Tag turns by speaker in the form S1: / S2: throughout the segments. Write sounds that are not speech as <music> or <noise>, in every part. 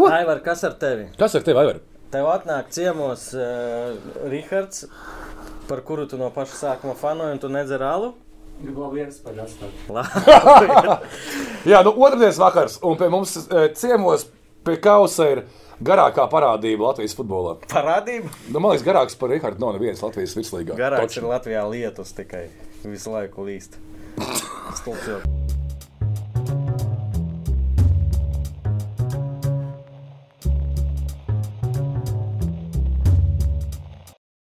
S1: Ko?
S2: Aivar, kas ar tevi?
S1: Kas ar tevi, Aivar?
S2: Tev atnāk ciemos uh, Rihards, par kuru tu no paša sākuma fanoji, un tu nedzer alu. <laughs>
S1: Jā, nu otrdienas vakars, un pie mums e, ciemos pie kausa ir garākā parādība Latvijas futbolā.
S2: Parādība.
S1: Nu, man liekas, garāks par Rihardu nav nevienas Latvijas virslīgā.
S2: Garāks
S1: Točni.
S2: ir Latvijā lietus tikai visu laiku līst. <laughs> Stulbs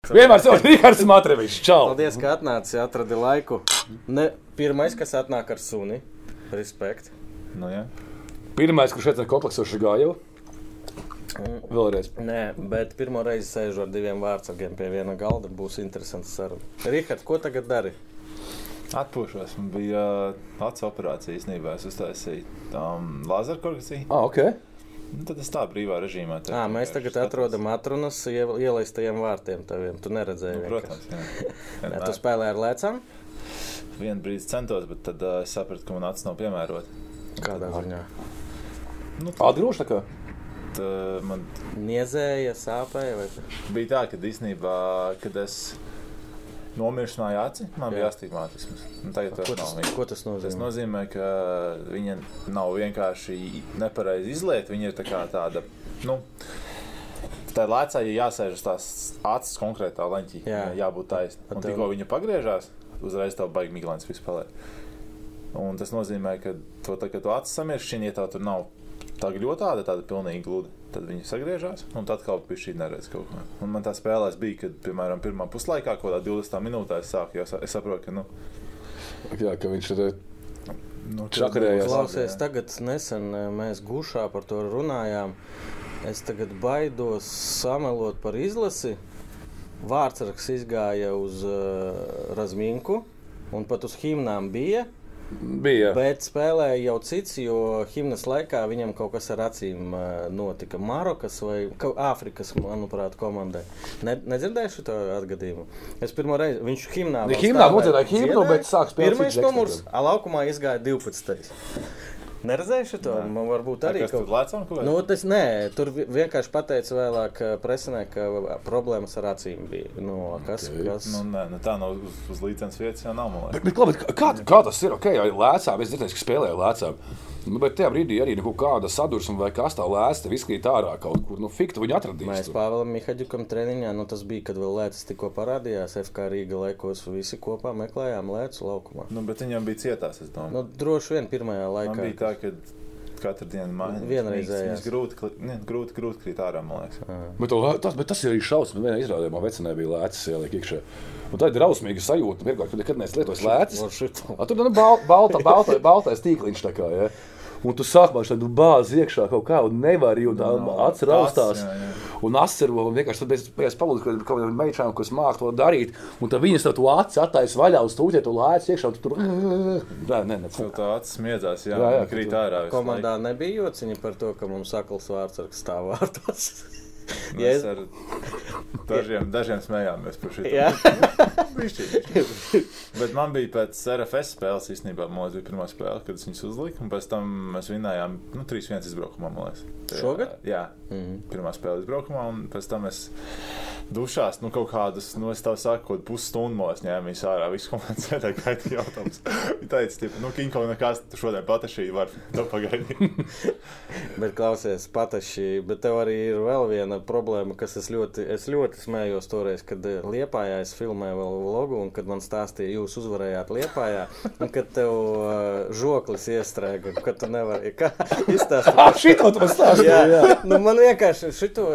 S1: Vienmēr ir Rihards Matrevičs. Čau!
S2: Paldies, ka atnāci, atradi laiku. Ne, pirmais, kas atnāk ar suni. Respekt.
S3: Nu, ja.
S1: Pirmais, kurš šeit ir kompleksoši gāja. Vēlreiz.
S2: Nē, bet pirmo reizi sēžu ar diviem vārdsargiem pie viena galda. Būs interesants saruna. Rihard, ko tagad dari?
S3: Atpūšos. Man bija uh, acu operācija īstenībā. Es uztaisīju um, lazeru korrekciju.
S1: Ah, ok.
S3: Nu, tad es tā brīvā režīmā.
S2: À, mēs tagad atrodam atrunas ie- ielaistajiem vārtiem taviem. Tu neredzēji.
S3: Nu, protams, jā. <laughs>
S2: Jā, tu spēlē ar lēcām?
S3: Vienu brīdi centos, bet tad uh, es sapratu, ka man acis nav piemērota.
S2: Kādā ziņā?
S3: Nu,
S1: Atgrūž tā kā.
S3: tad, uh, man
S2: Niezēja, sāpēja vai
S3: bija tā, ka īstenībā, kad es nomirstināju aci, man bija astigmatisms. Un Tagad
S2: ko
S3: tas
S2: tas,
S3: nav.
S2: ko tas nozīmē?
S3: Tas nozīmē, ka viņa nav vienkārši nepareizi izlieta. Viņa ir tā kā tāda. Nu, Tā ir lēcā, ja jāsēž uz tās acis konkrētā leņķī.
S2: Jā.
S3: Jā, jābūt taisnai.
S2: Bet
S3: Un tikko viņa pagriežās, uzreiz tev baigi miglēns vispār. Un tas nozīmē, ka to, tā, kad tu acis samiršķini, ja tev tur nav tā ļoti tāda, tāda pilnīgi gluda, tad viņi sagriežās un tad kaut kā šī neredz kaut ko. Un man tā spēlēs bija, kad, piemēram, pirmā puslaikā, kaut kādā 20 minūtē es sāku, sa- es saprotu, ka, nu,
S1: Jā, ka viņš ir.
S3: nu
S1: Čakarējās.
S2: Klausies, tagad nesen eh, mēs gušā par to runājām. Es tagad baidos samelot par izlasi. Vārtsargs izgāja uz uh, Razminku, un pat uz himnām bija.
S1: Bija.
S2: Bet spēlēja jau cits, jo himnas laikā viņam kaut kas ar acīm notika. Marokas vai ka- Āfrikas, manuprāt, komandai. Ne, nedzirdēju šo atgadījumu. Es pirmo reizi viņš himnā.
S1: Himnā nodziedāja himnu, bet sāk spēlēt
S2: Pirmais numurs, a laukumā izgāja 12. Neredzēju to? Man varbūt arī
S3: Kas
S2: kaut
S3: lēcām? Ko
S2: Nu, tas, nē, tur vi- vienkārši pateica vēlāk presinē, ka problēmas ar acīm bija. Nu, kas,
S1: Ok.
S2: kas?
S3: Nu, nē, nu, tā nav uz, uz līdzenas vietas, jau nav.
S1: Bet, bet, labi, kā, kā tas ir? Okay, ja ir lēcām, es dzirdēju, ka spēlēja lēcām. Nu, bet tajā brīdī arī kaut kāda sadursme vai kas tā lēca, tev izkrīt ārā kaut kur. Nu, fiktu viņi atradīs.
S2: Mēs. Pāvēlam Mihaģikam treniņā, nu tas bija, kad vēl lēcas tikko parādījās. FK Rīga laikos visi kopā meklējām lēcu laukumā.
S3: Nu, bet viņam bija cietās, es domāju.
S2: Nu, droši vien pirmajā
S3: Man
S2: laikā.
S3: bija tā, ka katru dienu mainījās.
S2: Vienreizējās.
S3: Viņas grūti, ne, grūti, grūti krīt ārā, man liekas.
S1: Bet, to lē- tas, bet tas ir arī šausmas. Vienā izrādījumā vecinē bija lēcas ielikt iekšā. Un tā ir drausmīga sajūta. Pirmkārt, kad nekad neesmu lietojis lēcas. Tur ir bal, balta, balta, baltais tīkliņš. Tā kā, ja? Un tu sākumā tam bāzi iekšā kaut kā, un nevari jau tā
S3: No,
S1: acis raustās.
S3: acis, jā, jā.
S1: Un asaro, un vienkārši tad es, palūdzu, ka kaut kādām meitām, kas māca to darīt, un tad viņas to aci attaisa vaļā uz tūķi, tu lēci iekšā, un tu tur. <laughs> Nē, nē, nē.
S3: Tev tā acis smiedzās, jā,
S1: Jā, jā,
S3: krīt
S1: tu-
S3: ārā.
S2: Komandā nebija jociņa par to, ka mums sakals vārdsargs stāv vārtos. <laughs> <laughs>
S3: Mēs ar dažiem, dažiem smējāmies par šo
S2: Jā. <laughs>
S3: Bet man bija pēc RFS spēles īstenībā, liekas, bija pirmā spēle, kad es viņus uzliku, un pēc tam mēs vinējām nu, 3-1 izbraukumā, man liekas.
S2: Šogad?
S3: Jā,
S2: Mhm.
S3: pirmā spēle izbraukumā, un pēc tam es dušās, nu, kaut kādus, nu, es tev saku, kaut pusstundu ņēmām viņus ārā, visu komandu sēdēja gaidīja jautājumus. Viņa teica, tipa, nu, Kinko, nekas, tu šodien patašī var to pagaidīt. <laughs>
S2: Bet, klausies, pataši, bet tev arī ir vēl viena problēma, kas es ļoti, es ļoti smējos toreiz, kad eh, Liepājā es filmēju vēl vlogu, un kad man stāstīja, jūs uzvarējāt Liepājā, un kad tev uh, žoklis iestrēga, kad tu nevari, <laughs> izstāstīt.
S1: Ah, šito tu man stāstīji!
S2: Jā,
S1: Jā,
S2: nu, man vienkārši šito.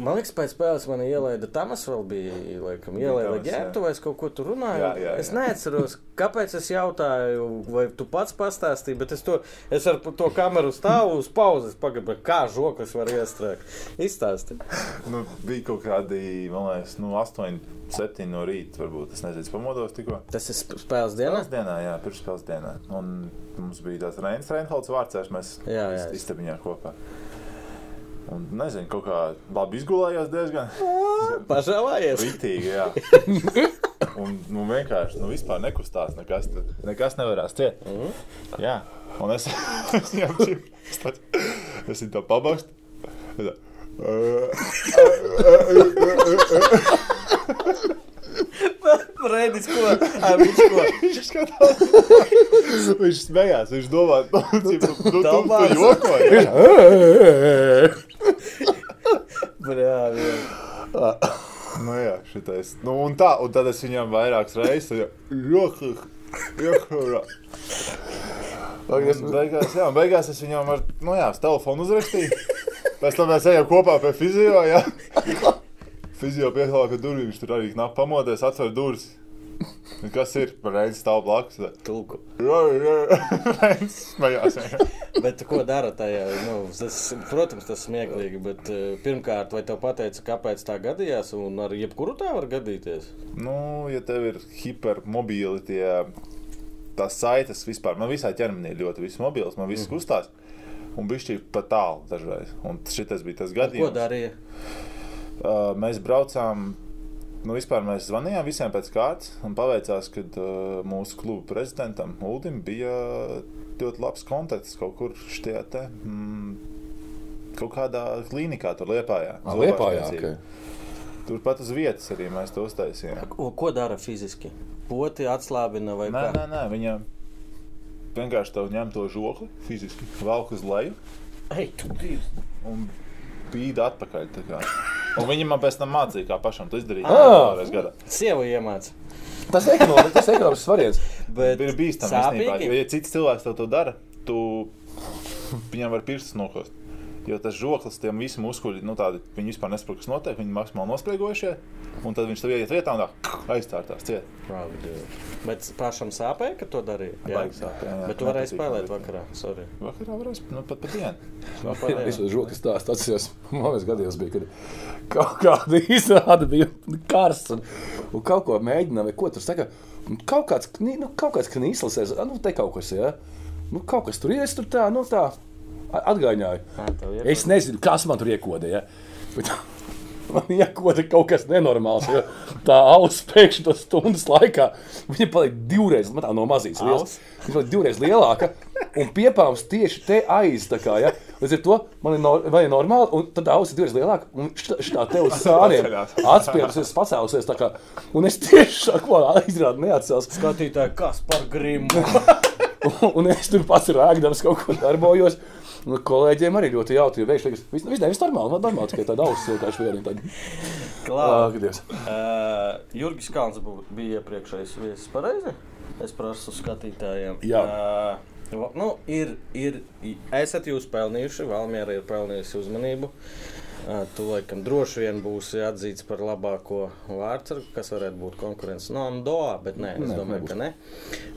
S2: Man liekas, pēc spēles man ielaida Tamas, vēl bija laikam, ielaida ģērbtu, vai es kaut ko tur runāju.
S3: Jā, jā,
S2: Es
S3: jā.
S2: neatceros, kāpēc es jautāju, vai tu pats pastāstīji, bet es, to, es ar to kameru stāvu uz pauzes, pagaidu, kā žoklis var iestrēgt. Izstāsti.
S3: nu, bija kaut kādi, man liekas, nu, 8, 7 no rīta, varbūt, es nezinu, pamodos tikko.
S2: Tas ir sp- spēles dienā.
S3: Pirmās dienā, jā, pirmspēles dienā. Un mums bija tāds Reinas Reinholds vārds, mēs
S2: Jā, jā.
S3: ist- istabiņā kopā. Un nezinu, kaut kā labi izgulējos diezgan.
S2: Pažēlājies.
S3: Ritīgi, jā. <laughs> Un nu, vienkārši nu, vispār nekustās. Nekas, nekas nevarās ciet.
S2: Mhm.
S3: Jā, un es, <laughs> viņam es tā. Tā. <laughs>
S2: Reidis, ko? Viņš ko?
S3: Viņš skatās. Viņš smējās. Viņš domā, <laughs> nu, tu, tu, tu, tu
S2: Domās.
S3: jokoji.
S2: Brāvi.
S3: Nu, jā, šitais. Nu, un tā, un tad es viņam vairākas reizes. Jokoju. Un Beigās, jā, beigās es viņam ar, nu jā, telefonu uzrakstīju. Pēc tam mēs ejam kopā pie fizio, jā. Fizio pieklāja, ka durvīm viņš tur arī knap pamodies, atver durvis. Un Kas ir? Reizes stāv blakus.
S2: Tulku. <laughs>
S3: Smējās. jā.
S2: Bet ko dara tajā? Nu, tas, protams, tas smieklīgi. Bet, eh, pirmkārt, vai tev pateica, kāpēc tā gadījās? Un ar jebkuru tā var gadīties.
S3: Nu, ja tev ir hipermobīli tie tās saites vispār, man visā ķermenī ir ļoti viss mobils, man viss kustās. Un bija šķiet pat tālu dažreiz. Un šis bija tas
S2: Ko
S3: gadījums.
S2: darīja?
S3: Uh, mēs braucām, nu vispār mēs zvanījām visiem pēc kārtas un paveicās, ka uh, mūsu kluba prezidentam Uldim bija ļoti labs kontakts kaut kur šajā te. Mm, Kaut kādā klīnikā tur liepājā.
S1: Ah, Liepājā,
S3: Zobārstniecība. Turpat uz vietas arī mēs to uztaisījām.
S2: Ko, ko dara fiziski? Poti atslābina vai
S3: Nē,
S2: kā?
S3: nē, nē, viņa vienkārši tev ņem to žokli, fiziski velk uz leju
S2: Ei, tu dievs!
S3: un bīda atpakaļ. Un viņa man pēc tam mācīja, kā pašam to izdarīt.
S1: Ah!
S2: Sieva iemāca.
S1: Tas ir ekonomiski, tas ir ekonomiski variants.
S2: Bet
S3: Ir bīstami īstenībā, jo, ja cits cilvēks tev to dara, tu viņam var pirkstus nokost. Jo tas žoklis, tiem visiem muskuļiem, nu, tādi, viņi vispār nesaprot, kas notiek. Viņi maksimāli nospriegojušie, un tad viņš tev ieiet vietā un tā aiztārtās ciet.
S2: Bet pašam sāpēja, ka to darīja.
S3: Jā, jā.
S2: Bet tu varēji spēlēt
S3: man
S2: vakarā. Sorry.
S3: Vakarā varēs, nu, pat pat dienu.
S1: Es
S2: jā.
S1: jau žoku stāstu atceros, man liekas, gadījums bija, kad kaut kāda izrāda bija karsts un, un kaut ko mēģināja, vai ko tur saka. Kaut kāds, nu, kaut kāds knīslis, nu, te kaut kas, jā. Nu, kaut kas tur ir, es tur tā, nu, tā a- atgaiņāju.
S2: Ā, tev ir-
S1: Es nezinu, kas man tur iekodēja. Bet <laughs> man iekoda kaut kas nenormāls. jo Tā auss pēkšņi to stundas laikā viņa paliek divreiz man tā no mazītes. liels. Viņa paliek divreiz lielāka un piepāvs tieši te aiz. Kā, ja? Līdz ar to man ir, vai ir normāli, un tad auss ir divreiz lielāka. Un šitā te uz <laughs> sāniem atspiedusies, pacēlusies. kā, Un es tieši šo izrādu neatcelos.
S2: Skatītāji, kas par grimu?
S1: Un, <laughs> un es tur pats rēkdams kaut ko darbojos. Un kolēģiem arī ļoti jautri. Viņš teica, viss viss- viss normāli, man normāli, tikai tāda auss vienkārši vienam. Tāda.
S2: Klāt.
S1: Ak, Dievs.
S2: Uh, Jurgis Kalns bija iepriekšējais viesis. Pareizi? Es prasu skatītājiem.
S1: Jā.
S2: Uh, nu, ir, ir, esat jūs pelnījuši, Valmiera ir pelnījusi uzmanību. Uh, tu laikam droši vien būsi atzīts par labāko vārdsargu, kas varētu būt konkurence no Andoa, bet nē, es
S1: Nē,
S2: domāju,
S1: nebūs.
S2: ka ne.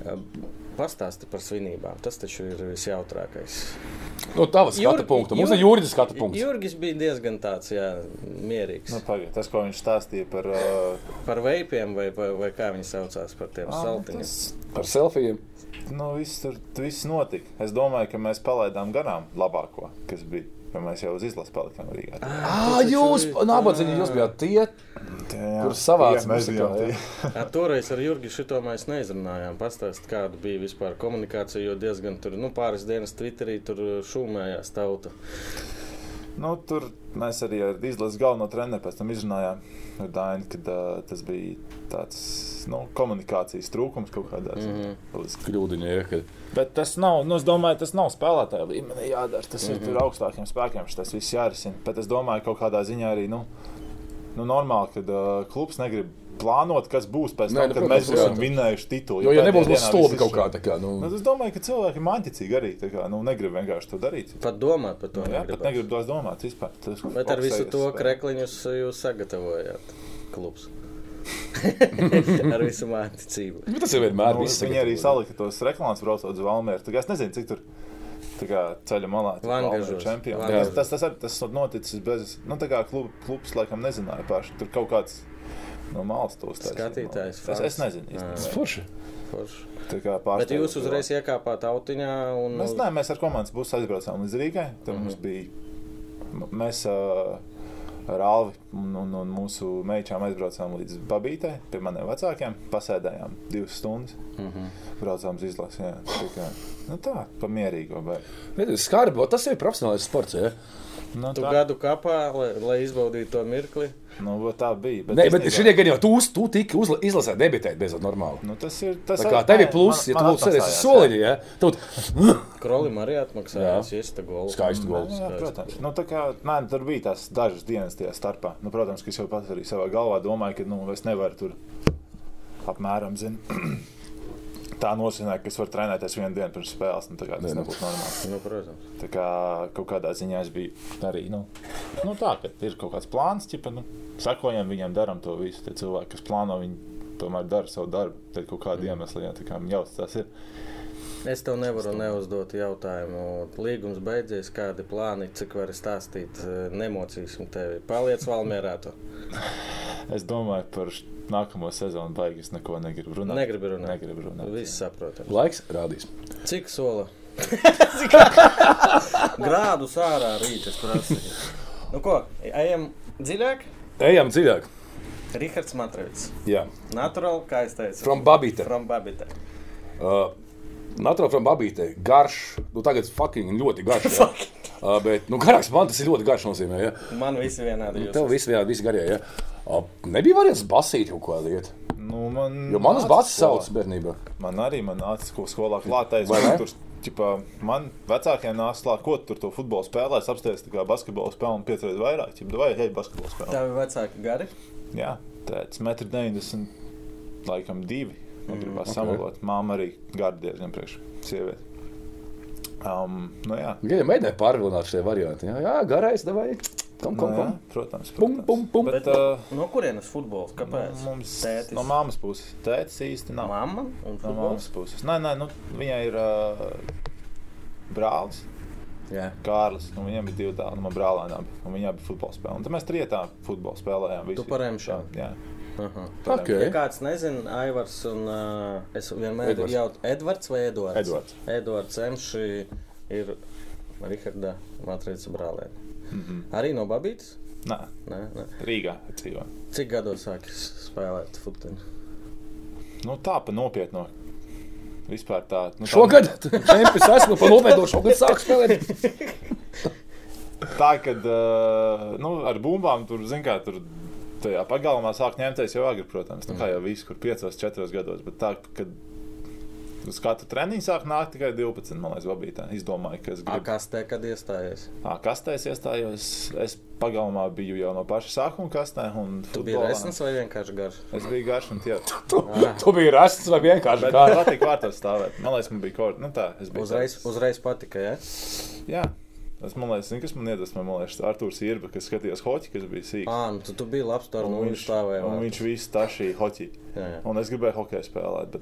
S2: Uh, Pastāsti par svinībām. Tas taču ir visjautrākais.
S1: No tavas skatu punkta. Mums ir
S2: Jurgi-
S1: jūridisks skatu punkts.
S2: Jurgis bija diezgan tāds, jā, mierīgs.
S3: Nu, pagaid, tas, ko viņš stāstīja par. Uh,
S2: Par veipiem, vai, vai, vai kā viņi saucās par tiem
S3: ā,
S2: saltiņiem.
S3: tas-
S1: Par selfijiem.
S3: Nu, viss tur viss notika. Es domāju, ka mēs palaidām garām labāko, kas bija. Jo mēs jau uz izlases palikām Rīgā.
S1: Ah, jūs, nabadzīgi, jūs bijāt tie, Kur savāc
S3: mēs bijām.
S2: Ar toreiz ar Jurgu šito mēs neizrunājām. Pastāstiet, kāda bija vispār komunikācija, jo diezgan tur, nu, pāris dienas Twitterī tur šūmējās tauta.
S3: Nu, tur mēs arī ar izlases galveno treneru pēc tam izrunājām ar Dainu, ka uh, tas bija tāds nu, komunikācijas trūkums kaut kādā ziņā. Mm
S1: kļūdiņi.
S3: Bet tas nav, nu, es domāju, tas nav spēlētāja līmenī jādara. Tas mm -hmm. ir tur augstākiem spēkiem, tas viss jārisina. Bet es domāju, ka kaut kādā ziņā arī nu, nu, normāli, ka uh, klubs negrib plānot, kas būs pēc
S1: Nē,
S3: tam,
S1: nu,
S3: kad
S1: protams,
S3: mēs būsim
S1: jā.
S3: vinnējuši titulu.
S1: Jo, ja nebūs būs stulbi kaut kā tā kā, nu,
S3: Nu, es domāju, ka cilvēki ir manticīgi arī. tā Kā, nu, negrib vienkārši to darīt.
S2: Pat domāt par to
S3: Nu, jā, pat negribu tos domāt vispār. Tas,
S2: Bet ar visu to
S3: spēle.
S2: krekliņus jūs sagatavojāt klubs. <laughs> ar visu mācību.
S1: Bet tas jau vienmēr
S3: Nu,
S1: viss
S3: viņi arī salika tos reklāmas braucot uz Valmēru. Tā kā Es nezinu, cik tur tā kā ceļa malā. Tas, tas, tas, tas noticis bez, nu tā kā klub, klubs laikam nezināja paši. Tur kaut kāds no malas to uztaisīja.
S2: Skatītājs,
S3: Es, es
S2: fans.
S3: nezinu.
S1: Tas
S3: īstenībā.
S1: forši.
S2: Forši. Bet jūs uzreiz iekāpāt autiņā un
S3: Mēs, ne, mēs ar komandas busu aizbraucām līdz Rīgai. Tur
S2: Mhm.
S3: mums bija. Mēs uh, ar Alvi un, un, un mūsu meičām aizbraucām līdz Babītei, pie maniem vecākiem. Pasēdējām divas stundas. Mm
S2: Mhm.
S3: -hmm. Braucām uz izlasi. Jā, tā, kā, nu tā pamierīgo. Bet,
S1: Bet Skarbi, tas ir profesionāls sports. Ja?
S3: Nu,
S2: Tu
S3: tā,
S2: gadu kapā, lai, lai izbaudītu to mirkli.
S3: nu, tā bija.
S1: Bet
S3: īstenībā-
S1: šī gada jau tu, uz- tu tiki uzla- izlasēt, debitēt beidzot normāli.
S3: Nu, tas ir tas,
S1: Tā kā tev ir pluss, ja tu būtu sēdējis soliņa, ja? Tad
S2: Krolim arī atmaksājās iesta golu.
S1: skaisti
S3: Jā,
S1: gols.
S3: jā, protams. Nu, tā kā, nē, tur bija tās dažas dienas tajā starpā. Nu, protams, ka es jau pats arī savā galvā domāju, ka nu, es nevaru tur apmēram zināt. <clears throat> Tā nozīmē, ka es varu trenēties vienu dienu pirms spēles. Nu, tā kā tas
S1: nu.
S3: nebūtu normāli.
S2: Nu, protams.
S3: Tā kā kaut kādā ziņā es biju arī nu, nu, tā, ka ir kaut kāds plāns, ķipa, nu, sakojam viņam, darām to visu. Tie cilvēki, kas plāno, viņi tomēr dara savu darbu. Tad kaut kāda iemesla, jā, kā jau tas ir.
S2: Es tev nevaru neuzdot jautājumu. Līgums beidzies, kādi plāni, cik vari stāstīt. eh, Nemocīsim tevi. Paliec Valmērā.
S3: Es domāju par nākamo sezonu, baigi es neko negribu runāt.
S2: Negribu runāt.
S3: Negribu runāt.
S2: Viss saprotams.
S1: Laiks rādīs.
S2: Cik sola? <laughs> Grādus ārā rīt, es prasīju. Nu ko, ejam dziļāk?
S1: Ejam dziļāk.
S2: Rihards Matrevits.
S1: Jā.
S2: Naturāli, kā es teicu.
S1: From Babīte.
S2: From Babita.
S1: Uh, Naturāli from Babīte. Garš. Nu, tagad fucking ļoti garš. Ja? uh, bet, nu, garāks man tas ir ļoti garš nozīmē. Ja?
S2: Man visi vienādi jūs.
S1: Tev viss vienādi, visi garie. Ja? Uh, nebija variants basīt kaut ko lietu.
S3: Nu, man
S1: Jo manas
S3: skolā.
S1: sauc bērnībā.
S3: Man arī man nāca ko skolā klātais. Tur, ķipā, man vecākiem nāca klāt, ko tu tur to futbolu spēlē. Es apstāties tā kā basketbolu spēli un piecreiz vairāk. Ķip, vai hei, basketbolu spēlē.
S2: Tavi vecāki gari?
S3: Jā, tāds 1,90 m, laikam divi. Negribas
S1: ok.
S3: okay. samalot. Māma arī gardi diezgan priekš sievieti. Um, nu jā.
S1: Viņam mēģināja pārvilināt šie varianti. Jā, jā garais, vai kom,
S3: Nu,
S1: kom,
S3: jā,
S1: kom.
S3: protams.
S1: Pum,
S3: protams.
S1: pum, pum.
S3: Bet, uh,
S2: No kurienes futbols? Kāpēc?
S3: mums
S2: Tētis.
S3: no māmas puses. Tētis īsti nav.
S2: Mamma un
S3: No
S2: futbols?
S3: māmas puses. Nē, nē, nu, viņai ir uh, brālis.
S2: Jā.
S3: Kārlis, un viņam bija divi dēli, no brālēnām, un viņām bija futbola spēle. Un tad mēs trietā futbolu spēlējām. visi.
S2: Tu par Emšanu?
S3: Jā,
S2: Aha.
S1: Ok.
S2: Ja kāds nezina, Aivars un uh, es vienmēr
S1: Edvards.
S2: jautāju, Edvards vai Edvards?
S1: Edvards.
S2: Edvards Emši ir Riharda Matrīca brālēni.
S3: Mm -hmm.
S2: Arī no Babītas?
S3: Nē,
S2: Nē, nē.
S3: Rīgā dzīvo.
S2: Cik gados sākis spēlēt futbolu?
S3: Nu, tā pa nopietnu. Vispār tā. Nu, tā
S1: Šogad čempions esmu pa nopietnu. Šogad sāk spēlēt.
S3: Tā, kad uh, nu, ar bumbām tur, zin kā, tur tajā pagalmā sāk ņemties jau agri, protams. Nu, kā jau viss, kur 5, 4 gados. Bet tā, kad uz katru treniņu sāk nākt tikai 12, man liekas, bija tā. Izdomāju, ka es
S2: A,
S3: gribu.
S2: kas te kad iestājies?
S3: Ā, Kastē es iestājos. Es pagalmā biju jau no paša sākuma kastē. un
S2: Tu biji
S3: futbolā-
S2: resns vai vienkārši garš?
S3: Es biju garš un tie.
S1: Tu biji rasts vai vienkārši kā.
S3: man patīk vārtos stāvēt. Man liekas, man bija kaut nu, tā. es
S2: Uzreiz,
S3: tāds-
S2: uzreiz patika, ja?
S3: Jā. Liekas, zini, kas man iedvesmoja. Man liekas, Arthurs Irba, kas skatījās hoķi, kas bija sīgs.
S2: Ā, nu tu, tu biji labs tur,
S3: Un
S2: nu viņš stāvēja.
S3: un viņš visu tašīja hoķi.
S2: Jā, jā.
S3: Un es gribēju hokeju spēlēt. Bet,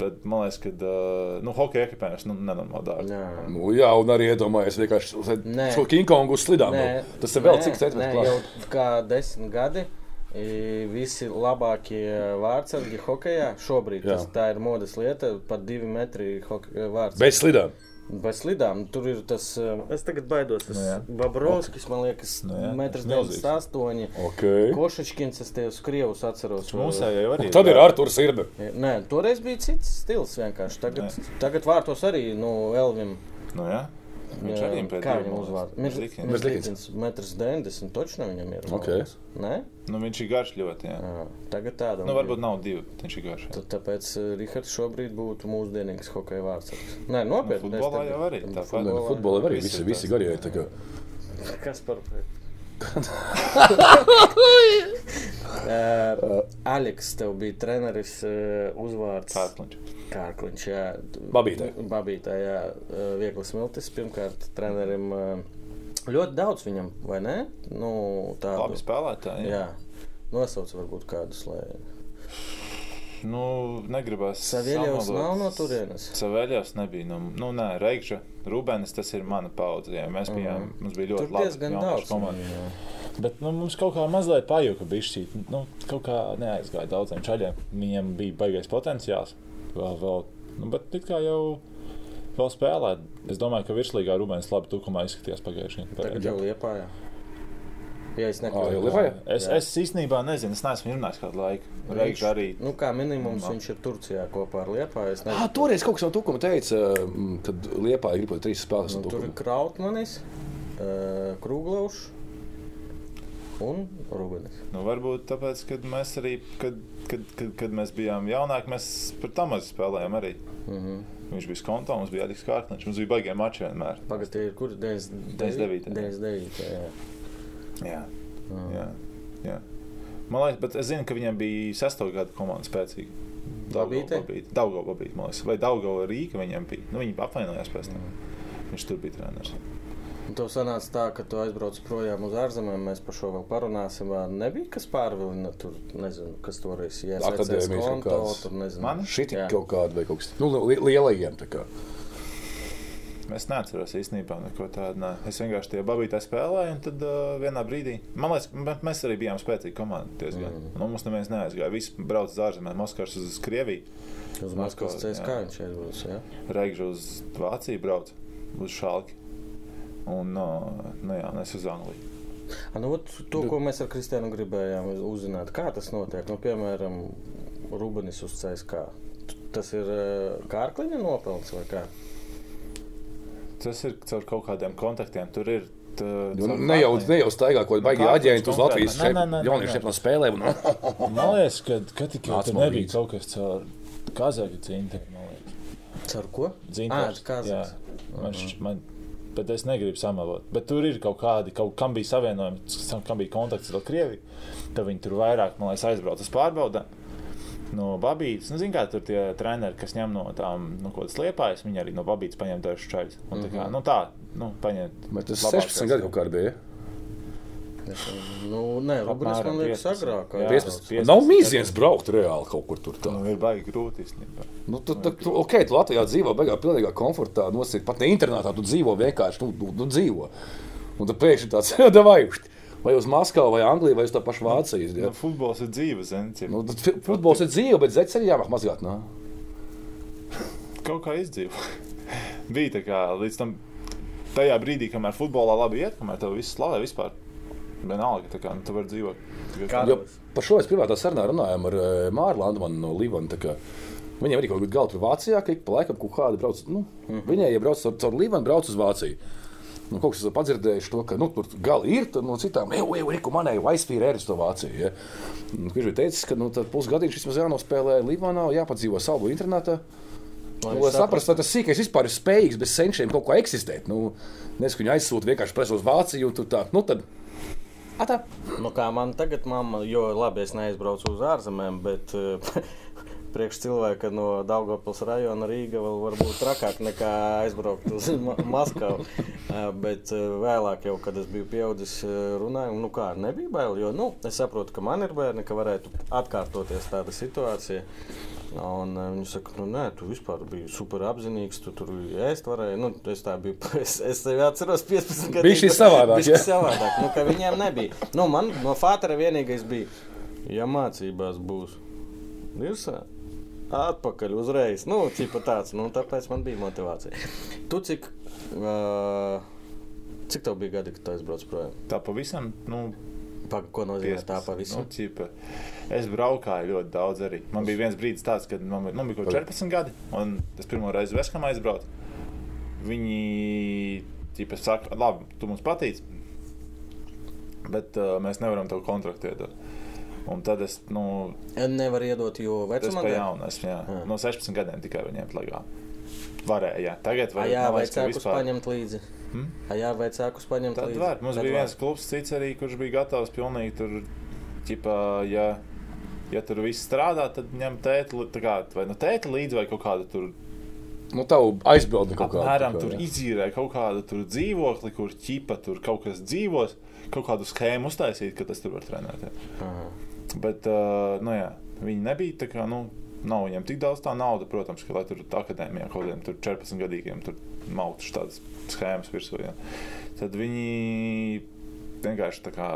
S3: bet man liekas, ka uh, nu, hokeja ekipējums nu, nenormāli dārgi.
S2: Jā.
S1: Nu, jā, un arī iedomājies vienkārši šo King Kongu uz slidām. Nu. Tas ir vēl
S2: nē,
S1: cik
S2: jau
S1: klāsts.
S2: kā desmit gadi. i, Visi labākie vārdsargi hokeja šobrīd.
S1: Jā.
S2: Tas, tā ir modes lieta, pat divi metri vārds.
S1: Bez slidām.
S2: Bez slidām. Tur ir tas, eh, es tagad baidos, tas
S3: Nu jā.
S2: Babrovskis, man liekas,
S3: Nu jā,
S2: metrs
S3: tas milzīgs.
S2: 98.
S1: Okay.
S2: Košačkins, es tev uz Krievus atceros.
S3: Mūsējie jau arī.
S1: Tad ir Arthurs Irbe.
S2: Nē, toreiz bija cits stils vienkārši. Tagad, tagad vārtos arī, nu, Elvim.
S3: Nu, jā. Viņš arī pēc
S2: Kā viņam uzvārds?
S3: Mežlikins.
S2: Metrs 90, točno viņam ir. man
S1: Ok.
S2: liekas. Nē?
S3: Nu, viņš ir garš ļoti. Jā.
S2: Jā, tagad tāda.
S3: Nu, varbūt nav divi. Viņš ir garš.
S2: Tad, tāpēc uh, Rihards šobrīd būtu mūsdienīgs hokeja vārds. Nē, nopietni.
S3: Nu, futbolā jau arī
S1: futbolā arī visi, visi garie. tā kā.
S2: Kas par <laughs> Uh, Aleks, tev bija treneris uh, uzvārds
S3: Kārkliņš.
S2: Kārkliņš. Jā,
S1: Babītē.
S2: Babītē, jā, uh, vieglas miltis. Pirmkārt, trenerim uh, ļoti daudz viņam, vai ne? Nu, tādu.
S3: Labi spēlētāji. Jā.
S2: Jā. Nosauc varbūt kādus, lai.
S3: Nu, negribas.
S2: Savieļos
S3: samalot.
S2: nav no turienes.
S3: Savēļos nebija. Nu, nu nē, Reigža, Rūbēnis, tas ir mana paudze. Jā. Mēs bijām, mums bija
S2: Tur
S3: ļoti labi.
S2: diezgan
S3: jauniešu
S2: daudz.
S3: komanda.
S2: jā.
S3: Bet nu, mums kaut kā mazliet pajuka bišķī. Nu, kaut kā neaizgāja daudziem čaļiem. Viņiem bija baigais potenciāls. Vēl, vēl, nu, bet it kā jau vēl spēlēt. Es domāju, ka virslīgā Rūbēns labi tukumā izskatījās pagājušajā gadā.
S2: Tagad jau liepājā. Ja es nekļūdos.
S1: jau Liepājā?
S3: Es, es īstenībā nezinu, es neesmu runājis kādu laiku. Reiz arī.
S2: Nu, kā minimums viņš ir Turcijā kopā ar Liepāju. Es
S1: Ah,
S2: nezinu,
S1: toreiz kaut kas no to, ko man teica, mm, kad Liepā gribēja trīs spēlēs.
S2: nu,
S1: No
S2: tur ir Krautmanis, Krūglaušs un Rubenis.
S3: Nu, varbūt tāpēc, kad mēs arī, kad, kad, kad, kad mēs bijām jaunāki, mēs par Tamazu spēlējām arī.
S2: Mm -hmm.
S3: Viņš bija skontā, mums bija Adis Kārkniņš, mums bija baigiem mači vienmēr.
S2: Pagaid, tie ir kur
S3: 99.
S2: 99. Jā.
S3: Jā,
S2: Mm.
S3: jā, jā. Man liekas, bet es zinu, ka viņam bija sesto gadu komanda spēcīga. Daudzā liekas. Vai Daudzā Rīga viņam bija? Nu, viņi apvainojās pēc tam. Viņš tur bija treneris.
S2: Un Tev sanāca tā, ka tu aizbrauc projām uz ārzemēm. Mēs par šo vēl parunāsim. Nebija kas pārvilina tur, nezinu, kas toreiz
S1: Akadēmijas
S2: iesaistījās
S1: kaut
S2: konto,
S1: kādas.
S2: tur nezinu.
S3: Man?
S1: Šī
S2: Jā.
S1: kaut kāda vai kaut kas nu, li- lielajiem. tā kā.
S3: Es neatceros īstenībā neko tādu. Ne. Es vienkārši tie babītē spēlēju, un tad uh, vienā brīdī, man liekas, mēs arī bijām spēcīga komanda. Diezgan. Mm. Nu, mums neviens neaizgāja. Visi brauc uz ārzemēm, Moskavas uz Krieviju,
S2: Uz
S3: Maskavas,
S2: Maskavas CSK viņš aizbrauc. Jā.
S3: Reigžu uz Vāciju brauc, uz Šalki. Un, no, nu, jā, es uz Angliju.
S2: A, Nu, ot, to, ko mēs ar Kristiānu gribējām uzzināt, kā tas notiek. Nu, piemēram, Rubenis uz CSK. Tas ir uh, Kārkliņa nopelns vai kā?
S3: Tas ir caur kaut kādiem kontaktiem. Tur ir. Tā,
S1: Nu, ne jau, ne jau staigā kaut kāda baigta aģenta uz. Latvijas
S3: Nē, nē, nē, nē,
S1: jauniešu
S3: nē.
S1: nepilnā spēlē. Un, <laughs>
S3: Man liekas, ka, ka tik jau tur nebija kaut kas caur Kazahstānu cintiem.
S2: Caur ko?
S3: Man, bet es negribu samalot. Bet tur ir kaut kādi, kaut, kam bija savienojumi, kam bija kontakts ar Krieviju. Tad viņi tur vairāk, man liekas, aizbrauca uz pārbaudēm. No Babītas, nu, zināmā mērā, tur tie treneri, kas ņem no tām nu, kaut kādas liepājas, viņi arī no Babītas paņem dažus čaļus. Un Tā, kā, nu, tā, nu, paņem.
S1: Bet tas
S3: labākās.
S1: 16 gadi kaut kādā bija.
S2: Nu, nē, Rubenis man liekas
S3: 15.
S2: agrāk.
S3: Jā.
S1: 15.
S3: 15.
S1: Nav mīziens braukt reāli kaut kur tur. Tā.
S3: Nu, ir baigi grūti īstenībā.
S1: Nu, tu, tu, tu, ok, tu Latvijā dzīvo beigās pilnīgā komfortā, nosīt pat ne internātā, tu dzīvo vienkārši, nu, nu, nu dzīvo. Un tad pēkšņi tāds, <laughs> davai, ušt, vai uz Maskavu, vai Angliju, vai uz tā pašu Vāciju.
S3: Nu,
S1: Ja?
S3: futbols ir dzīves, zini.
S1: Nu, futbols ir dzīve, bet zeķis arī jāmāk mazgāt. Nu.
S3: kaut kā izdzīvo. <laughs> Bija tā kā līdz tam tajā brīdī, kamēr futbolā labi iet, kamēr tev viss slavē vispār. Vienalga, tā kā nu, tu vari dzīvot.
S1: Jo par šo mēs privātā sarunā runājām ar eh, Māru Landmanu no kā Viņiem arī kaut kāda gala tur Vācijā, ka ik pa laikam kaut kādi brauc. Nu,
S2: Mhm.
S1: Viņai, ja brauc caur, caur Līvanu, brauc uz Vāciju. Nu, kaut kas ir padzirdējis to, ka nu, tur gali ir, no citām, jau jau ir, ko manēja uz to Vāciju. Ja? Nu, Viņš bija teicis, ka nu, pusgadiņš vismaz jānospēlē Līvanā, jāpadzīvo savu internetā. Nu, lai saprastu, vai tas sīkais vispār ir spējīgs bez senčiem kaut ko eksistēt. Nu, Nezinu, ka viņi aizsūta vienkārši presu uz Vāciju, un tur tā, nu tad. Atā.
S2: Nu, kā man tagad, mamma, jo labi, es neaizbraucu uz ārzemēm, bet eh, priekš cilvēka no Daugopils rajona Rīga vēl var būt trakāk nekā aizbraukt uz Ma Maskavu. Eh, bet eh, vēlāk, jau, kad es biju pieaudzis, eh, runāju, nu kā, nebija bail, jo, nu, es saprotu, ka man ir bērni, ka varētu atkārtoties tāda situācija. Un viņi saka, nu, nē, tu vispār biji super apzinīgs. Tu tur ēst varēji. Nu, es tā biju. <laughs> Es, es sevi atceros 15 gadus.
S1: Bišķi savādāk,
S2: Bišķi
S1: ja?
S2: savādāk. Nu, ka viņiem nebija. Nu, man no Fātera vienīgais bija, ja mācībās būs virsā. Atpakaļ uzreiz. Nu, tipa tāds. Nu, tāpēc man bija motivācija. Tu cik, uh, cik tev bija gadi, kad tu aizbrauc projām?
S3: Tā pavisam, nu,
S2: Pag, ko nozīmē
S3: 15.
S2: tā pavisam?
S3: Nu, ķipa. es braukāju ļoti daudz arī. Man bija viens brīdis tāds, kad man, bija- man bija kaut kādi 14 gadi, un es pirmo reizi Veskam aizbraucu. Viņi ķipa, saka, labi, tu mums patīc, bet uh, mēs nevaram tev kontraktu iedot. Un tad es, nu,
S2: Nevar iedot, jo
S3: tas
S2: vecumā
S3: bija jaunu, es, jā,
S2: Jā.
S3: no 16 gadiem tikai viņiem legāli. Varēja, jā. tagad
S2: A,
S3: var,
S2: jā,
S3: liekas, ka
S2: cēkus paņemt līdzi?
S3: Hmm?
S2: A, jā, vai cēkus paņemt
S3: Tad
S2: līdzi?
S3: var. Mums
S2: Tad
S3: bija
S2: var.
S3: viens klubs, cits arī, kurš bija gatavs pilnīgi tur, ķipā, ja, ja tur viss strādā, tad ņem tēti, tā kā, vai nu tēti līdzi, vai kaut kāda tur,
S1: Nu, tavu aizbildni kaut kādā
S3: apmēram tur izīrē kaut kādu tur dzīvokli, kur ķipa tur kaut kas dzīvos, kaut kādu schēmu uztaisīt, ka tas tur var trenēt. Bet, uh, nu jā, viņi nebija tā kā, nu, nav viņiem tik daudz tā nauda, protams, ka, lai tur akadēmijā kaut kādiem tur 14 gadīgiem tur mautu tādas schēmas virsū. Jā. Tad viņi vienkārši tā kā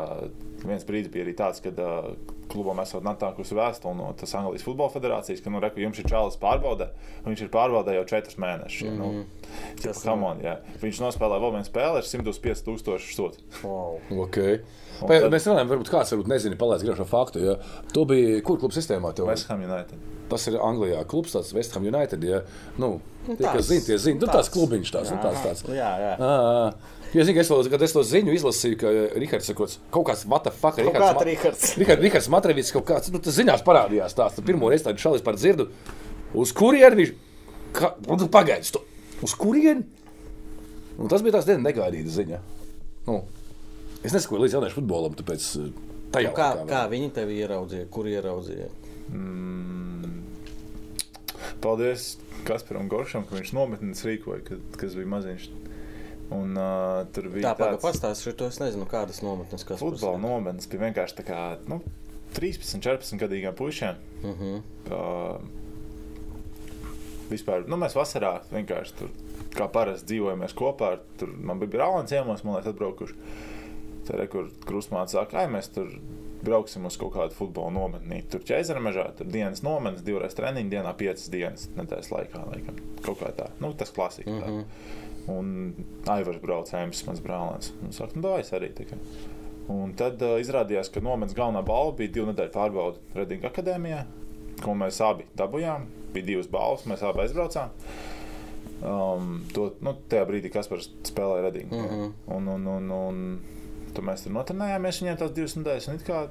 S3: viens brīdis bija arī tāds, kad uh, klubam esot nākusi vēstule no tas Anglijas futbola federācijas, ka, nu, reku, jums ir čalis pārbaudē, un viņš ir pārbaudē jau četrus mēnešus. Mm -hmm. nu, ķipa,
S2: Tas
S3: come on, jā. Viņš nospēlē vēl vienu spēli ar 125 tūkstošu sodu.
S2: Wow.
S1: Okay. Pēc,
S3: tad-
S1: mēs runājam, varbūt kāds varbūt nezina, palaist griežo faktu. Ja. Tu biji kur klubu sistēmā? Tev?
S3: West Ham United.
S1: Tas ir Anglijā. Klubs tāds West Ham United. Ja. Nu, tie,
S2: tāds-
S1: kas zina, tie zina. Nu, tāds klubiņš tāds. Nu, tāds, tāds.
S2: Jā, jā.
S1: Ā. Ja, zini, ka es, to, kad es to ziņu izlasīju, ka Rihards ir kaut kāds- kaut kāds what the fuck.
S2: Kaut kāds Rihards. <laughs>
S1: Rihards, Rihards Matrevits kaut kāds, nu, tas ziņās parādījās tāds. Tu pirmo reizi tādu šalis par dzirdu. Uz kurieni viņš? Ka, nu, tu, uz kurieni? Un tas bija tāds diezgan negaidīts ziņa. Nu, es nesakoju līdz jauniešu futbolam, tāpēc eh, tajā
S2: Nu, Kā,
S1: laikā
S2: kā viņi tevi ieraudzīja? Kur ieraudzīja?
S3: Mm. Paldies Kasparam Goršam, ka viņš nometnes rīkoja, kad, kas bija maziņš. Un, uh, tur bija
S2: Tā
S3: tāds
S2: pastāstīšu, to es nezinu, kādas nometnes kas
S3: futbola nometnes. Bija vienkārši tā kā nu, 13, 14 gadīgiem puišiem.
S2: Uh -huh.
S3: Uh, vispār, nu, mēs vasarā vienkārši tur, kā parasti dzīvojamies kopā. Tur man bija brālēns ciemos, man liekas, atbraukuši. Tur ir kur krustmāte saka, ai, mēs tur brauksim uz kaut kādu futbola nometni. Tur ķēzara mežā, tur dienas nometnes, divreiz treniņu dienā, piecas dienas nedēļas laikā. Laikam. Kaut kā tā, nu, tas klasika. Mm
S2: Mhm.
S3: -hmm. Un Aivars braucējums, mans brālēns. Un saka, nu, dājas arī tikai. Un tad uh, izrādījās, ka nometnes galvenā balva bija divu nedēļu pārbauda Redinga akadēmijā, ko mēs abi dabūjām. Bija divas balvas, mēs abi aizbraucām. Um, to, nu, tajā brīdī Kaspars spēlēja Redingu. Mm
S2: Mhm.
S3: -hmm. un, un, un, un tad mēs tur notrenējāmies viņiem tās divas nedēļas. un it Kā,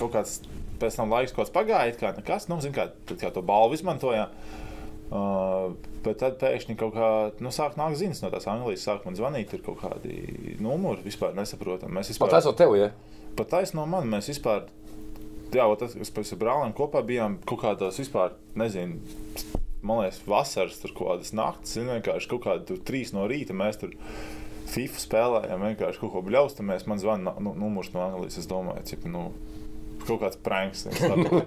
S3: kaut kāds pēc tam laiks kāds pagāja, kā nekas, nu, zin, kā, kā to balvu izmantojām. Uh, bet tad pēkšņi kaut kā nu, sāk nākt ziņas no tās Anglijas, sāk man zvanīt, tur kaut kādi numuri vispār nesaprotam. Mēs vispār,
S1: Pat esot tev, ja?
S3: pat taisno no man, mēs vispār, jā, tas, kas pēc brālēm kopā bijām kaut kādos vispār, nezinu, man liekas, vasaras tur kaut kādas naktas, zinu, vienkārši kaut kādi tur trīs no rīta mēs tur FIFA spēlējām, vienkārši kaut ko bļaustamies, man zvana nu, numurs no Anglijas, es domāju, cip, nu, kaut kāds pranks,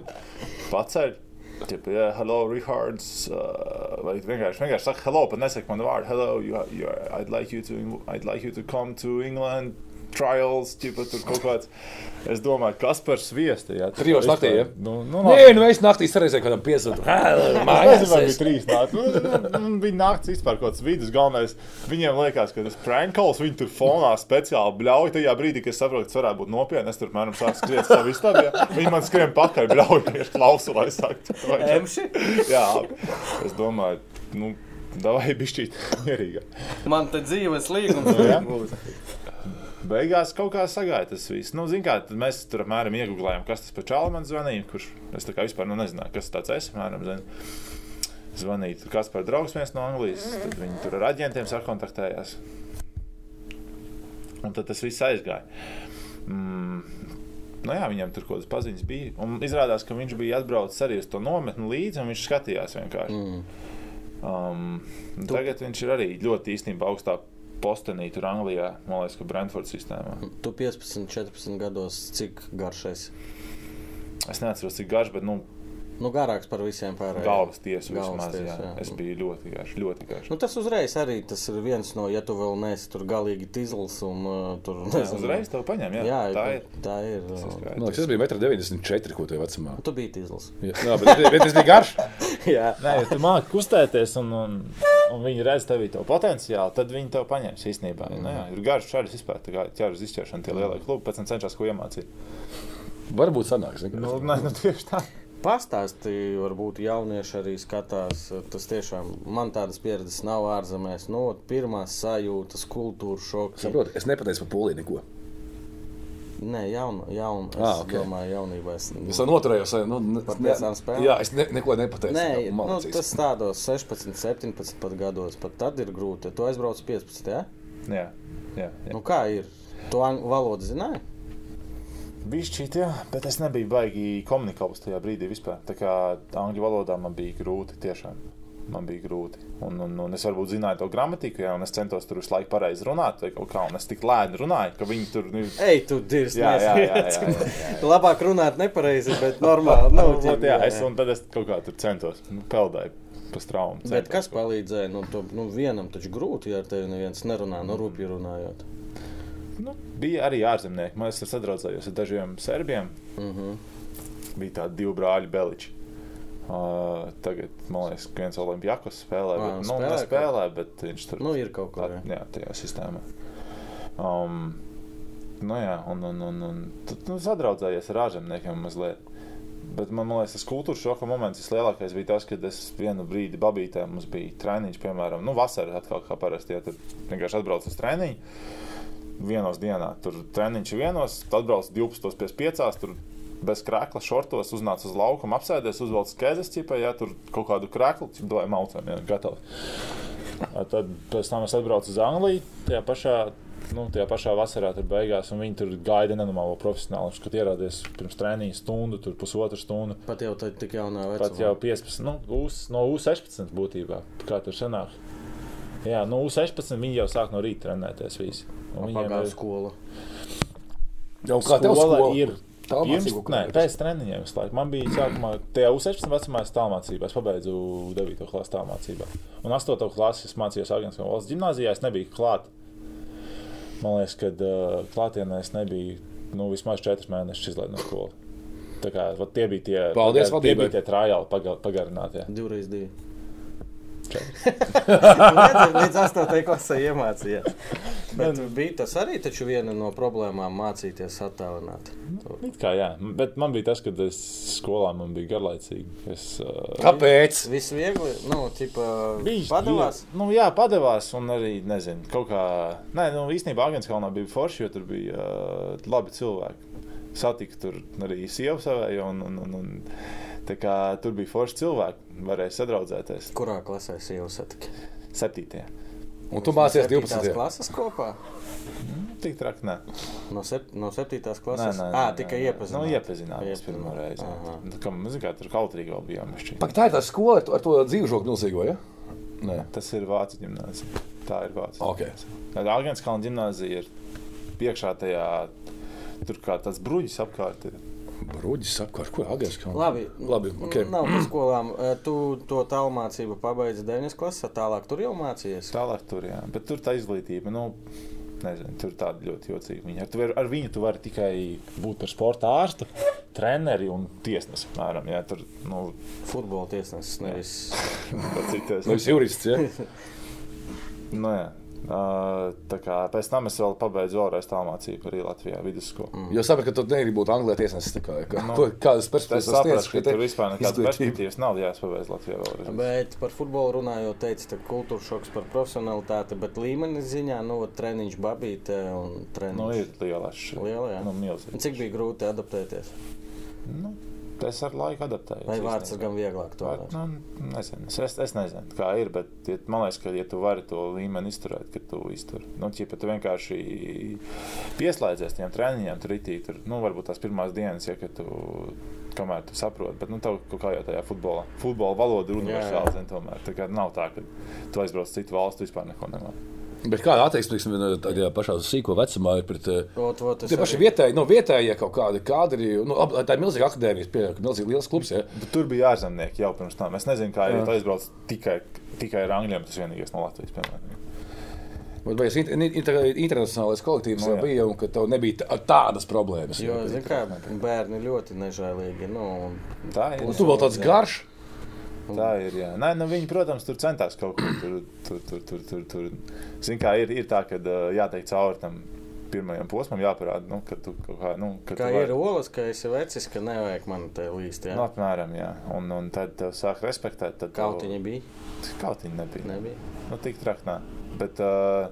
S3: <laughs> paceļ. Tipa, yeah, hello, Rihards. Uh, vai vienkārši, vienkārši saka, hello, pat nesaka man vārdu. Hello, you, you, I'd, like you to, I'd like you to come to England. Trials, tipa, tur kaut kāds. Es domāju, kas par sviestu. Jā,
S1: Trijos naktī, ja?
S3: Nu, nu,
S1: Nē, nu es naktī saredzēju kādam piesaukt.
S3: Mājās bija trīs naktas. Nu, nu, bija naktas vispār kaut kāds vidus. Galvenais, viņiem liekas, ka tas prankls viņi tur fonā speciāli bļauj. Tajā brīdī, kad es saprotu, ka tas varētu būt nopietni, es tur mēram sāku skriet savu istabu. Ja? Viņi man skrien pakaļ, bļauj, tieši klausu, lai sāktu.
S2: Emši?
S3: Jā, es domāju, nu, davai bišķīt mierīgāk.
S2: Man te dzīves līgums būs.
S3: Beigās kaut kā sagāja tas viss. Nu, zin, kā, mēs tur apmēram iegūlējām, kas tas par čālu man zvanīja, kurš es tā kā vispār nu, nezināju, kas tas ir. Apmēram, zin. Zvanīt, kas par draugs viens no Anglijas. Tad viņi tur ar aģentiem sakontaktējās. Un tad tas viss aizgāja. Mm. Nu jā, viņam tur kaut kādas paziņas bija. Un izrādās, ka viņš bija atbraucis arī uz to nometni līdzi, un viņš skatījās vienkārši.
S2: Mm.
S3: Um, un tagad viņš ir arī ļoti īstenībā augstā postenī, tur Anglijā, man liekas, ka Brentfords sistēmā.
S2: Tu 15, 14 gados, cik garšais?
S3: Es neatceros, cik garš, bet nu,
S2: Nu, garāks par visiem pārējiem.
S3: galvas tiesu
S2: Galvas
S3: vismaz.
S2: tiesu,
S3: Jā.
S2: jā.
S3: Es biju ļoti garš, ļoti garš.
S2: Nu, tas uzreiz arī tas ir viens no, ja tu vēl neesi tur galīgi tīzls un uh, tur
S3: Jā,
S2: nezinu.
S3: uzreiz tev paņem, jā.
S2: Jā,
S3: tā ir.
S2: Tā ir.
S3: Tas ir
S2: uh.
S1: Man liekas, es biju 1,94 m, ko tajā vecumā.
S2: Tu biji tīzls.
S1: Jā, <laughs> jā, bet, bet tas bija garš. <laughs>
S2: Jā.
S3: Nē, ja tu māki kustēties, un, un, un viņi redz tevī to potenciālu, tad viņi tev paņems īstenībā. Mm. Nu, jā, ir garš šāds vispār, tā kā ķēras izķeršana, tie lielie klubi, pēc tam cenšas ko iemācīt.
S1: Varbūt sanāks.
S3: Nu, nē, nu, tieši tā.
S2: Pastāstīja, varbūt jaunieši arī skatās. Tas tiešām man tādas pieredzes nav ārzemēs. Nu, ot, pirmās sajūtas, kultūra šoks.
S1: Saprotu, es nepateicu par poliju neko.
S2: Nē, jaun, jaun, es
S1: Ah, ok.
S2: okay. domāju, jaunībā es.
S1: Es jau noturējos. Nu, ne,
S2: Par piecām spēlēm?
S1: Jā, es ne, neko nepateicu.
S2: Nē,
S1: Jā,
S2: nu, tas tādos 16, 17 pat gados. Pat tad ir grūti. Tu aizbrauc 15. Ja?
S3: Jā, jā. jā.
S2: Nu, kā ir? Tu angļu valodu zināji?
S3: Bišķīt, jā, bet es nebiju baigi komunikāls tajā brīdī vispār. Tā kā angļu valodā man bija grūti tiešām. Man bija grūti. Un, un, un es varbūt zināju to gramatiku, jā, un es centos tur visu laiku pareizi runāt, vai kaut kā, un es tik lēni runāju, ka viņi tur. Nu,
S2: Ej, tu dirzi.
S3: Jā, jā, jā, jā, jā, jā.
S2: Labāk runāt nepareizi, bet normāli. Nu, <laughs>
S3: nu,
S2: ģim,
S3: jā, es, un tad es kaut kā tur centos, nu, peldēju pa straumu.
S2: Bet
S3: centos
S2: kas palīdzēja? Nu, tu, nu, vienam taču grūti, ja ar tevi neviens nerunā, nu, rupji runājot.
S3: Nu, bija arī ārzemnieki. Man es sadraudzējos ar dažiem serbiem.
S2: Mm -hmm.
S3: Bija tādi divi brāļi Beliči. Uh, tagad, man liekas, ka viens Olimpijākos spēlē, bet, nu,
S2: spēlē
S3: nespēlē, bet viņš tur
S2: Nu, ir kaut ko.
S3: At,
S2: jā.
S3: jā, tajā sistēmā. Um, nu, jā, un, un, un, un tu nu, sadraudzējies ar ārzemniekiem mazliet. Bet man, man liekas, tas kultūras šoka moments vislielākais bija tas, kad es vienu brīdi babītē mums bija treniņš, piemēram, nu, vasarā atkal kā parasti, ja tur vienkārši atbrauc uz treniņu. Vienos dienā tur treniņš vienos, tad atbrauc 12.5. tur bez krēkla, šortos, uznāca uz laukuma, apsēdies, uzvelc skēzes ķipā, ja tur kaut kādu krēklu, tad domāju, maucam, ja gatavi. Tad pēc tam es atbraucu uz Angliju, tajā pašā, nu, tajā pašā vasarā, tur beigās, un viņi tur gaida nenormālo profesionālu. Kad ieradies pirms treniņa stundu, tur pusotru stundu,
S2: Pat jau tā tik jaunā vecumā.
S3: pat jau 15, nu, uz, no U16 būtībā, kā tur sanāk. Jā, no U16 viņi jau sāk no rīta trenēties visi. Un viņiem
S2: Pagājušā
S3: ir-
S2: skola.
S1: Jau kā tev
S3: Skola
S1: skola
S3: ir
S1: Tā
S3: Pirms, nē, pēc treniņiem visu laiku. Man bija sākumā, tajā U16 vecumā, es tālmācībā. Es pabeidzu 9. klases tālmācībā. Un 8. klases es mācījos Agnēs valsts gimnājā. Es nebiju klāt. Man liekas, ka uh, klātienē es nebiju nu, vismaz 4 mēnešus izlaidis no skolas. Tā kā, tie bija tie,
S1: Paldies
S3: tie
S1: vadībai.
S3: bija tie trājāli paga- pagarinātie.
S2: Divreiz divi. Redzi, <laughs> Līdz 8. klasē iemācījās. Bet bija tas arī taču viena no problēmām mācīties attālināt.
S3: Kā, jā. Bet man bija tas, ka es skolā man bija garlaicīgi. Es, uh,
S1: Kāpēc?
S2: Viss viegli, nu, tipa,
S3: Bija
S2: padavās.
S3: bija- Nu, jā, padevās. Un arī, nezinu, kaut kā. Nē, nu, īstenībā Agnēskalnā bija forši, jo tur bija uh, labi cilvēki. Satika tur arī sievu savēju, un, un, un, un kā tur bija forši cilvēki. Varēja sadraudzēties.
S2: Kurā klasē sieva satika?
S3: Septītajā.
S1: Un tu mācījies
S2: Septītās
S1: 12.
S2: klases kopā?
S3: Tik traki, nē.
S2: No, sep no 7.
S3: Nē,
S2: klases?
S3: nē,
S2: Ā,
S3: nē,
S2: tikai
S3: nē.
S2: iepazīstināt.
S3: Nu, iepazināmies pirmo reizi.
S2: Aha.
S3: Nu, Kā, tur kautrīgi vēl bijām.
S1: Pak, tā ir tā skola ar to, dzīvžoku milzīgo, ja? Nē.
S3: Tas ir Vācu gimnāzija. Tā ir Vācu.
S1: Ok.
S3: Agnēskalna gimnāzija ir priekšā tajā. Tur kā tāds bruģis apkārt. Ir.
S1: Bruģis saka, ar ko agresīvi kalns?
S2: Labi,
S1: Labi, ok.
S2: Nav par skolām. Eh, Tu to tālmācību pabeidzi 9. klasē, tālāk tur jau mācījies.
S3: Tālāk tur, jā. Bet tur tā izglītība, nu, nezinu, tur tāda ļoti jocīga. Viņa. Tu var, ar viņu tu vari tikai būt par sporta ārstu, treneri un tiesnesi. Mēram, jā, tur, nu,
S2: Futbola tiesnesis nevis. <laughs>
S3: citas.
S1: Nevis jurists, ja? <laughs>
S3: Nu, jā. Tā kā pēc tam es vēl pabeidzu vēlreiz tālmācību arī Latvijā vidusskolā.
S2: Mm.
S1: Jo sapratu, ka tu negribi būt Anglijā tiesnesis. tā Kā, kā,
S3: Nu,
S1: nu, kādas
S3: Es
S1: perspektīvas
S3: saprotu, ka
S1: šī te
S3: tur vispār nekādas perspektīvas nav jāpabeidz Latvijā vēlreiz.
S2: Bet par futbolu runājot, teica, ka kultūra šoks par profesionalitāti, bet līmenis ziņā, nu, treniņš babīte un treniņš.
S3: Nu, ir liela atšķirība.
S2: Liela, jā.
S3: Nu, milzīga.
S2: Cik bija grūti adaptēties?
S3: Nu, es ar laiku adaptējos.
S2: Vai vārds ir gan vieglāk to
S3: Vai-? Nu, nezinu. Es, es, es nezinu, kā ir, bet ja, man liekas, ka, ja tu vari to līmeni izturēt, tad tu iztur. Nu, ja tu vienkārši pieslēdzies tiem treniņiem, tur itī, tur, nu, varbūt tās pirmās dienas, ja ka tu, kamēr tu saproti, bet, nu, kaut kā jau tajā futbolā, futbola valoda ir universāla, tomēr. Tā kā nav tā, ka tu aizbrauc citu valstu, vispār neko nemā.
S1: Bet kāda attieksme teiksim, tajā pašā sīko vecumā ir pret eh,
S2: Ot, ot, es
S1: tie paši
S2: arī-
S1: vietēji, no vietējie kaut kādi kadri? Nu, tā ir milzīga akadēmija, pieņem, ka milzīgi liels klubs. Ja?
S3: Bet tur bija ārzemnieki jau pirms tam. Es nezinu, kā ir.
S1: Jā.
S3: Tu aizbrauc tikai, tikai ar angļiem, tas vienīgais no Latvijas, piemēram.
S1: Vai tas ir internacionālais kolektīvs,
S3: Nu,
S1: jau
S3: jā.
S1: bija, un ka tev nebija tā- tādas problēmas?
S2: Jo,
S1: ja?
S2: zin kā, bērni ļoti nežēlīgi. Nu, un
S3: Tā ir.
S1: Un tu vēl tāds garš.
S3: Tā ir. Jā. Nē, nu, viņi, protams, tur centās kaut ko tur. tur, tur, tur, tur, tur. Zin, kā ir, ir tā, ka jāteikt cauri tam pirmajam posmam, jāparāda, nu, ka tu kaut kā. Nu, ka
S2: kā ir olas, ka esi vecis, ka nevajag man te līst.
S3: Nu,
S2: Jā.
S3: apmēram, jā. Un, un tad tev sāk respektēt. Tad tev-
S2: Kautiņi bija?
S3: Kautiņi nebija.
S2: Nebija.
S3: Nu, tik traki nē. Bet uh,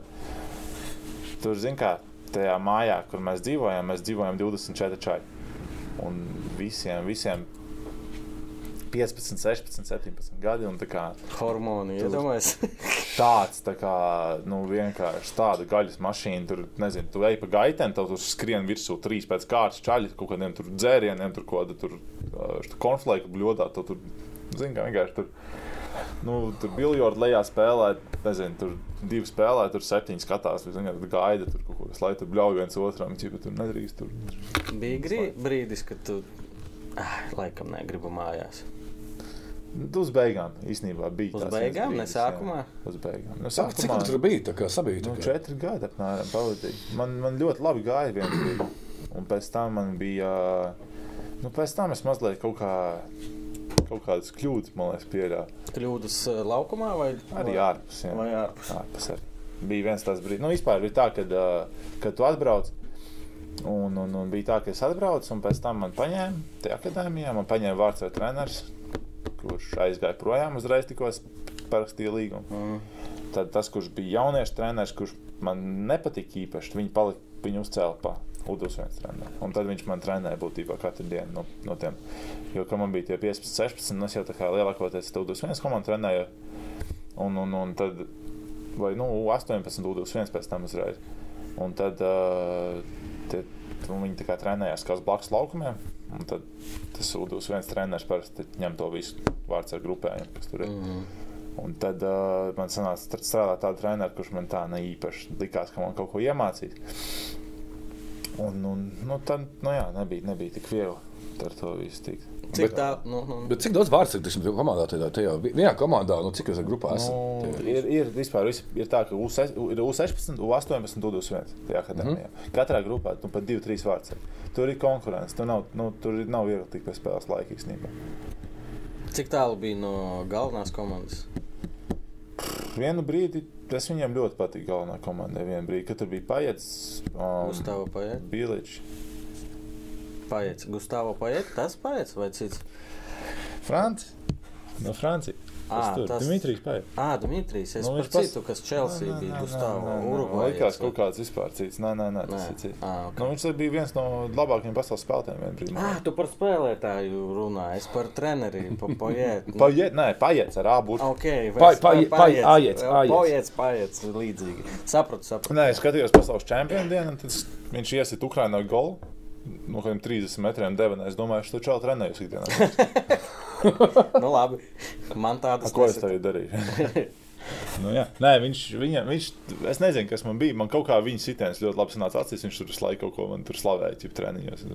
S3: tur, zin kā, tajā mājā, kur mēs dzīvojam, mēs dzīvojam 24 čai. Un visiem, visiem 15, 16, 17 gadi. Kā
S2: Hormoni,
S3: Tur-
S2: iedomājies. <laughs>
S3: tāds, tā kā, nu, vienkārši tāda gaļas mašīna, tur, nezinu, tu ej pa gaitēm, tev tur skrien virsū trīs pēc kārtas čaļi, kaut kādiem tur dzērieniem, tur kaut kāda tur uh, konflikta bļodā, tu tur, zini, kā vienkārši tur. Nu, tur bija biljards, lejā spēlē, nezinu, tur divi spēlē, tur septiņi skatās, zini, kā, tur gaida, tur kaut ko, lai tur bļauj viens otram, ķipa, tur nedrīkst. Tur.
S2: Bija grī, brīdis, kad tu ah, laikam negribu mājās.
S3: Uz beigām īstenībā bija.
S2: Uz beigām,
S3: viens
S2: ne
S3: brīdis, jā.
S2: sākumā?
S3: Uz beigām. Nu,
S1: Cik
S3: sākumā,
S1: tur bija? Tā kā sabija.
S3: nu, četri gadi apmēram pavadīju. Man, man ļoti labi gāja viens brīdis. Un pēc tam man bija. Nu, pēc tam es mazliet kaut kā. Kaut kādas kļūdas, man liekas, pieļāvu.
S2: Kļūdas eh, laukumā vai
S3: Arī ārpus. jā.
S2: vai ārpus?
S3: Ārpus arī. Bija viens tāds brīdis, nu, vispār bija tā, kad, uh, kad tu atbrauc. Un, un, un bija tā, ka es atbraucu, un pēc tam man paņēma tajā akadēmijā. Man paņēma vārds vai treneris, kurš aizgāja projām uzreiz, tikko es parakstīju līgumu.
S2: Mm.
S3: Tad tas, kurš bija jauniešu treneris, kurš man nepatika īpaši, viņi palika, viņu uzcēla pa Udus viens treneris. Un tad viņš man trenēja būtībā katru dienu no, no tiem. Jo, kad man bija tie 15, 16, un es jau tā kā lielākoties Udus viens komandu trenēju. Un, un, un tad, vai nu, 18 Udus viens pēc tam uzreiz. Un tad uh, tie, un viņi tā kā trenējās uz blakus laukumiem. Un tad tas Udus viens treneris parasti ņem to visu vārds ar grupējiem, kas tur ir.
S2: Mm.
S3: Un tad uh, man sanāca tr- strādāt tādu treneru, kurš man tā ne īpaši likās, ka man kaut ko iemācīt. Un, un nu, tad, nu jā, nebija, nebija tik viegli ar to visu tikt.
S2: Cik
S1: Bet-
S2: tā, nu, nu,
S1: Bet cik daudz vārdu ir komandā? Tajā, tajā vienā komandā, nu, cik jūs esat grupā? esat?
S3: Nu,
S1: Tie-
S3: ir, ir vispār vis- ir tā, ka U6 ir U16, U18, U21. Tajā akadēmijā. Mm -hmm. Katrā grupā nu, pat 2-3 vārds. ir. Tur ir konkurence. Tur nav, nu, tur nav viegli tikt pēc spēles laika īstenībā.
S2: cik tālu bija no galvenās komandas?
S3: Vienu brīdi es viņiem ļoti patīk galvenā komandai. Vienu brīdi, kad tur bija paiets, um,
S2: Gustavo Paiet, Paiet, Gustavo Paiet, tas Paiet vai cits?
S3: Franci. No Francijas.
S2: Ā,
S3: Tas
S2: tas-
S3: tur Dimitrijs Paiet.
S2: Ā, Dmitrijs, es
S3: Nu,
S2: nu,
S3: pas-
S2: citu, kas Chelsea bija, Gustavo,
S3: Man
S2: Urugvajs.
S3: liekas, kaut kāds vispār cits. Nē, nē, nē tas
S2: Nē.
S3: ir cits.
S2: Ā, ok.
S3: Nu, viņš bija viens no labākajiem pasaules spēlētājiem. brīdī.
S2: Ah, tu par spēlētāju runā, es par treneri, pa <laughs> Paiet.
S3: Paiet, nē, paiet ar abu.
S2: Ok,
S1: Pai- pai- pai- aiets, aiets.
S2: Paiets, paiets, līdzīgi. Sapratu, sapratu.
S3: Nē, es skatījos pasaules čempionu dienu, un tad viņš iesit Ukraiņā golu. No kādiem 30 metriem devenē. Es domāju, ka tu čau trenējies ikdienā. <laughs>
S2: Nu labi, man tādas
S3: Ko es tagad darīju? <laughs> nu, jā. Nē, viņš, viņam, viņš, es nezinu, kas man bija. Man kaut kā viņa sitiens ļoti labi sanāca acīs. Viņš tur visu laiku kaut ko man tur slavēja, jau treniņos.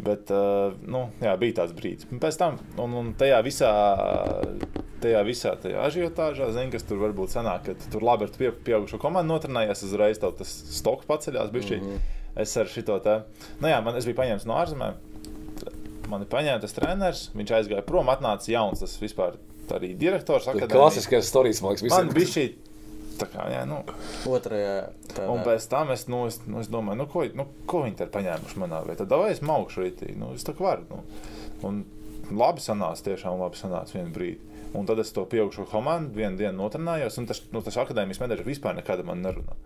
S3: Bet, uh, nu, jā, bija tāds brīdis. Pēc tam, un, un tajā visā, tajā visā tajā ažiotāžā, zinu, kas tur varbūt sanāk, ka tu tur labi ar pie, pieaugušo komandu notrenējies, uzreiz tas stoks paceļās. Mm
S2: Mhm.
S3: -hmm. Es ar šo te, nu jā, man, es biju paņēmis no ārzemēm. Man ir paņēmis tas treneris, viņš aizgāja prom, atnāca jauns, tas vispār arī direktors.
S1: Klasiskais stāstījums, man liekas,
S3: Man
S1: visiem.
S3: bija šī. Tā kā, jā, nu,
S2: Otrajā tādā.
S3: un pēc tam es, nu, es, nu, es domāju, nu, ko, nu, ko viņi tur paņēmuši manā vietā. Tad vai es maukšu rītī, nu, es tā kā varu. Nu. Un labi sanāca, tiešām labi sanāca vienu brīdi. Un tad es to pieaugušo komandu vienu dienu notrenājos, un tas, nu, tas akadēmijas menedžers vispār nekad man nerunā.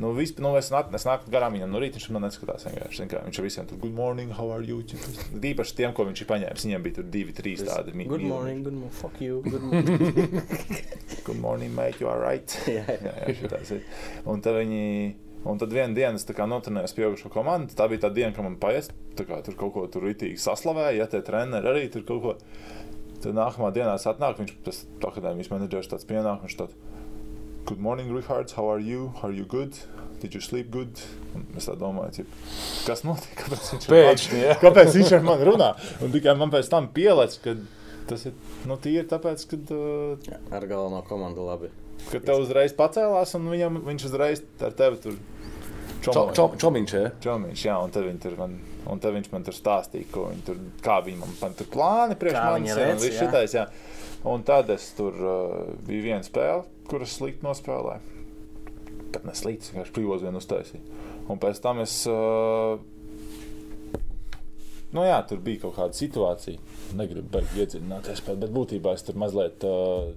S3: Nu, visp, nu, es, nāk, nāku garām viņam no rīta, viņš man neskatās. Vienkārši. Kā, Viņš ir visiem tur, good morning, how are you? Īpaši tiem, ko viņš ir paņēmis. Viņiem bija tur divi, trīs tādi
S2: Good
S3: mīļi.
S2: morning, good morning, fuck you, <laughs> good morning.
S3: Good morning, mate, you are right. <laughs>
S2: jā, jā.
S3: jā, jā, ir. Un tad viņi. Un tad vienā dienā es tā kā notrenējos pieaugušo komandu. Tā bija tā diena, kad man paies, tā kā tur kaut ko tur ritīgi saslavēja, ja tie treneri arī tur kaut ko. Tad nākamā dienā es atnāku, viņš tas akadēmijas menedžers tāds pienāk, viņš tāds Good morning, Rihards, how are you? Are you good? Did you sleep good? Es tā domāju, cip, kas notiek? Kāpēc viņš
S1: Pēkšņi, jā. <laughs>
S3: Kāpēc viņš ar mani runā? Un tikai man pēc tam pielēc, ka tas ir nu, tīri tāpēc, ka uh,
S2: Ar galveno komandu labi.
S3: Kad tev uzreiz pacēlās, un viņam, viņš uzreiz ar tevi tur
S1: Čo- čo- Čomiņš, jā.
S3: čomiņš, jā, un tad, viņi tur man, un tad viņš man tur stāstīja, ko viņi tur, kā viņi man, man tur plāni priekš manis ir, un viss
S2: jā.
S3: šitais, jā. Un tad es tur uh, bija viena spēle, kuras slikti nospēlēju. Pat ne slikti, es vienkārši privos vienu uztaisīju. Un pēc tam es, uh, nu jā, tur bija kaut kāda situācija. Negribu beigt iedziļināties, bet, bet būtībā es tur mazliet uh,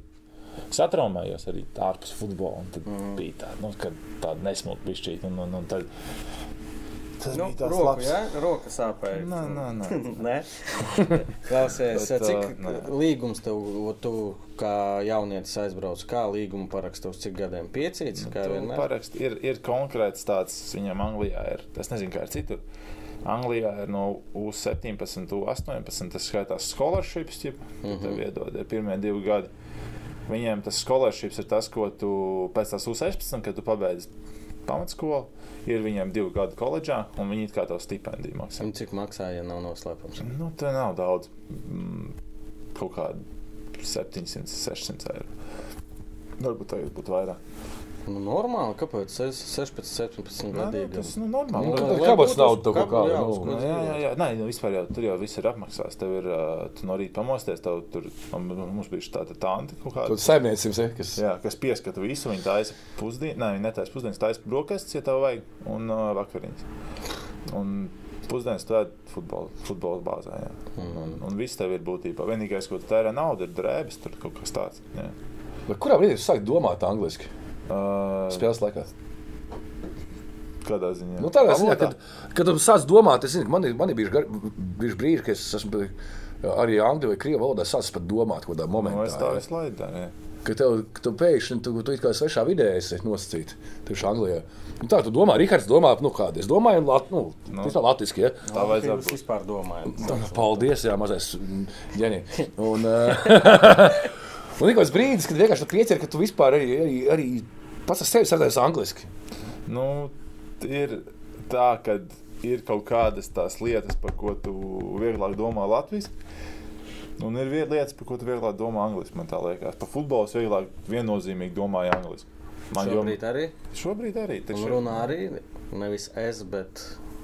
S3: satraumējos arī ārpus futbola. Tad mm. bija tāda, nu, tāda nesmuka bišķīt. Un, un, un tad, tas
S2: Nu,
S3: bija tāds
S2: roku,
S3: labs.
S2: jā, roka sāpēja.
S3: Nē, nē, nē. <laughs>
S2: Nē, klausies, <laughs>
S3: Bet,
S2: cik
S3: nē.
S2: līgums tev, tu kā jaunietis aizbrauc, kā līgumu parakstu uz cik gadiem? Piecīts, vienmēr?
S3: parakst, ir, ir konkrēts tāds, viņam Anglijā ir, es nezinu, kā ir citur. Anglijā ir no U17, U18, tas skaitās scholarships, ja mm -hmm. tev iedod, ir pirmie divi gadi. Viņiem tas scholarships ir tas, ko tu pēc tās U16, kad tu pabeidz pamatskolu, ir viņiem divi gadi koledžā, un viņi kā to stipendiju maksā.
S2: Un cik maksā, ja nav noslēpums?
S3: Nu, tā nav daudz. Mm, kaut kādi 700, 600 eiro. Varbūt tagad būtu vairāk.
S2: Nu, normāli, kāpēc es 16, 17
S3: Nē,
S2: gadu
S3: nu, tas nu, normāli.
S2: Nu,
S3: Nu,
S2: lai
S1: kāpēc tev kaut
S2: kāpēc,
S1: kāda, nu,
S3: Nu, jā, jā, jā. Nē, nu, vispār jau tur jau viss ir apmaksāts. Tev ir, tu no rīta pamosties, tev tur man- mums bija tāda tanta kaut kāda.
S1: Tad saimniecības, ja, kas
S3: Jā, kas pieskata visu, viņa taisa pusdienas, ne, viņa netaisa pusdienas, taisa brokastis, ja tev vajag, un uh, vakariņas. Un pusdienas tādā futbola, futbola bāzē. Jā. Un, un viss tev ir būtībā. Vienīgais, ko tu tērē naudu, ir drēbes, tur kaut kas tāds. Jā.
S1: Bet kurā brīdī jūs sākat domāt angliski?
S3: Uh,
S1: Spēles laikā.
S3: kādā ziņā?
S1: Nu, tādā ziņā, kad, kad tu sāc domāt, es zinu, man ir, man ir bijuši, brīži, kad es esmu arī angļu vai krievu valodā sācis pat domāt, kādā momentā.
S3: Nu, es tā
S1: ja.
S3: visu laiku daru. jā.
S1: Ka tev, ka tu pēkšņi, tu, tu it kā svešā vidē esi nosacīts, tieši Anglijā. Un tā, tu domā, Rihards domā, nu kāda, es domāju, lat, nu,
S3: Nu.
S1: nu. tā latviski, ja.
S3: Tā vajadzētu būt.
S2: vispār domājat.
S1: Paldies, jā, mazais ģeni. Un, <laughs> un ir kaut kāds brīdis, kad vienkārši tu priecē, ka tu vispār arī, arī, arī pats ar sevi sadarbojies angliski.
S3: Nu, ir tā, ka ir kaut kādas tās lietas, par ko tu vieglāk domā Latvijas. Un ir viena lieta, par ko tu vieglāk domā angliski. Man tā liekas, par futbolu es vieglāk viennozīmīgi domāju angliski. Man jau
S2: Šobrīd arī.
S3: šobrīd arī taču,
S2: runā arī nevis es, bet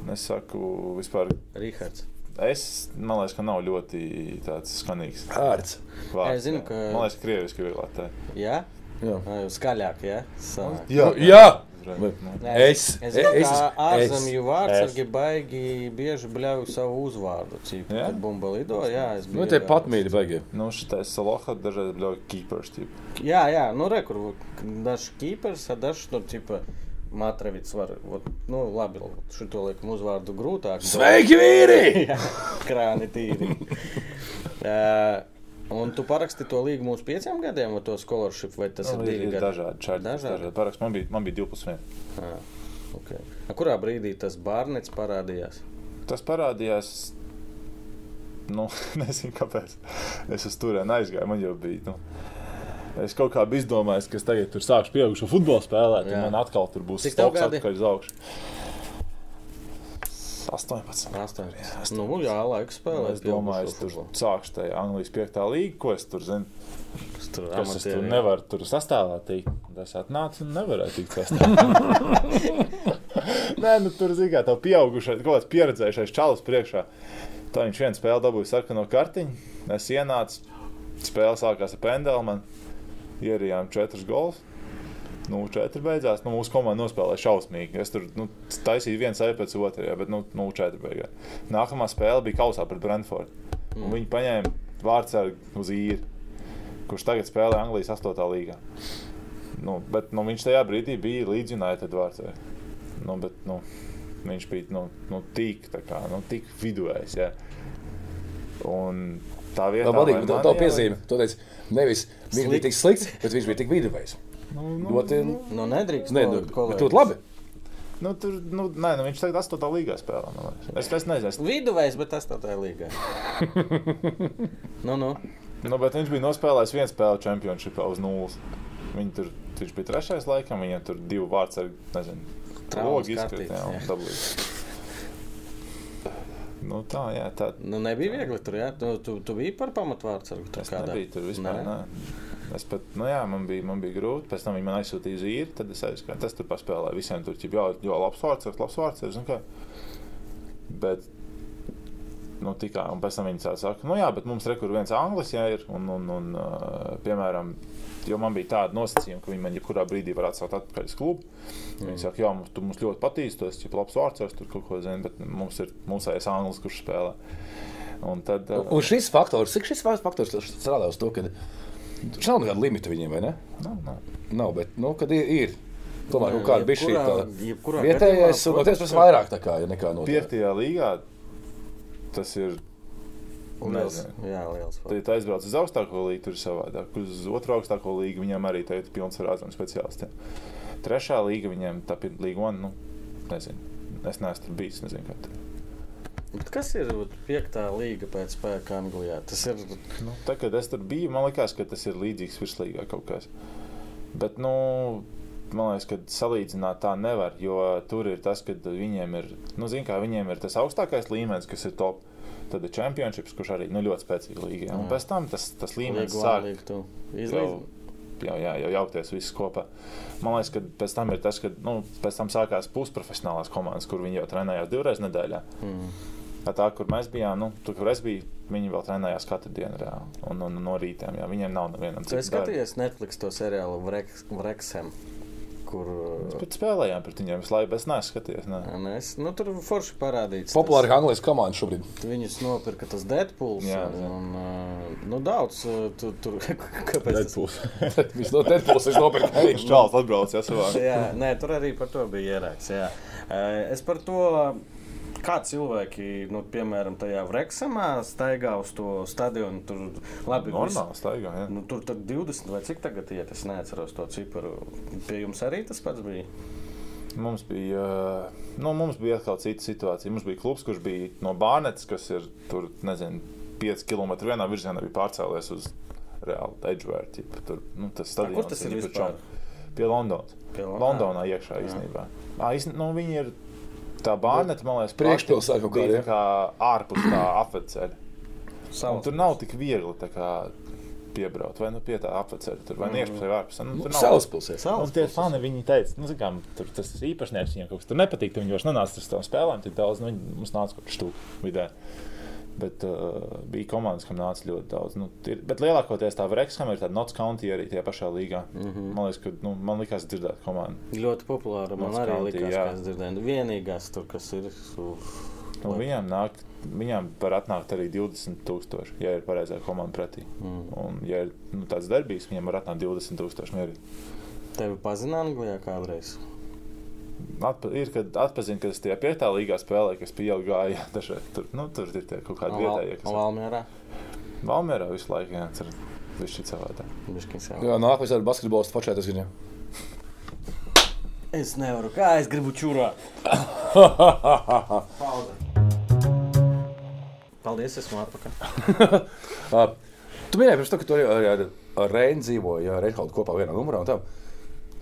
S3: Es saku, vispār.
S2: Rihards.
S3: Es liekas, ka nav ļoti tāds skanīgs
S1: Ārts.
S3: vārds.
S2: Es zinu,
S3: jā.
S2: ka-
S3: Man liekas, ka krieviski vieglāk tā.
S2: Jā,
S1: Jā.
S2: Skaļāk, jā. Sanāk.
S1: Jā, jā.
S3: Nu,
S2: Nē,
S1: Es-
S2: es zinu,
S1: es-
S2: ka
S1: es-
S2: ārzemju vārdsargi
S3: es.
S2: baigi bieži bļauj savu uzvārdu. Cīp,
S3: Jā?
S2: bumba lido, jā, es
S1: Nu,
S2: biju
S1: te
S2: ievērojis.
S1: patmīļi baigi.
S3: Nu, šitais Saloha dažreiz bļauj keepers. Tīp.
S2: Jā, jā, nu, re, kur dažs kīpers, a dažs, nu, tipa, Matrevits var, ot, nu, labi, šito liekam uzvārdu grūtāk.
S1: Sveiki, vīri!
S2: Jā, krāni tīri. uh, un tu paraksti to līgumu uz pieciem gadiem, vai to scholarship, vai tas
S3: Nu,
S2: ir divi
S3: ir
S2: gadi?
S3: dažādi čārti.
S2: Dažādi?
S3: Dažādi. Paraks, man, bija, man bija 12.
S2: Ah, okay. A, kurā brīdī tas bārnets parādījās?
S3: Tas parādījās. Nu, nezinu, kāpēc. Es uz turieni aizgāju. Man jau bija. Nu, es kaut kā biju izdomājis, ka es tagad tur sākšu pieaugušo futbolu spēlēt.
S2: Jā.
S3: un Man atkal tur būs
S2: Cik tev
S3: stoks
S2: gadi?
S3: atpakaļ uz augšu. 18.
S2: Astoņas. Nu, jā, laiks spēlēt.
S3: Es domāju, es tur sākšu tajā Anglijas piektā līga, ko es tur zinu.
S2: tur
S3: Kas es tur
S2: amatieri.
S3: nevaru tur sastāvā tikt. Tas atnāca un nevarēja tikt sastāvā. <laughs> Nē, nu tur zina, tā pieaugušais, kaut kāds pieredzējušais čalis priekšā. Tā viņš vienu spēli dabūja sarkano kartiņu. Es ienācu, spēle sākās ar pendeli. Man ierijām četrus golus. Nu, četri beidzās. Nu, mūsu komanda nospēlēja šausmīgi. Es tur nu, taisīju vienu sēdi pēc otrā, bet nu, nu, četri beigās. Nākamā spēle bija kausā pret Brentfordu. Mm. Viņi paņēma vārdsargu uz īri, kurš tagad spēlē Anglijas 8. līgā. Nu, bet, nu, viņš tajā brīdī bija līdz United vārdsargam. Nu, bet, nu, viņš bija nu, nu, tik, kā, nu, tik viduvējs. Ja. Un tā vietā,
S1: Tā patīk, tā, tā piezīme. Tu teici, nevis viņš bija
S2: Slikts.
S1: tik slikts, bet viņš bija tik viduvējs.
S3: Nu, nu,
S1: Ļoti,
S2: Nu, nedrīkst.
S1: ne,
S2: palikt
S1: nu,
S2: kolēģis.
S1: bet tu labi.
S3: nu, tur, nu, nē, nu, viņš tagad 8. līgā spēlē. man liekas. Es, es nezinu, es,
S2: Viduvējs, bet tas tā tā līga. <laughs> nu, nu.
S3: nu, bet viņš bija nospēlējis vienu spēli čempionšipā uz nulles. Viņi tur, viņš bija trešais laikam, viņam tur divi vārds ar, nezinu,
S2: Traumas
S3: logi izkrita.
S2: kartītes,
S3: Jā,
S2: jā.
S3: un dabūja. Nu, tā, jā, tā.
S2: Nu, nebija viegli tur, jā. Tu, tu, tu biji par pamatvārdu sargu.
S3: Es nebiju tur vispār. Nē. Es pat, nu jā, man bija, man bija grūti. Pēc tam viņi man aizsūtīja uz īri, tad es aizgāju. Tas tur paspēlēja. Visiem tur jā, jā, labs vārds, labs vārds. zini kā. Bet, nu, tikai, un pēc tam viņi tā saka, nu jā, bet mums rekur viens anglis jā, ir. Un, un, un, piemēram, jo man bija tāda nosacījuma, ka viņi man jebkurā brīdī var atsaukt atpakaļ uz klubu. Mm. Viņi saka, jā, mums, tu mums ļoti patīk, tu esi labs vārds, tur kaut ko zini, bet mums ir mūsējais anglis, kurš spēlē. Un tad, uh,
S1: Un šis faktors, cik šis faktors strādā uz to, ka viņš nav nekāda limita viņiem, vai ne?
S3: nav, nav.
S1: Nav, bet, nu, kad ir, ir tomēr kaut kāda bija šī tā vietējais, un tiesas
S2: protams,
S1: vairāk tā kā, ja nekā no
S3: Piektajā līgā tas ir.
S2: Liels, jā, liels.
S3: Tad, ja aizbrauc uz augstāko līniju, tur ir savādāk. Uz otru augstāko līniju viņam arī ir pilns ar ārzemju speciālistiem. Trešā līga viņiem tā ir līga, un, nu, nezinu. Es neesmu tur bijis, nezinu, kā tur.
S2: Bet kas ir ot, piektā līga pēc spēka Anglijā? Tas ir
S3: Nu, tā, kad es tur biju, man liekas, ka tas ir līdzīgs virslīgā kaut kas. Bet, nu, man liekas, ka salīdzināt tā nevar, jo tur ir tas, ka viņiem ir, nu, zin, kā viņiem ir tas augstākais līmenis, kas ir top. Tad ir Championships, kurš arī nu, ļoti spēcīga līga. jā. Un pēc tam tas, tas līmenis sāk
S2: tu
S3: jau, jā, jau jaukties viss kopā. Man liekas, ka pēc tam ir tas, ka nu, pēc tam sākās pusprofesionālās komandas, kur viņi jau trenējās divreiz nedēļā.
S2: Mm.
S3: Tā, kur mēs bijām, nu, tur, kur es biju, viņi vēl trenējās katru dienu reāli. Un, un no rītiem, jā, viņiem nav nevienam
S2: Tu esi skatījies Netflix to seriālu Vreks- Vreksem, kur
S3: Mēs pat spēlējām pret viņiem visu laiku, bet es neesmu skatījies. Ne.
S2: uh, mēs, nu, tur forši parādīts.
S1: Populāra Anglijas komanda šobrīd.
S2: Viņus nopirka tas Deadpools.
S3: Jā,
S2: un,
S3: jā.
S2: un, uh, nu, daudz uh, tur, tur <laughs> kāpēc tas <laughs>
S1: Viņš no Deadpools ir nopirkt arī.
S3: Čāls atbrauc, jā, savā. <laughs>
S2: jā, nē, tur arī par to bija ieraksts. jā. Eh, Es par to, kā cilvēki, nu, piemēram, tajā Vreksamā staigā uz to stadionu. Tur labi,
S3: Normāli staigā, jā.
S2: Nu, tur tad 20 vai cik tagad iet, es neatceros to ciparu. Pie jums arī tas pats bija.
S3: Mums bija, nu, mums bija atkal cita situācija. Mums bija klubs, kurš bija no Bārnetes, kas ir tur, nezinu, 5 km vienā virzienā, bija pārcēlies uz reāli Edgevārdu. Tur nu, tas stadions
S2: Kur tas ir vispār?
S3: pašam- Pie Londonas.
S2: Pie Lon-
S3: Londonā iekšā īstenībā. Ā, īsten- Nu, viņi ir tā Bārnete, man liekas,
S1: Priekšpilsēta kaut kāda,
S3: tā kā ārpus tā apveceļa. Tur nav tik viegli piebraukt vai nu pie tā apveceļa, tur vai mm. iekšpusē vai ārpusē. Nu, tur nav-
S1: Salaspilsē.
S3: Un tie fani viņi teica, nu, kā, tur tas īpašnieks viņiem kaut kas tur nepatīk. Viņi vairs nenāca uz tām spēlēm, tik daudz. Nu, viņi mums nāca kaut kas stūks vidē. Bet uh, bija komandas, kam nāca ļoti daudz. Nu, ir, bet lielākoties tā Vrexham ir tāda Notts County arī tajā pašā līgā. Mm. -hmm. Man liekas, ka nu, man likās dzirdēt komandu.
S2: Ļoti populāra. Man
S3: Mums
S2: arī
S3: County,
S2: likās,
S3: jā.
S2: ka es dzirdēju. Vienīgās tur, kas ir. Uf,
S3: Nu, viņām, nāk, viņām var atnākt arī 20,000, ja ir pareizā komanda pretī.
S2: Mm.
S3: Un, ja ir nu, tāds darbs, viņam var atnākt 20,000 mierīgi.
S2: Tevi pazina Anglijā kādreiz.
S3: Atpa, ir, kad atpazina, ka es tajā piektā līgā spēlēju, kas pieauga gāja. Dažreiz tur, nu, tur ir tie kaut kādi vietējie, kas
S2: Valmērā.
S3: Valmērā visu laiku, jā, tur viss šī savādāk.
S1: Jā, nākamais ir basketbols, pačētas viņa.
S2: Es nevaru, kā es gribu čurāt. Paldies, esmu atpakaļ. <laughs>
S1: Tu minēji pirms tam, ka tu arī arī ar, ar Reinu dzīvoji, ja Reinholdu kopā vienā numurā un tā.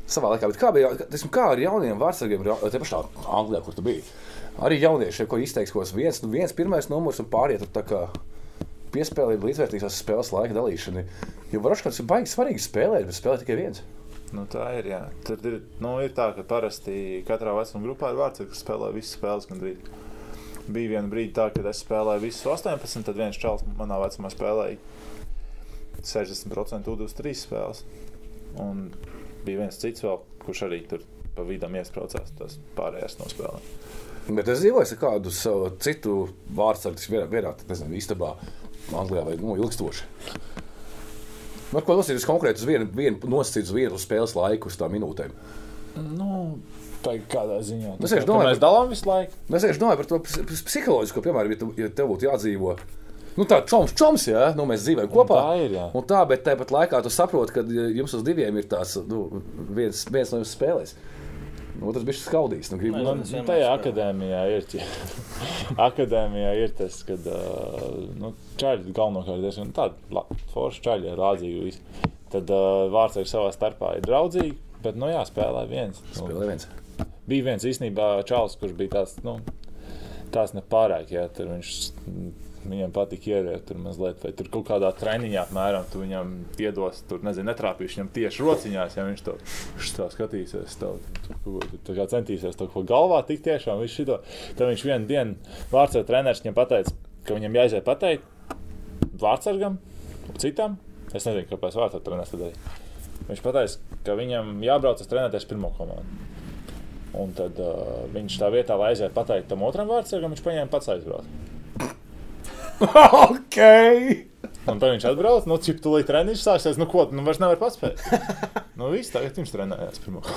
S1: Savā laikā, bet kā bija, teiksim, kā ar jauniem vārdsargiem, te pašā Anglijā, kur tu biji? Arī jaunieši, ko izteiks, ko viens, nu, viens pirmais numurs un pārējie tur tā kā piespēlēt līdzvērtīgās spēles laika dalīšana. Jo varoši, ka tas ir baigi svarīgi spēlēt, bet spēlēt tikai viens.
S3: Nu, tā ir. Jā. Tur ir, nu, ir tā, ka parasti katrā vecuma grupā ir vārds, kas spēlē visas spēles. Gandrīz. Bija viena brīdi, tā, kad es spēlēju visus 18, tad viens čels manā vecumā spēlēja 60% U23 spēles. Un bija viens cits vēl, kurš arī tur pa vidam iesprādzās, tas pārējās no spēlēm.
S1: Bet es dzīvoju ar kādu savu citu vārdsargu, vienā, vienā nezinu, istabā, Anglijā vai nu, ilgstoši. Var ko nosacīt konkrēti uz vienu, vienu nosacīt uz vienu spēles laiku, uz tām minūtēm.
S3: Nu, tā ir kādā ziņā.
S1: Es vienkārši domāju,
S3: mēs dalām visu laiku.
S1: Es vienkārši domāju par to ps- ps- psiholoģisko, piemēram, ja, tu, ja tev būtu jādzīvo. Nu, tā čoms, čoms, jā, nu, mēs dzīvojam kopā.
S3: tā ir, jā.
S1: Un tā, bet tāpat laikā tu saproti, ka ja jums uz diviem ir tās, nu, viens, viens no jums spēlēs. Nu, tas bija skaudīgs. Nu, grib,
S3: Nu,
S2: vienmēr
S3: tajā akadēmijā ir, <laughs> akadēmijā ir tas, ka nu, čaļi galvenokārt diezgan tādi la- forši čaļi ir rādzīgi. Tad uh, vārdsargi savā starpā ir draudzīgi, bet, nu jā, spēlē viens. Nu,
S1: spēlē viens.
S3: bija viens īstenībā čalis, kurš bija tāds, nu, tāds nepārāk, tur viņš, viņam patīk ieriet tur mazliet, vai tur kaut kādā treniņā apmēram, tu viņam iedos, tur, nezinu, netrāpīšu viņam tieši rociņās, ja viņš to tā skatīsies, kaut ko, tā kā centīsies to kaut ko galvā tik tiešām, viņš šito, tad viņš vienu dienu vārdsarga treneris viņam pateica, ka viņam jāiziet pateikt vārdsargam, citam, es nezinu, kāpēc vārdsarga treneris tad darīja. Viņš pateica, ka viņam jābrauc uz trenēties pirmo komandu. Un tad uh, viņš tā vietā, lai aizietu pateikt tam otram vārdsargam, viņš paņēma pats aizbraukt. <laughs>
S1: ok!
S3: Un tad viņš atbrauc, nu, cik tūlīt treniņš sāksies, nu, ko, nu, vairs nevar paspēt. <laughs> nu, viss tagad viņš trenējās pirmo. <laughs>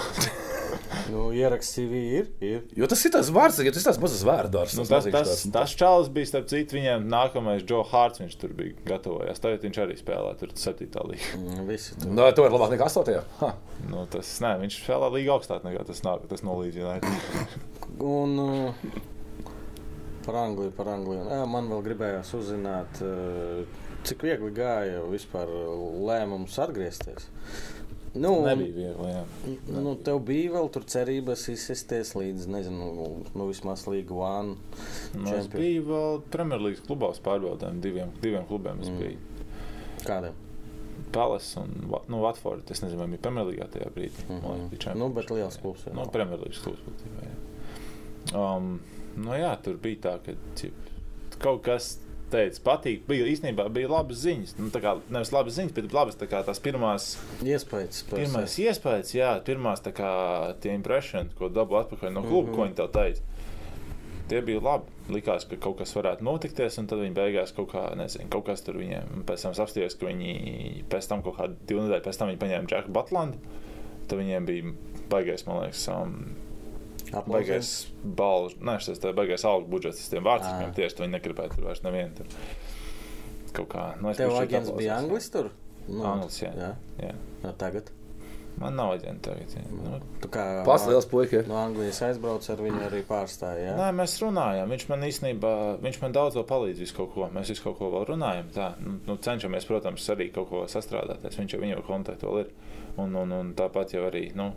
S2: Nu, ieraksts CV ir. ir.
S1: Jo tas ir tas vārds, ja tas ir tas mazs vārds.
S3: nu, tas, tas, tas čalis bija, starp citu, viņiem nākamais Joe Hārts, viņš tur bija gatavojies. Tagad viņš arī spēlē, tur septītā līga.
S2: Mm, Visi tur.
S1: Nē, to ir labāk nekā astotajā. Ha.
S3: Nu, tas, nē, viņš spēlē līga augstāk nekā tas, nāk, tas nolīdz United.
S2: Un uh, par Angliju, par Angliju. Jā, man vēl gribējās uzzināt, cik viegli gāja vispār lēmums atgriezties. Nu,
S3: Nebija viegli. Jā.
S2: Nu, tev bija vēl tur cerības izsisties līdz, nezinu, nu, vismaz Līga One.
S3: Nu, es
S2: Champion.
S3: biju vēl Premjerlīgas klubā pārbaudēm. Diviem, diviem klubiem es
S2: Mm. Kādiem?
S3: Palace un nu, Watford. Es nezinu, vai bija Premjerlīgā tajā brīdī.
S2: Mhm.
S3: Man liekas, bija
S2: Nu,
S3: Champions.
S2: bet liels klubs. jau
S3: Nu. Premjerlīgas klubs būtībā. Jā. Um, nu, jā, tur bija tā, ka cip, kaut kas teica, patīk. Bija īstenībā bija labas ziņas. Nu, kā, nevis labas ziņas, bet labas tā kā tās pirmās.
S2: Iespējas. sevi.
S3: iespējas, jā, pirmās tā kā tie impressions, ko dabū atpakaļ no kluba, mm -hmm. ko viņi tev teica. Tie bija labi. Likās, ka kaut kas varētu notikties, un tad viņi beigās kaut kā, nezinu, kaut kas tur viņiem. Pēc tam es apstājos, ka viņi pēc tam kaut kādu divu nedēļu pēc tam viņi paņēma Džeku Batlandu. Tad viņiem bija baigais, man liekas, um. Baigais balvu, ne, šis tā baigais algu budžets, tiem vārdsargiem tieši to viņi negribēja tur vairs nevienu. Tur. Kaut kā, nu, es
S2: Tev aģents bija anglis tur? Nu,
S3: Anglis, jā.
S2: jā.
S3: Jā.
S2: jā. Tagad.
S3: Man nav aģenta tagad. Jā. Nu,
S2: Tu kā
S1: Pats liels puika.
S2: no Anglijas aizbrauc ar viņu arī pārstāja.
S3: Nē, mēs runājam. Viņš man īstenībā, viņš man daudz vēl palīdz visu kaut ko. Mēs visu kaut ko vēl runājam. Tā, nu, nu, cenšamies, protams, arī kaut ko sastrādāties. Viņš jau viņu kontaktu vēl ir. Un, un, un tāpat jau arī, nu,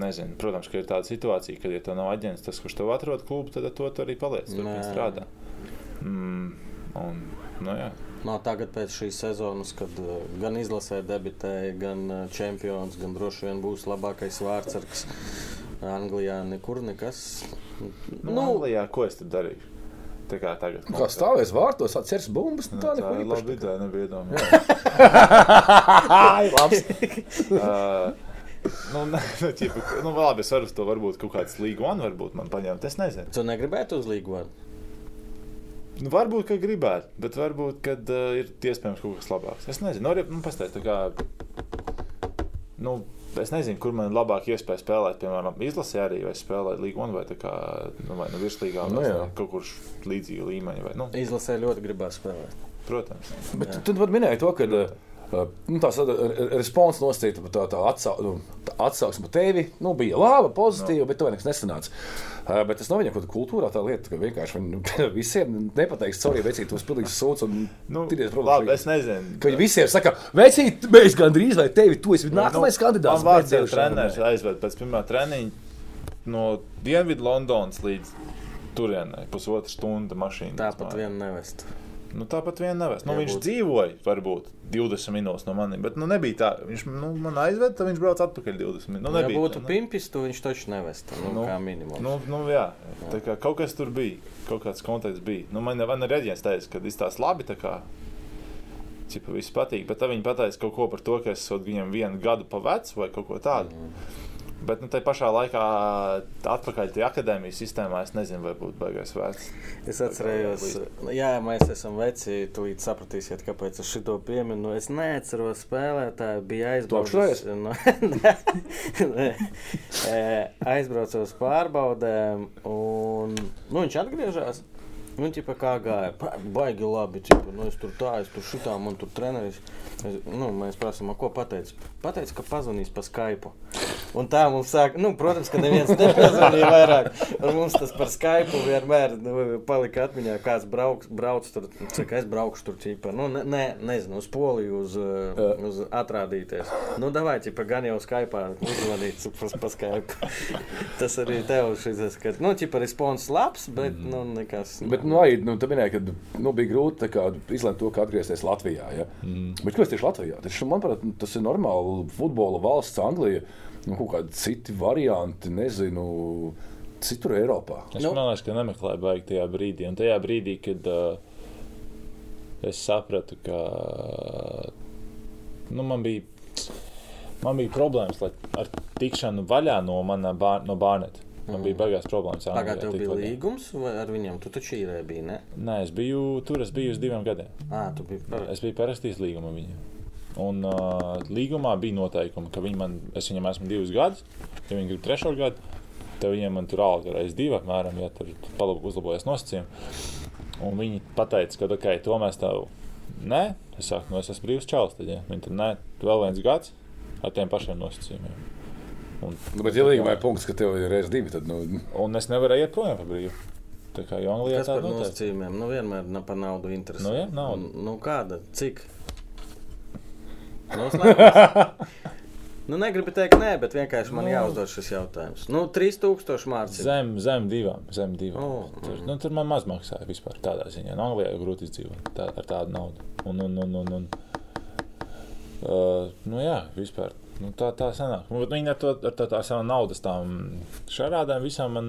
S3: nezinu, protams, ka ir tāda situācija, ka, ja tev nav aģents, tas, kurš tev atrod klubu, tad ar to arī paliec. Tur
S2: Nē.
S3: viņš strādā. Mm, un, nu, jā.
S2: No, tagad pēc šīs sezonas, kad uh, gan izlasē debitēja, gan uh, čempions, gan droši vien būs labākais vārdsargs Anglijā, nekur nekas.
S3: Nu,
S2: Nu,
S3: Anglijā, ko es tur darīju? Tā kā tagad.
S1: Kā stāvēs vārtos, atceries bumbas,
S3: Nu,
S1: tā
S3: tā ir laba ideja, nebija iedomājies. <laughs> <laughs> <laughs> Nu, ne, <laughs> nu, ķipa, nu, labi, es varu to varbūt kaut kāds līgu un varbūt man paņemt. Es nezinu.
S2: tu negribētu uz līgu?
S3: Nu, varbūt, ka gribētu, bet varbūt, ka uh, ir iespējams kaut kas labāks. Es nezinu, nu, arī, nu, pastāst, tā kā, nu, es nezinu, kur man ir labāk iespēja spēlēt, piemēram, izlasē arī, vai spēlēt līgu un vai tā kā, nu, vai nu virslīgā,
S1: Nu,
S3: vai
S1: jā.
S3: kaut kur līdzīga līmeņa, vai, nu,
S2: Izlasē ļoti gribētu spēlēt.
S3: protams.
S1: Bet tu pat minēji to, ka uh, nu, tā responsa nosacīta, tā, tā, atsau, nu, tā atsauksme par tevi nu, bija laba, pozitīva, no. bet to nekas nesanāca. Uh, bet tas nav viņam kaut kāda kultūrā tā lieta, ka vienkārši viņi nu, <laughs> visiem nepateiks, caur veicīt tos pilnīgus sūdz un
S3: Nu,
S1: tīries
S3: labi,
S1: problēmas.
S3: es nezinu.
S1: Ka viņi visiem saka, veicīt, mēs gandrīz vai tevi, tu esi nākamais kandidāts.
S3: Nu, Man vārds ir treneris, aizved pēc pirmā treniņa no Dienvidu Londonas līdz turienei, pusotra stunda mašīna.
S2: Tāpat vien nevest.
S3: Nu, tāpat vien nevis. Nu,
S2: Jā,
S3: viņš dzīvoja, varbūt 20 minūtes no manis, bet nu, nebija tā. Viņš nu, man aizveda, tad viņš brauc atpakaļ 20 minūtes. Nu,
S2: Nu, ja
S3: nebija
S2: būtu
S3: tā,
S2: pimpis, tu viņš taču nevest. Nu,
S3: Nu,
S2: nu, kā minimums.
S3: Nu, nu, jā, tā kā kaut kas tur bija, kaut kāds konteksts bija. Nu, man man ir reģions teica, ka izstāsta labi, cipa viss patīk, bet tad viņi pateica kaut ko par to, ka es esmu viņam vienu gadu pa vecu vai kaut ko tādu.
S2: Mhm.
S3: Bet nu, tā pašā laikā, atpakaļ tajā akadēmijas sistēmā, es nezinu, vai būtu baigais vērts.
S2: Es atcerējos, jā, mēs esam veci. Tūlīt sapratīsiet, kāpēc es šo pieminu. Es neatceros spēlētāju. Bija aizbraucis. No, aizbraucu uz pārbaudēm, un nu, viņš atgriežas. Nu, ķipa, kā gāja? Baigi labi. Ķipa, nu, es tur tā, es tur šitā, man tur treneris. Es, nu, mēs prasām, ko pateicis. Pateicis, ka pazvanīs pa Skype. Un tā mums sāk, nu, protams, ka neviens nepazvanīja vairāk. Un mums tas par Skype vienmēr nu, palika atmiņā, kāds brauks, brauc tur. Saka, es braukšu tur, ķipa. Nu, ne, ne, nezinu, uz Poliju, uz, uz atrādīties. Nu, davai, ķipa, gan jau Skype uzvanīt pa, pa Skype. <laughs> tas arī tev šis, ka, nu, ķipa, respons labs, bet, nu, nekas.
S1: Bet, nu, arī, nu, tu minēji, ka nu, bija grūti tā kā, izlemt to, kā atgriezties Latvijā. Ja? Mm. Bet kāpēc tieši Latvijā? Taču, manuprāt, nu, tas ir normāli futbola valsts, Anglija, nu, kaut kādi citi varianti, nezinu, citur Eiropā.
S3: Es
S2: Nu.
S3: nu, domāju, ka nemeklēju baigi tajā brīdī. Un tajā brīdī, kad uh, es sapratu, ka nu, man bija. Man bija problēmas lai, ar tikšanu vaļā no mana bār, no bārneta. Man bija baigās problēmas. Anglijā
S2: Pagaidā, tev bija
S3: vaļā.
S2: līgums ar viņiem? Tu taču īrē biji, ne?
S3: Nē, es biju tur, es biju uz diviem gadiem.
S2: Ā, tu biji par...
S3: Es biju parakstījis līgumu ar viņu. Un uh, līgumā bija noteikumi, ka viņi man, es viņam esmu divus gadus, ja viņi grib trešo gadu, tad viņiem man tur alga reiz divi apmēram, ja tur uzlabojas nosacījumi. Un viņi pateica, ka ok, to mēs tev. Nē, es saku, nu es esmu brīvs čalis. Tad, ja. Viņi tad nē, vēl viens gads ar tiem pašiem nosacījumiem. Un,
S1: Nu, bet, ja līgumā ir punkts, ka tev ir reizes divi, tad, nu,
S3: un es nevarēju iet projām par brīvu. Tā kā jau Anglijā
S2: Kas
S3: tā
S2: par nosacījumiem? Nu, vienmēr na, par naudu interesē.
S3: Nu, jā, nauda.
S2: Nu, nu, kāda? Cik? <laughs> Nu, nu, negribu teikt, nē, bet vienkārši man jāuzdod šis jautājums. Nu, 3000 mārciņu.
S3: Zem, zem divām. Zem divām.
S2: O,
S3: tur, nu, tur man maz maksāja vispār tādā ziņā. No Anglijā grūti izdzīvot tā, ar tādu naudu. Un, un, un, un, un, uh, nu, jā, vispār. Nu, tā tā sanāk. Nu, Viņi ar to ar tā, tā savu naudas tām šādām visām man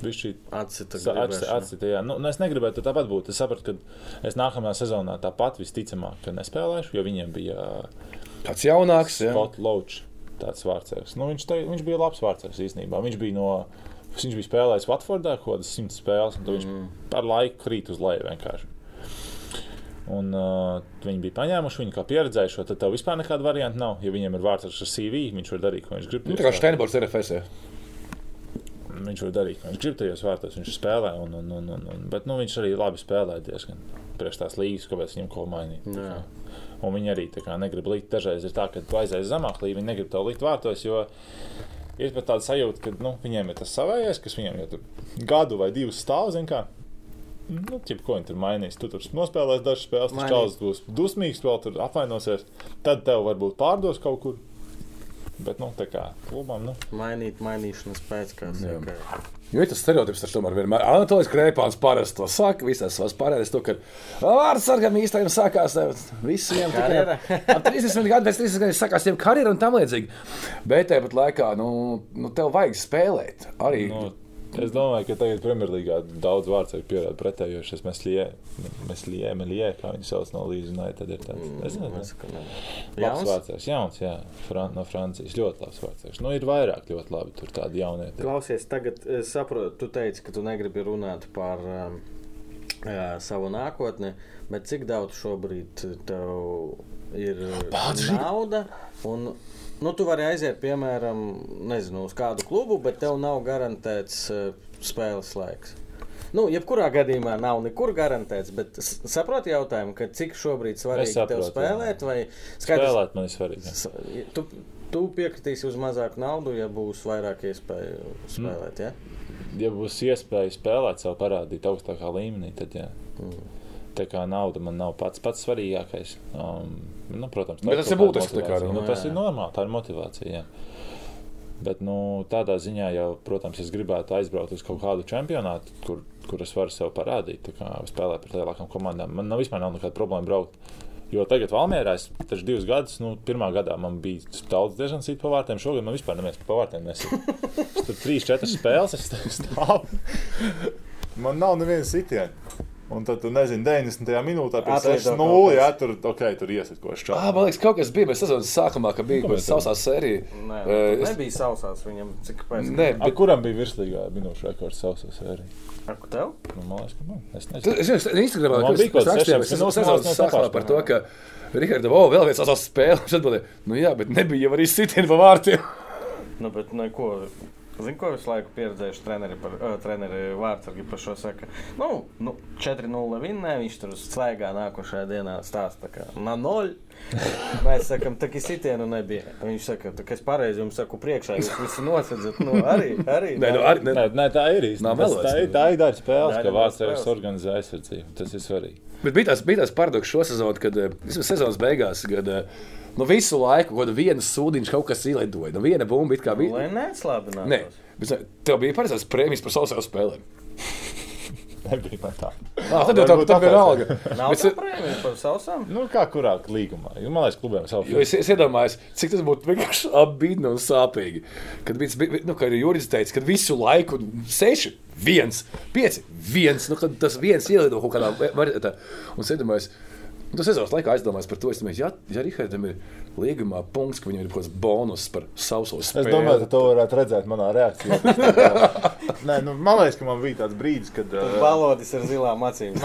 S3: bija
S2: Atcita
S3: Sa- atci-
S2: gribēšana.
S3: Atcita, jā. nu, nu, es negribēju tur tāpat būt. Es sapratu, ka es nākamajā sezonā tāpat visticamāk nespēlēšu, jo viņiem bija
S1: Tāds jaunāks.
S3: Scott Loach, tāds vārdsargs. Nu, viņš, te, viņš bija labs vārdsargs īstenībā. Viņš bija no. Viņš bija spēlējis Watfordā kaut kādas simts spēles, un tad viņš ar laiku krīt uz leju vienkārši. Un, uh, viņi bija paņēmuši viņu kā pieredzējušo, tad tev vispār nekāda varianta nav. Ja viņiem ir vārds ar CV, viņš var darīt, ko viņš grib.
S1: Nu, tā kā Steinborgs RFS. jā.
S3: Viņš var darīt, ko viņš grib tajos vārtos. Viņš spēlē, un, un, un, un, un, bet nu, viņš arī labi spēlē diezgan priekš tās līnijas, kāpēc viņam ko mainīt. Tā
S2: Jā.
S3: Un viņi arī tā kā negrib likt. Dažreiz ir tā, ka tu aizies zemāk līmenī, viņi negrib to likt vārtos. Jo ir pat tāda sajūta, ka nu, viņiem ir tas savējais, kas viņiem jau gadu vai divus stāv. Nu, ķip, ko viņi tur mainīs? Tu tur nospēlēsi dažas spēles, tas čalis būs dusmīgs, vēl tur apvainosies. Tad tev varbūt pārdos kaut kur. Bet, nu, tā kā klubam, nu,
S2: Mainīt, mainīšanas pēc, kā saka.
S1: Jo ir tas stereotips, tas tomēr vienmēr. Anatolijas Krēpāns parasti to saka, visās savās pārējās, to, ka vārdsargam īstajam sākās ne, visiem
S2: Karjera.
S1: Ap 30 <laughs> gadu pēc 30 gadiem sākās jau karjera un tam līdzīgi. Bet tāpat laikā, nu, nu tev vajag spēlēt. Arī
S3: Nu, es domāju, ka tagad Premjerlīgā daudz vārds ir pierādījis pretējo. Šis Meslie, Melie, kā viņi sauc no Līdzi United, tad ir tāds. Es nezinu,
S2: Es nē.
S3: labs vārds. Jauns, jā, Fran no Francijas. Ļoti labs vārds. Nu, ir vairāk ļoti labi tur tādi jaunie.
S2: Klausies, tagad es saprotu, tu teici, ka tu negribi runāt par um, jā, savu nākotni, bet cik daudz šobrīd tev ir
S1: Pats,
S2: nauda? Un, nu, tu vari aiziet, piemēram, nezinu, uz kādu klubu, bet tev nav garantēts uh, spēles laiks. Nu, jebkurā gadījumā nav nekur garantēts, bet saproti jautājumu, ka cik šobrīd svarīgi tev
S3: saprotu, jā.
S2: spēlēt, vai skaidrs,
S3: Spēlēt man ir svarīgi.
S2: Tu, tu piekritīsi uz mazāku naudu, ja būs vairāk iespēju spēlēt. Ja?
S3: Ja būs iespēja spēlēt savu parādīt augstākā līmenī, tad jā. Tā kā nauda man nav pats pats svarīgākais. Um, nu, protams, tā
S1: tas ir būtiski, nu,
S3: nu, tas
S2: jā.
S3: ir normāli, tā ir motivācija. Jā. Bet nu, tādā ziņā, jau, protams, es gribētu aizbraukt uz kaut kādu čempionātu, kur, kur es varu sev parādīt, kā spēlēt pret lielākām komandām. Man nav vispār nav nekāda problēma braukt. Jo tagad Valmjerā es taču divus gadus, nu, pirmā gadā man bija daudz diezgan citu pavārtiem. Šogad man vispār neviens pavārtiem. <laughs> Es tur trīs, četras spēles es <laughs> stāvu. Man nav nevienas sitiena. Un tad, tu nezini, 90. minūtē pēc
S2: Atlieto
S3: 6-0,
S2: kaut
S3: jā, tur, ok, tur iesit ko
S1: Ah,
S3: šķiet.
S1: man liekas, kaut kas bija bez sezonas sākumā, kad bija kaut kāda sausā sērija.
S2: Nē,
S1: Eh,
S2: es... nebija sausās viņam. Cik pēc
S1: Nē,
S3: A,
S1: bet
S3: kuram bija virslīgā minūšu rekords savas sērijas?
S2: Ar tev?
S3: Nu, man liekas, ka man. Es nezinu.
S1: Es zinu, Instagramā mēs
S3: kaut kāds
S1: rakstījām, es
S3: liekas,
S1: sākumā par to, ka Rihards, o, vēl viens asās spēle. Viņš atbildēja, nu jā, bet nebija jau arī sitieni pa vārtiem.
S2: Nu, bet neko. Zinu, ko visu laiku pieredzējuši treneri, par, uh, treneri vārdsargi par šo saka. Nu, nu 4-0 vinnē, viņš tur slēgā nākošajā dienā stāsta, ka na 0. Mēs sakām, tā kā sitienu nebija. Viņš saka, kā es pareizi jums saku priekšā, jūs visi nosedzat. Nu, arī, arī.
S1: Nē, nu, arī,
S3: Nē,
S1: ne,
S3: nē, tā ir
S1: melots,
S3: Tā ir tā ir daļa spēles, ka vārdsargs organizē aizsardzību. Tas ir svarīgi.
S1: bet bija tās, bija tās paradoks šo sezonu, kad eh, sezonas beigās, kad eh, nu, visu laiku kaut kāda viena sūdiņš kaut kas ielidoja. Nu, viena bumba it kā
S2: Nu,
S1: bija.
S2: lai neatslābinātu.
S1: Nē, bet tev bija paredzēts prēmijas par sausajām spēlēm. <laughs>
S3: Nebija tā.
S1: Ah, tad jau tā, tā bija alga.
S2: Nav
S1: Bet
S2: tā prēmija par sausām?
S3: Nu, kā kurā līgumā? Jo, Man liekas, klubiem savu
S1: Jo es, es iedomājos, cik tas būtu vienkārši apbīdami un sāpīgi. Kad bija, nu, kā Juris teica, kad visu laiku seši, viens, pieci, viens, nu, kad tas viens ielido kaut kādā variantā. Un es iedomājos, tas sezonas laikā aizdomājos par to, es domāju, ja, ja Rihardam ir līgumā punkts, ka viņam ir kaut kāds bonus par sauso
S3: Es
S1: spēli.
S3: domāju, ka to varētu redzēt manā reakcijā. <laughs> Nē, nu, man liekas, ka man bija tāds brīdis, kad. Uh,
S2: Balodis ar zilām acīm. <laughs>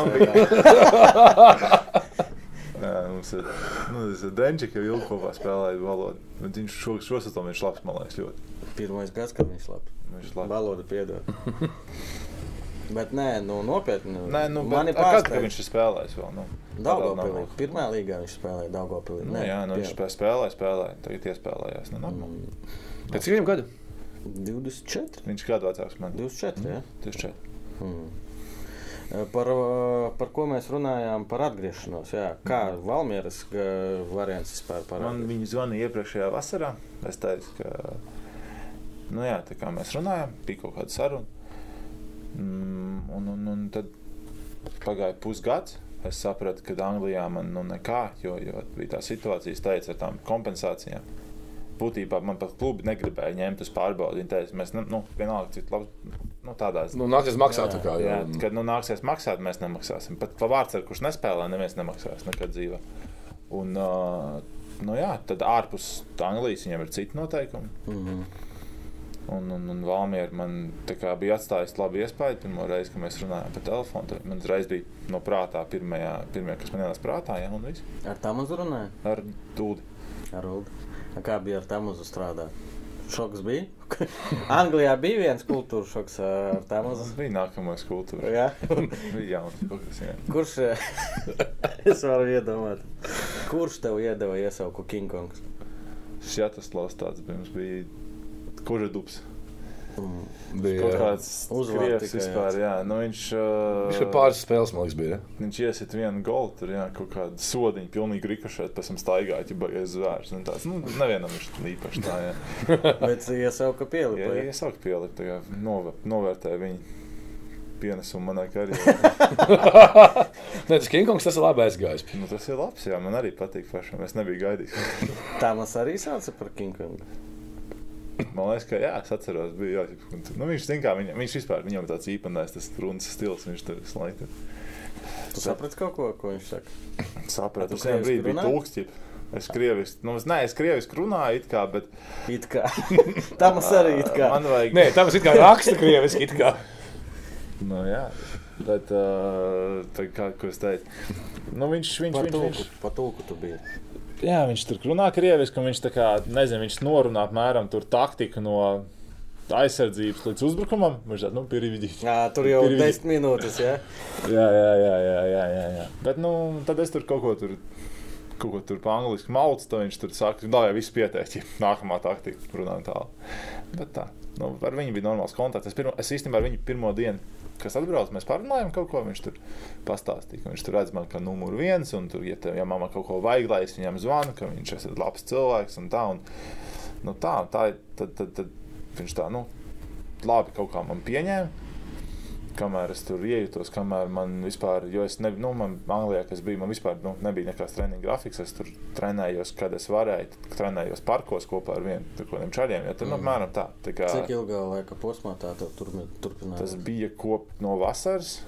S3: Nē, mums ir nu, Denčika, jau ilgi kopā spēlēja valodu. Viņš šo, šo sezonu viņš labs, man liekas, ļoti.
S2: Pirmais gads, kad viņš labi.
S3: Viņš labs.
S2: Baloda piedod. <laughs> Bet nē, nu, nopietni.
S3: Nē, nu,
S2: man ir pārsteigts.
S3: viņš ir spēlējis vēl? Nu,
S2: Daugopilī. Pirmā līgā viņš spēlēja Daugopilī.
S3: Nu, jā, nu, viņš spēlēja, spēlēja. Tagad iespēlējās. Nu, normāli.
S1: Pēc cik viņam gadu?
S2: 24.
S3: Viņš kādu vecāks man?
S2: 24, jā.
S3: 24.
S2: Hmm. Eh, Par, eh, par ko mēs runājām? Par atgriešanos. Jā. Kā Valmieras eh, variants vispār
S3: Man
S2: parādās?
S3: viņi zvanīja iepriekšējā vasarā. Es teicu, ka nu jā, tā kā mēs runājām, bija kaut kāda saruna. Mm, un, un, un tad pagāja pusgads. Es sapratu, ka Anglijā man nu nekā, jo, jo bija tā situācija, es teicu, ar tām kompensācijām. Būtībā man pat klubi negribēja ņemt uz pārbaudi. Viņi teica, mēs nu, vienalga, cik labi, nu, tādās
S1: Nu, nāksies maksāt. tā Kā,
S3: jā,
S1: jā.
S3: kad nu, nāksies maksāt, mēs nemaksāsim. Pat par vārdu, kurš nespēlē, neviens nemaksās nekad dzīvē. Un, uh, nu, jā, tad ārpus Anglijas viņiem ir citi noteikumi.
S2: Mm -hmm.
S3: Un, un, un Valmiera man kā bija atstājusi labu iespēju. Pirmā reize, kad mēs runājām pa telefonu, tad man uzreiz bija no prātā pirmajā, pirmajā kas man ienāca prātā, jā,
S2: Ar tam uzrunāju?
S3: ar dūdi.
S2: Ar Ulu. Kā bija ar tam uzstrādāt? Šoks bija. <laughs> Anglijā bija viens kultūras šoks ar
S3: Tas
S2: uz.
S3: bija nākamais kultūra.
S2: Jā. <laughs>
S3: bija jauns kaut kas, jā.
S2: Kurš, <laughs> es varu iedomāt, kurš tev iedeva iesauku King Kongs?
S3: Šataslavs tāds bija. Mums bija kurš dubs.
S1: Bija,
S3: Kaut
S1: jā.
S3: kāds
S2: Uzvārds
S3: vispār, jā. Nu, viņš, uh,
S1: Viņš ir pāris spēles, man liekas, bija. ja?
S3: Viņš iesit vienu golu, tur jā, kaut kāda sodiņa, pilnīgi rikošēt, pēc tam staigāja, ja baigies zvērs. un tāds. Nu, nevienam viņš īpaši tā, jā. <laughs>
S2: Bet iesauka
S3: Jā,
S2: pielipa.
S3: ja es sāku pielikt, tā kā nove, novērtēju viņu pienesumu manai karjerai. <laughs>
S1: Nē, tas Kingkongs tas ir labi aizgājis.
S3: nu, tas ir labs, jā, man arī patīk pašam. Es nebiju gaidījis. <laughs>
S2: Tā mums arī sauca par King Kongu.
S3: Man liekas, ka jā, es atceros, bija jā, nu, viņš, zin, kā, viņam, viņš vispār, viņam tāds īpatnējs, tas runas stils, viņš tur slēgt.
S2: Tu saprati kaut ko, ko viņš saka?
S3: Sapratu,
S2: Tu
S3: tas vienā brīdī bija tulksti. Es krieviski, nu, es, nē, es krieviski runāju, it kā, bet
S2: It kā. <laughs> Tā mums arī it kā.
S3: man vajag.
S1: Nē, tā ir kā raksta krieviski. it kā.
S3: Nu, jā, bet uh, tā kā ko es teicu, nu, viņš, viņš,
S2: Par
S3: viņš,
S2: tulku,
S3: viņš,
S2: par tulku tu biji.
S3: Jā, viņš tur runā krieviski, un viņš tā kā, nezinu, viņš norunā apmēram tur taktiku no aizsardzības līdz uzbrukumam. Viņš tā, nu, pierīdīt.
S2: Jā, tur jau
S3: Pirmie-
S2: 10 minūtes, jā.
S3: Jā, jā, jā, jā, jā, jā, jā. Bet, nu, tad es tur kaut ko tur. Kaut ko tur pa angliski mauc, tad viņš tur saka, ka jau viss pieteicis, ja nākamā taktika, runājot tālāk. Bet tā, nu, ar viņu bija normāls kontakts. Es, pirmo, es īstenībā ar viņu pirmo dienu, kas atbrauc, mēs parunājām kaut ko, viņš tur pastāstīja, ka viņš tur redz man kā numuru viens, un tur, ja, tev, ja mamma kaut ko vajag, lai es viņam zvanu, ka viņš ir labs cilvēks un tā. Un, nu, tā, tā ir- tad, tad, tad viņš tā, nu, labi kaut kā man pieņēma. Kamēr es tur iejutos, kamēr man vispār, jo es nebiju, nu, man Anglijā, kas bija, man vispār nu, nebija nekāds treniņa grafiks. Es tur trenējos, kad es varēju, trenējos parkos kopā ar vienu no kādiem čaļiem. Ja, nu,
S2: Mm.
S3: apmēram tā. tā kā,
S2: Cik ilgā laika posmā tā turpinājās?
S3: tas bija kop no vasaras,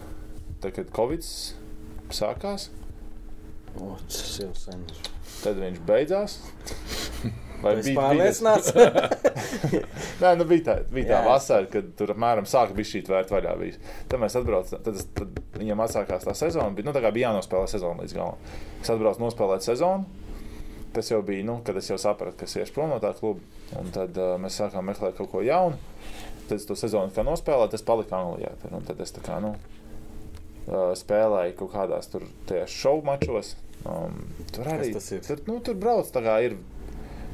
S3: tad, kad Covid sākās.
S2: O, tas jau sen.
S3: Tad viņš beidzās. <laughs> Vai bija- bija-
S2: pārliecināts. <laughs>
S3: Nē, nu bija tā, bija tā vasara, kad tur apmēram sāka bija šī tvērta vaļā. Bijis. Tad mēs atbraucām, tad, tad viņam atsākās tā sezona. Bija, nu, tā kā bija jānospēlē sezona līdz galam. Es atbraucu nospēlēt sezonu. Tas jau bija, nu, kad es jau sapratu, ka es iešu prom no tā kluba. Un tad uh, mēs sākām meklēt kaut ko jaunu. Tad es to sezonu kā nospēlēju, tas palika Anglijā. Tur, tad es kā, nu, uh, spēlēju kaut kādās tur šovu mačos. Um, tur arī
S2: tas ir?
S3: Tur, nu, tur brauc tā kā ir.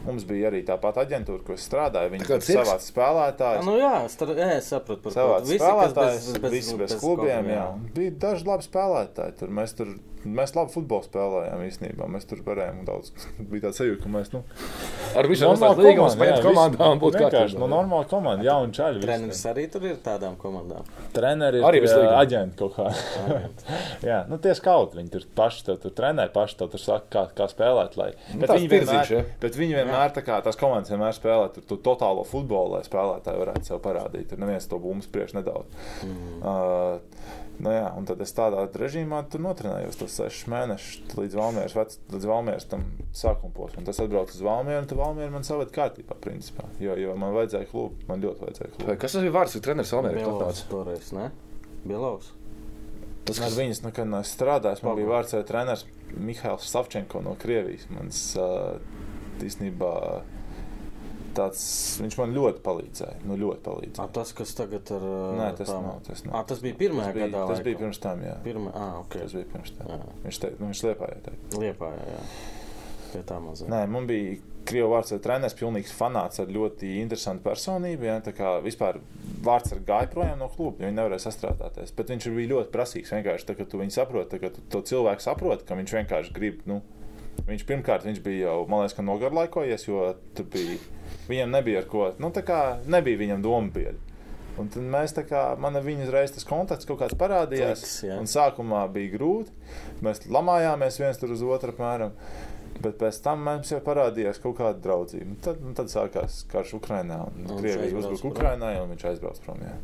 S3: Mums bija arī tāpat aģentūra, ko es strādāju. Viņi
S1: cirks?
S3: savāca spēlētājus.
S2: Nu jā, star... jā, es saprotu par Visi, kas
S3: spēlētājs, visi bez, bez klubiem.
S2: klubiem,
S3: Jā. Bija daži labi spēlētāji. Tur mēs, tur, mēs labi futbolu spēlējām īstenībā. Mēs tur varējām daudz. <laughs> Bija tāds sajūta, ka mēs. Nu,
S1: Ar
S3: normāla
S1: tādām
S3: jā,
S1: spēlēt komandām un būt
S3: vienkārši. Nu, normāla komanda, jauni čaļi. visi.
S2: Treneris arī tur ir tādām komandām.
S3: Treneri
S1: Arī
S3: ir
S1: līguma.
S3: aģenti kaut kā. <laughs> jā, nu tie skauti, viņi tur paši tev tur trenē, paši tev tur saka, kā, kā spēlēt. Lai.
S1: Nu,
S3: Bet, viņi vienmēr,
S1: ja.
S3: bet viņi vienmēr, tā kā tās komandas vienmēr spēlē tur, tur totālo futbolu, lai spēlētāji varētu sev parādīt. Tur neviens to bumbu spriež nedaudz. Mm. Uh, Nu jā, un tad es tādā režīmā notrenējos tos sešus mēnešus līdz Valmieras, vec, līdz Valmieras tam sākuma posmam. Tas atbrauc uz Valmieru, un tad Valmiera man saved kārtībā, principā. Jo, jo man vajadzēja klubu, man ļoti vajadzēja klubu.
S1: Vai Kas tas bija vārds, ka treneris Almērā
S2: Bielovs
S1: atnāca?
S2: toreiz, ne? Bielovs.
S1: Tas,
S3: Ar
S1: kas
S3: viņas nekad neesmu strādājis. Man
S2: Pagu.
S3: bija vārds treneris Mihails Savčenko no Krievijas. Mans uh, īstenībā tāds, viņš man ļoti palīdzēja. Nu, ļoti
S2: A,
S3: palīdzēja.
S2: tas, kas tagad ar
S3: Nē, tas
S2: tām-
S3: nav. Tas, nav.
S2: Ā, tas bija pirmajā
S3: tas bija, Tas bija pirms tam, jā.
S2: Pirmā, ah, ok.
S3: Tas bija pirms tam.
S2: Jā.
S3: Viņš teica, nu, viņš liepāja. Teikt.
S2: Liepā, jā. Pie tā mazā.
S3: Nē, man bija Krievijas vārds ir treneris, pilnīgs fanāts ar ļoti interesantu personību. Ja, tā kā vispār vārds ar gāja projām no kluba, jo viņi nevarēja sastrādāties. Bet viņš bija ļoti prasīgs. Vienkārši tā, ka tu viņu saproti, ka tu to cilvēku saproti, ka viņš vienkārši grib. Nu, viņš pirmkārt viņš bija jau, man liekas, nogarlaikojies, jo tur bija. Viņam nebija ar ko, nu tā kā nebija viņam doma biedra. Un tad mēs tā kā, man ar viņu uzreiz tas kontakts kaut kāds parādījās.
S2: Kliks,
S3: sākumā bija grūti. Mēs lamājāmies viens tur uz otru apmēram. Bet pēc tam mums jau parādījās kaut kāda draudzība. Tad, tad sākās karš Ukrajinā. Krievija uzbruka
S2: prom?
S3: Ukrajinai, un viņš aizbrauca prom. Jā.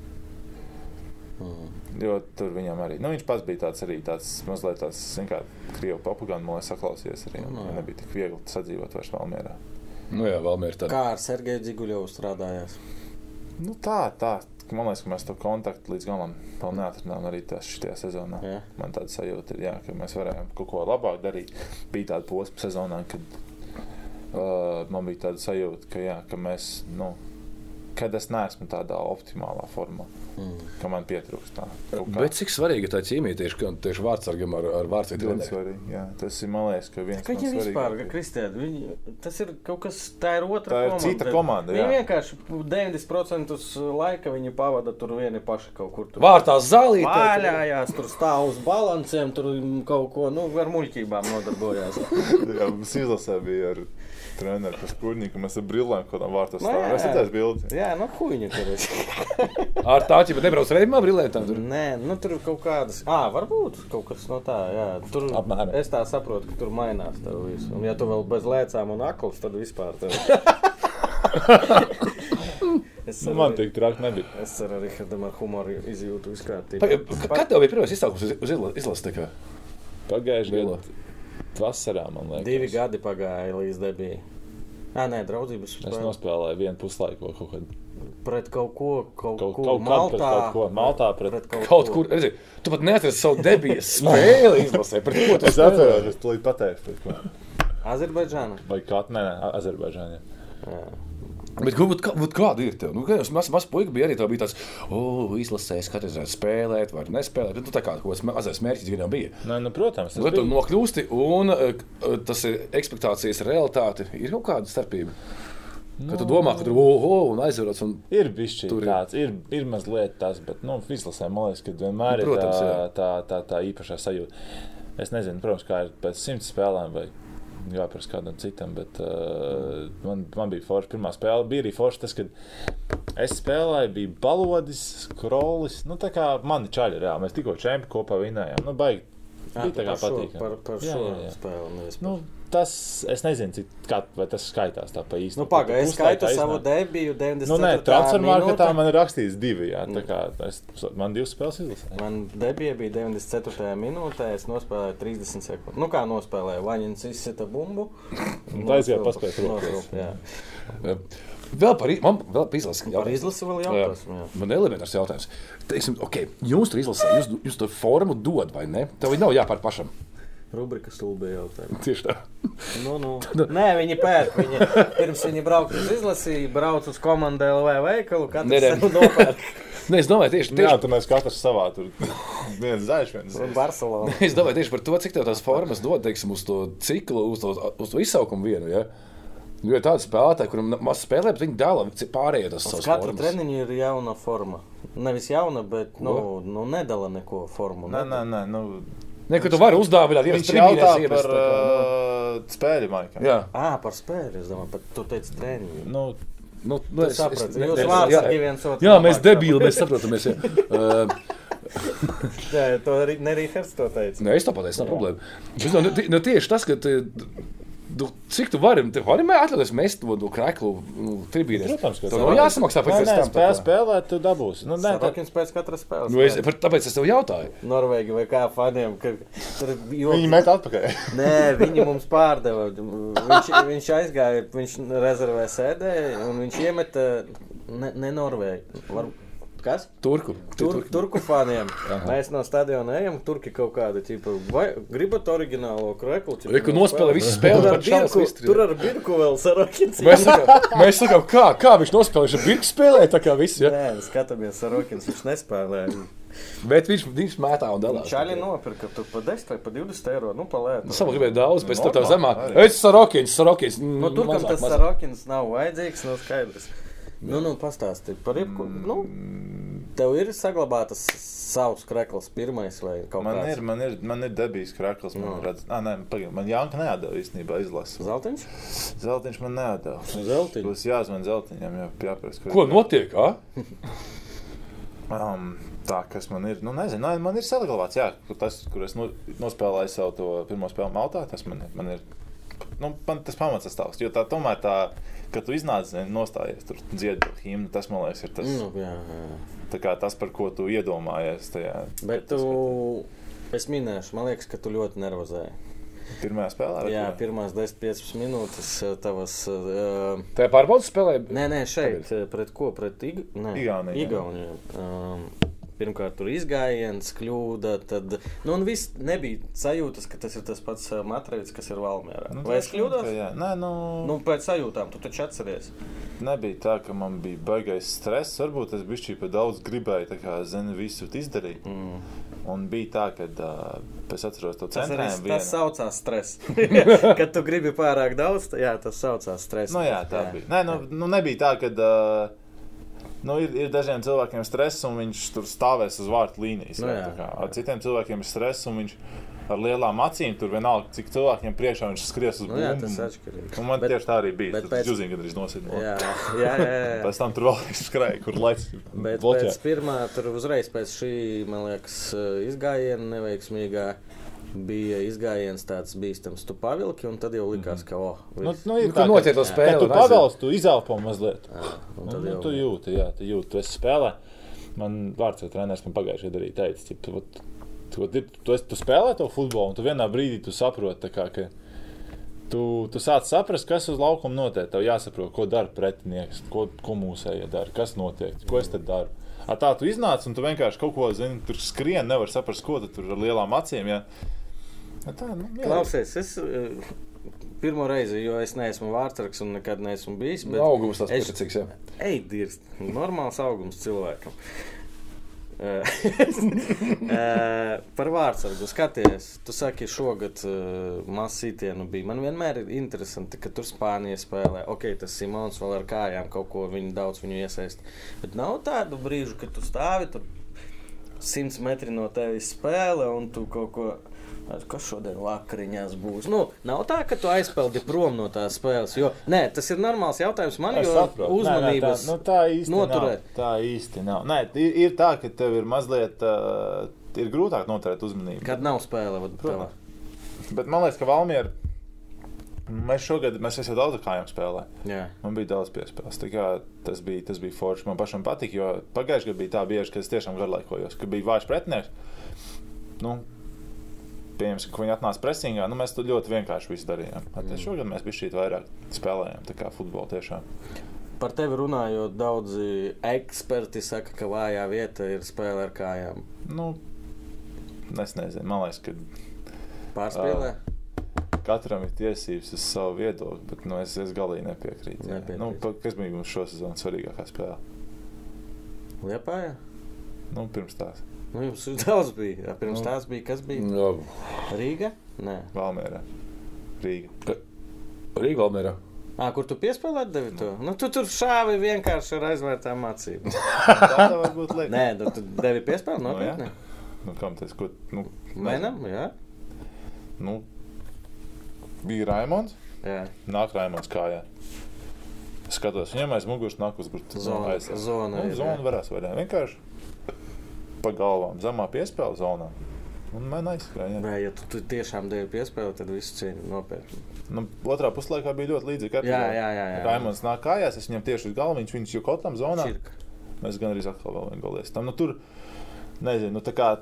S2: Mm.
S3: Jo tur viņam arī. Nu, viņš pats bija tāds arī tāds mazliet tāds, kā, krievu papagānu, man liekas, saklausījies arī.
S2: jā.
S3: Nebija tik viegli sadzīvot vairs Valmierā.
S1: Nu jā, Valmiera tāda.
S2: Kā ar Sergeju Dziguļovu strādājās?
S3: Nu, tā, tā. Man liekas, ka mēs to kontaktu līdz galam vēl neatradām arī tas šajā sezonā.
S2: Jā.
S3: Man tāda sajūta ir, jā, ka mēs varējām kaut ko labāk darīt. Bija tāda posma sezonā, kad uh, man bija tāda sajūta, ka, jā, ka mēs, nu, kad es neesmu tādā optimālā formā,
S2: Mm.
S3: ka man pietrūkst tā.
S1: Bet cik svarīgi ir tā ķīmija tieši, ka- tieši vārdsargam ar, ar vārdsargu
S3: Ļoti svarīgi. Jā, tas ir man liekas, ka viens
S2: Ka
S3: no
S2: vispār,
S3: svarīgākajiem.
S2: Kristiāna, viņi, tas ir kaut kas, tā ir otra
S3: Tā ir
S2: komanda.
S3: cita komanda, jā.
S2: Viņi vienkārši 90% laika viņi pavada tur vieni paši kaut kur. Tur.
S1: Vārtās zālītē.
S2: Vaļājās, tur stāv uz balansiem, tur kaut ko, nu, ar muļķībām nodarbojās. <laughs>
S3: Jā, mums izlasē bija ar treneru Paskūrņiku, mēs ar brillēm kaut kādā vārtā stāvam.
S2: jā.
S3: Es redzēju bildi.
S2: Jā, nu, huīņi tur ir. <laughs>
S1: Ar tā ķipa nebrauc reibumā brillētām. Tur.
S2: Nē, nu, tur kaut kādas. Ah, varbūt kaut kas no tā, jā. Tur
S1: Apmēram.
S2: es tā saprotu, ka tur mainās tev viss. Un, ja tu vēl bez lēcām un akls, tad vispār tev. <laughs> es
S3: Nu,
S2: ar,
S3: man tik traki nebija.
S2: es ar Rihardam ar humoru izjūtu viskārtību.
S1: Kad tev bija pirmais izsaukums uz, uz izla- izlases? tā kā?
S3: Pagājušajā gadā vasarā, man liekas.
S2: Divi gadi pagāja līdz debijai. Nē, nē, draudzības
S3: Es
S2: spēle.
S3: nospēlēju vienu puslaiku kaut kādu.
S2: Pret kaut ko, kaut,
S3: Kaut, kaut, kaut,
S2: Maltā.
S3: pret kaut ko. Maltā pret.
S2: Pret kaut,
S1: Kaut kur, redzi, tu pat neatradi savu debijas <laughs> spēli izlasē. Par ko tu
S3: Es atceros, es tulīt pateikšu, pret ko.
S2: Azerbaidžāna.
S3: Vai kā, nē, nē, Azerbaidžānā.
S2: Jā.
S1: Bet kā, kā, bet kāda ir tev? Nu, kad es mazs maz puika biju, arī tev bija tāds, o, izlasējis, katrs varētu spēlēt, vai nespēlēt. Bet, nu, tā kā kaut kāds mazais mērķis vienam bija.
S3: Nē, nu, protams, tas
S1: Tad tu nokļūsti, un eh, tas ir ekspektācijas realitāte. Ir kaut kāda starpība. Kad tu domā, ka tur oh, oh, un aizvarots. Un...
S3: Ir bijis
S1: ir.
S3: tāds, ir, ir mazliet tas, bet, nu, izlasē, man liekas, ka vienmēr
S1: Nu,
S3: ir
S1: protams,
S3: tā,
S1: jā.
S3: tā, tā, tā īpašā sajūta. Es nezinu, protams, kā ir pēc simts spēlēm vai jāprasa kādam citam, bet uh, man, man bija forša pirmā spēle. Bija arī forša tas, kad es spēlēju, bija balodis, krolis. Nu, tā kā mani čaļi, reāli. Mēs tikko čempi kopā vinējām. Nu, baigi.
S2: Jā,
S3: Bija tā kā patīkami.
S2: Par, par
S3: Jā,
S2: šo
S3: jā, jā.
S2: spēli. nevis par-
S3: Nu, tas, es nezinu, cik, kā, vai tas skaitās tā pa īsti.
S2: Nu, pagaidi, es skaitu savu debiju 90.
S3: Nu, nē, transfermarketā man ir rakstīts divi. Jā, tā kā es, man divas spēles izlasīju.
S2: Man debija bija 94. minūtē, es nospēlēju 30 sekundes. Nu, kā nospēlēju? Vaņins izsita bumbu.
S3: Un tā aizgāja paspēt rokas.
S1: Vēl par, man vēl par izlasi.
S2: Par izlasi vēl jautās. jā.
S1: Man ir elementārs jautājums. Teiksim, okay, jūs tur izlasāt, jūs, jūs to formu dod vai ne? Tev nav jāpērk pašam.
S2: Rubrika stulbi jautājumi.
S1: Tieši tā.
S2: Nu, nu. Nē, viņi pērk. Viņi, pirms viņi brauc uz izlasi, brauc uz komandu LV veikalu, katrs sev nopērk. <laughs>
S1: Nē, es domāju, tieši,
S3: Jā,
S1: tieši,
S3: tur mēs katrs savā tur. viens zaļš, viens
S2: Un Barcelona. <laughs>
S1: es domāju tieši par to, cik tev tās formas dod teiksim, uz to ciklu, uz to, uz to izsaukumu vienu. Ja? Jo ir tāda spēlētāja, kuriem maz spēlē, bet viņi dala pārējie tas
S2: Uz
S1: savus
S2: katra treniņa ir jauna forma. Nevis jauna, bet nu, nu, nedala neko formu.
S3: Nē, nē, nē. Nu,
S1: Nē, ka tu vari uzdāvināt, ja
S3: viņš jautā par uh, spēļu maikām.
S1: Jā,
S2: Ā, par spēli. Es domāju, pat tu teici treniņu.
S3: Nu,
S1: nu, nu,
S2: Tu saprati,
S1: ne-
S2: jūs
S1: ne-
S2: vārds
S1: jā,
S2: viens otru
S1: Jā, mēs debīli, mēs saprotamies. Jā, <laughs>
S2: to arī ne Rīgards to teica.
S1: Nē, es to pateicu, nav problēma. Bet, nu, nu, tieši tas, ka tu, cik tu vari, te vari mē atļauties mest to, to kreklu nu, tribīnēs.
S3: Protams, ka
S1: Tev
S3: tā.
S1: nav jāsamaksā
S3: nē,
S1: tam. tā
S3: spēlē,
S1: kā.
S3: spēlēt, tu dabūsi. Nu, nē, tā,
S2: Sarokins pēc katras spēles.
S1: Nu, es, par, tāpēc es tev jautāju.
S2: Norvēģi vai kā faniem, ka tur ir
S3: viņi met atpakaļ. <laughs>
S2: Nē, viņi mums pārdeva. Viņš, viņš aizgāja, viņš rezervē sēdēja un viņš iemeta ne, ne Norvēģi. Var, Kas?
S1: Turku.
S2: Tur, turku faniem. Mēs no stadiona ejam, turki kaut kāda tipa. Vai gribat oriģinālo kreklu? tipa,
S1: Reku
S2: no
S1: nospēlē visu spēli,
S2: Tur ar birku,
S1: tur,
S2: ar birku vēl sarokins.
S1: Mēs sakām, mēs sakām kā, kā viņš nospēlēja. Viņš ar birku spēlēja tā kā viss. Ja?
S2: Nē, skatāmies, sarokins viņš nespēlē.
S1: Bet viņš, viņš mētā un dalās.
S2: Čaļi nopirka tur pa 10 vai pa 20 eiro. Nu, pa lētu.
S1: Savu gribēju daudz, bet tā
S3: Normāli,
S1: zemā.
S3: arī.
S1: Es sarokins, sarokins.
S2: Nu, tur, kam tas sarokins nav vajadzīgs, nav skaidrs. Nu, nu, pastāsti par jebku. Nu, tev ir saglabātas savs krekls pirmais vai kaut
S3: Man
S2: kāds?
S3: ir, man ir, man ir debijas krakls. Man,
S2: Nu.
S3: redz, ah, nē, pagaid, man Janka neatdeva īstenībā izlasu.
S2: Zeltiņš?
S3: Zeltiņš man neatdeva.
S2: Zeltiņš.
S3: Būs jāzvan zeltiņam, jā, jāpēc.
S1: Ko notiek? A? <laughs>
S3: Um, tā, kas man ir, nu, nezinu, nē, man ir saglabāts, jā, kur tas, kur es no, nospēlēju savu to pirmo spēli Maltā, tas man ir, man ir, nu, man tas pamats sastāvs, jo tā tomēr tā, kad tu iznāc, zini, nostājies, tur dziedi to himnu, tas, man liekas, ir tas,
S2: Nu, jā, jā.
S3: tā kā tas, par ko tu iedomājies tajā.
S2: Bet
S3: tas,
S2: tu, es minēšu, man liekas, ka tu ļoti nervozēji.
S3: Pirmajā spēlē? vai
S2: Jā,
S3: ko?
S2: pirmās 10-15 minūtes eh, tavas. Uh,
S1: Tā pārbaudas spēlē.
S2: nē, nē, šeit. eh, Pret ko? Pret Ig nē,
S3: Igauniju.
S2: Igauniju. Um, pirmkārt, tur izgājiens, kļūda. Tad, nu, un viss nebija sajūtas, ka tas ir tas pats uh, Matrīs, kas ir Valmērā.
S3: Nu,
S2: Vai es kļūdos?
S3: Jā, nē, nu, nu,
S2: pēc sajūtām, tu taču atceries.
S3: nebija tā, ka man bija baigais stress. Varbūt es biju par daudz gribēju, tā kā zini, visu izdarīt.
S2: Mm.
S3: Un bija tā, ka uh, es atceros to
S2: Tas arī tas saucās stress. <laughs> Kad tu gribi pārāk daudz, jā, tas saucās stress.
S3: Nu, jā, tā bija. Nē, nu, nu nebija tā, ka. Uh, nu, ir, ir dažiem cilvēkiem stress, un viņš tur stāvēs uz vārtu līnijas.
S2: Nu,
S3: jā,
S2: jā.
S3: Ar citiem cilvēkiem ir stress, un viņš ar lielām acīm tur vienalga, cik cilvēkiem priekšā viņš skries uz
S2: Nu, jā,
S3: bumbu.
S2: tas atšķirīgi.
S3: Un man
S2: Bet-
S3: tieši tā arī bija. Tad
S2: pēc-
S3: kad viņš nosit.
S2: Jā, jā, jā. jā.
S3: Pēc tam tur vēl skrēja, kur laiks
S2: Bet
S3: bloķē.
S2: pēc pirmā, tur uzreiz pēc šī, man liekas, izgājiena neveiksmīgā. Bija izgājiens tāds bīstams, tu pavilki, un tad jau likās, ka, oh,
S3: Nu,
S2: viss.
S3: nu,
S1: Nu,
S3: ir
S1: to
S3: ka,
S1: spēli,
S3: kad tu
S1: un
S3: pavēlsi, tu izelpo mazliet.
S2: Jā, un
S3: Nu,
S2: tad
S3: nu,
S2: jau
S3: tu jūti, jā, tu jūti, tu esi spēlē. Man vārds jau treneris man pagājušajā gadā arī teica, ka tu, tu, tu, tu, esi- tu spēlē to futbolu, un tu vienā brīdī tu saproti, tā kā, ka tu, tu sāc saprast, kas uz laukuma notiek. Tev jāsaprot, ko dara pretinieks, ko, ko mūsējie dara, kas notiek, ko es tad daru. A tā tu iznāc, un tu vienkārši kaut ko zini, tur skrien, nevar saprast, ko tu tur ar lielām acīm. Ja. A Tā, nu, jā.
S2: Klausies, es eh, pirmo reizi, jo es neesmu vārdsargs un nekad neesmu bijis. Bet
S1: Augums tas
S2: es-
S1: pieticīgs. jā.
S2: Ej, dirst. Normāls augums cilvēkam. Eh, <laughs> Par vārdsargu skaties. Tu saki, šogad uh, mazs sitienu bija. Man vienmēr ir interesanti, ka tur Spānija spēlē. Ok, tas Simons vēl ar kājām kaut ko viņu daudz viņu iesaist. Bet nav tādu brīžu, kad tu stāvi tur simts metri no tevis spēle un tu kaut ko. Kas šodien vakariņās būs? Nu, nav tā, ka tu aizpeldi prom no tās spēles. Jo, nē, tas ir normāls jautājums man,
S3: Es
S2: jo
S3: saprotu.
S2: uzmanības
S3: Nē, nē, tā, nu, tā īsti
S2: noturēt.
S3: Nav. Tā īsti nav. Nē, ir, ir tā, ka tev ir mazliet uh, ir grūtāk noturēt uzmanību.
S2: Kad nav spēle, tad
S3: Protams. Bet man liekas, ka Valmiera. Mēs šogad mēs jau daudz kājām spēlējām.
S2: Jā,
S3: Man bija daudz piespēles. Tas bija, tas bija forši. Man pašam patīk, jo pagājušajā gadā bija tā bieži, ka es tiešām garlaikojos, ka bija vājš pretinieks. Nu, Pieņemsim, ka viņi atnāca presīgā. Nu, mēs to ļoti vienkārši visu darījām. Mm. Šogad mēs bijām šeit vairāk spēlējām, tā kā futbolu tiešām.
S2: Par tevi runājot, daudzi eksperti saka, ka vājā vieta ir spēle ar kājām.
S3: Nu, es nezinu, man liekas, ka
S2: Pārspēlē.
S3: katram ir tiesības uz savu viedokli, bet nu, es, es galīgi nepiekrītu. jā.
S2: Nepiekrīt.
S3: Nu, pa- kas bija mums šo sezonu svarīgākā spēle?
S2: Liepājā.
S3: Nu, pirms tās
S2: Nu, jums daudz bija. Jā, Pirms
S3: Nu.
S2: tās bija kas bija?
S1: No,
S2: Rīga? Nē.
S3: Valmērā, Rīga.
S1: Rīgā Valmērā.
S2: À, kur tu piespēlēji devi to? Nu, tu tur šāvi vienkārši ar aizvērtām acīm. <laughs>
S3: Tā varbūt liek.
S2: Nē, nu, tu devi piespēli
S3: Nu, jā.
S2: nopietni.
S3: Nu, kam tas, ko, nu,
S2: Mēnam, jā.
S3: Nu, bija Raimons.
S2: jā.
S3: Nāk Raimons kājā. Skatos, viņam aiz muguras nāk uz grūti.
S2: Zona, zona
S3: Nu,
S2: ir,
S3: zona
S2: jā.
S3: varēs vaļā. Vienkārši pa galvām, zemā piespēle zonā. Un man aizskrēja.
S2: Nē, ja tu, tu tiešām devi piespēli, tad viss cīņa nopietni.
S3: Nu, otrā puslaikā bija ļoti līdzīga.
S2: Jā, jā, jā, jā.
S3: Raimons nāk kājās, es viņam tieši uz galvu, viņš, viņš jau kotlam zonā.
S2: Čirka.
S3: Mēs gan arī atkal vēl vienu golies. Tam, nu, tur, nezinu, nu, tā kā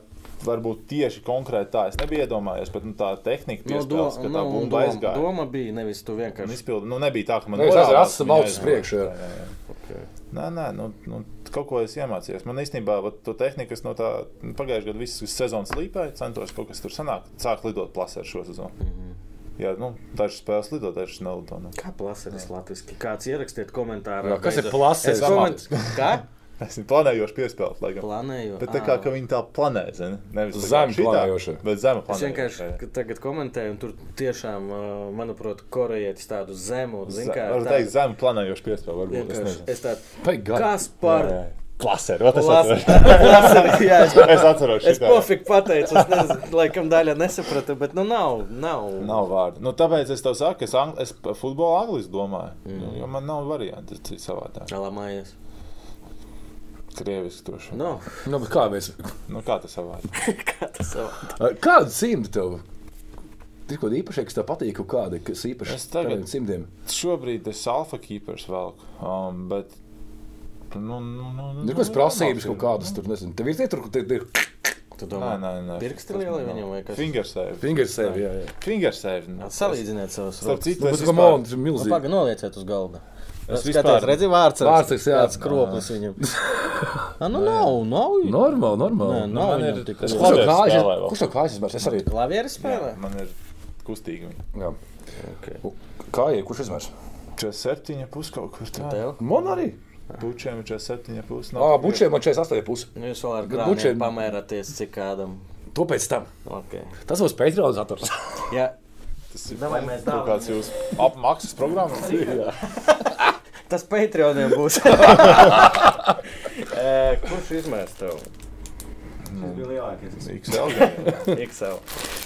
S3: varbūt tieši konkrēti tā es nebiju iedomājies, bet nu, tā tehnika
S2: Nu, do,
S3: piespēles, ka tā
S2: nu,
S3: bumba
S2: doma,
S3: aizgāja.
S2: doma bija nevis tu vienkārši.
S3: izpildi, nu, nebija tā, ka man
S1: Nevis
S3: morālās
S1: aizsver acis
S3: viņa
S1: ausis
S3: aizgāja.
S1: priekšu, jā.
S3: Jā, jā, jā.
S2: Okay.
S3: Nē, nē, nu, nu, kaut ko es iemācījos. Man īstenībā vat to tehniku, kas no tā nu, pagājušā gada visas sezonas līpēja, centos kaut kas tur sanākt. Sāk lidot plasē šo sezonu. Mm
S2: Mhm.
S3: -hmm. Jā, nu, dažas spēles lido, dažas nelido. Nu.
S2: Kā plaseris latviešu? Kāds ierakstiet komentārā?
S1: Jā, kas ir
S2: Es koment... Kā? <laughs>
S3: Es esmu planējoši piespēlēt, laikam.
S2: Planēju.
S3: Bet tā kā ka viņi tā planē, zini, nevis tā kā
S1: Zem
S3: šitā,
S1: planējoša.
S3: Bet zem
S2: Es
S3: planējoša.
S2: vienkārši tagad komentēju, un tur tiešām, manuprāt, korejietis tādu zemu, zinu, kā
S3: Varu teikt, zem planējoši piespēlēt, varbūt. Es
S2: es tādu. Kas par
S3: Klasē, ot es
S2: Plas-
S3: atceros. <laughs>
S2: Jā, es,
S3: Es atceros
S2: es pofīgi pateicu, es nezinu, laikam daļa nesapratu, bet nu nav, nav.
S3: Nav vārdu. Nu, tāpēc es tev saku, es, ang... es futbolu angļuiski domāju. Mm. Nu, jo man nav variantu, savādāk.
S2: Alamājies.
S3: Krieviski toši.
S2: No,
S1: Nu, bet kā mēs.
S3: Nu, kā tas savādāk? <laughs>
S2: kā tas savā?
S1: Kādu simtu tev? Ir kaut kāda īpaša, kas tev patīk, kaut kāda, kas īpaša
S3: Es tagad-
S1: tādiem simtiem.
S3: Šobrīd es alfa keepers velku, um, bet. Nu, nu, nu, nu,
S1: Ir kaut kādas prasības, kaut kādas tur, nezinu. Tev ir tie tur, kur te ir
S2: Tu
S3: Nē,
S2: domā,
S3: nē, nē.
S2: Pirksti lieli viņam vai kas?
S3: Fingersave.
S1: fingers sev, jā, jā.
S3: Fingersave. nu,
S2: Salīdziniet savus
S3: Starp
S2: rokas.
S3: citu,
S1: Nu, tas ir
S2: Nu,
S1: milzīgi.
S2: Pagaid, nolieciet uz galda.
S3: Es vispār-
S2: redzi, vārds
S1: Vārdsargs, jā.
S2: Kāds kroplis viņam. <laughs> Ah, nu nav, nav.
S1: Normāli,
S2: Nē,
S1: normāli.
S2: nav
S3: man ir-
S2: tik
S3: es
S1: Kurš to kājas izmērs? Es arī.
S2: Klavieris
S3: Jā,
S2: spēlē?
S3: man ir kustīgi.
S1: Jā.
S2: Okay.
S1: Kā ir? Kurš izmērs?
S3: 47 pus kaut kur tā.
S2: Tev?
S1: Man arī.
S3: Pučiem ir 47 pus.
S1: Ā, bučiem man 48 pusi.
S2: Nu, jūs vēl ar
S1: bučiem-
S2: pamēraties, cik kādam.
S1: To pēc tam.
S2: Okay.
S1: Tas būs Patreonizators.
S2: Jā, <laughs>
S3: Tas ir
S2: Davai mēs
S3: kaut
S2: dāvājam.
S3: kāds jūsu apmaksas programmas. <laughs> <laughs>
S2: tas Patreoniem būs. <laughs> Eh, Kurš izmērs tev?
S4: Tas bija lielākais.
S3: XL.
S2: XL.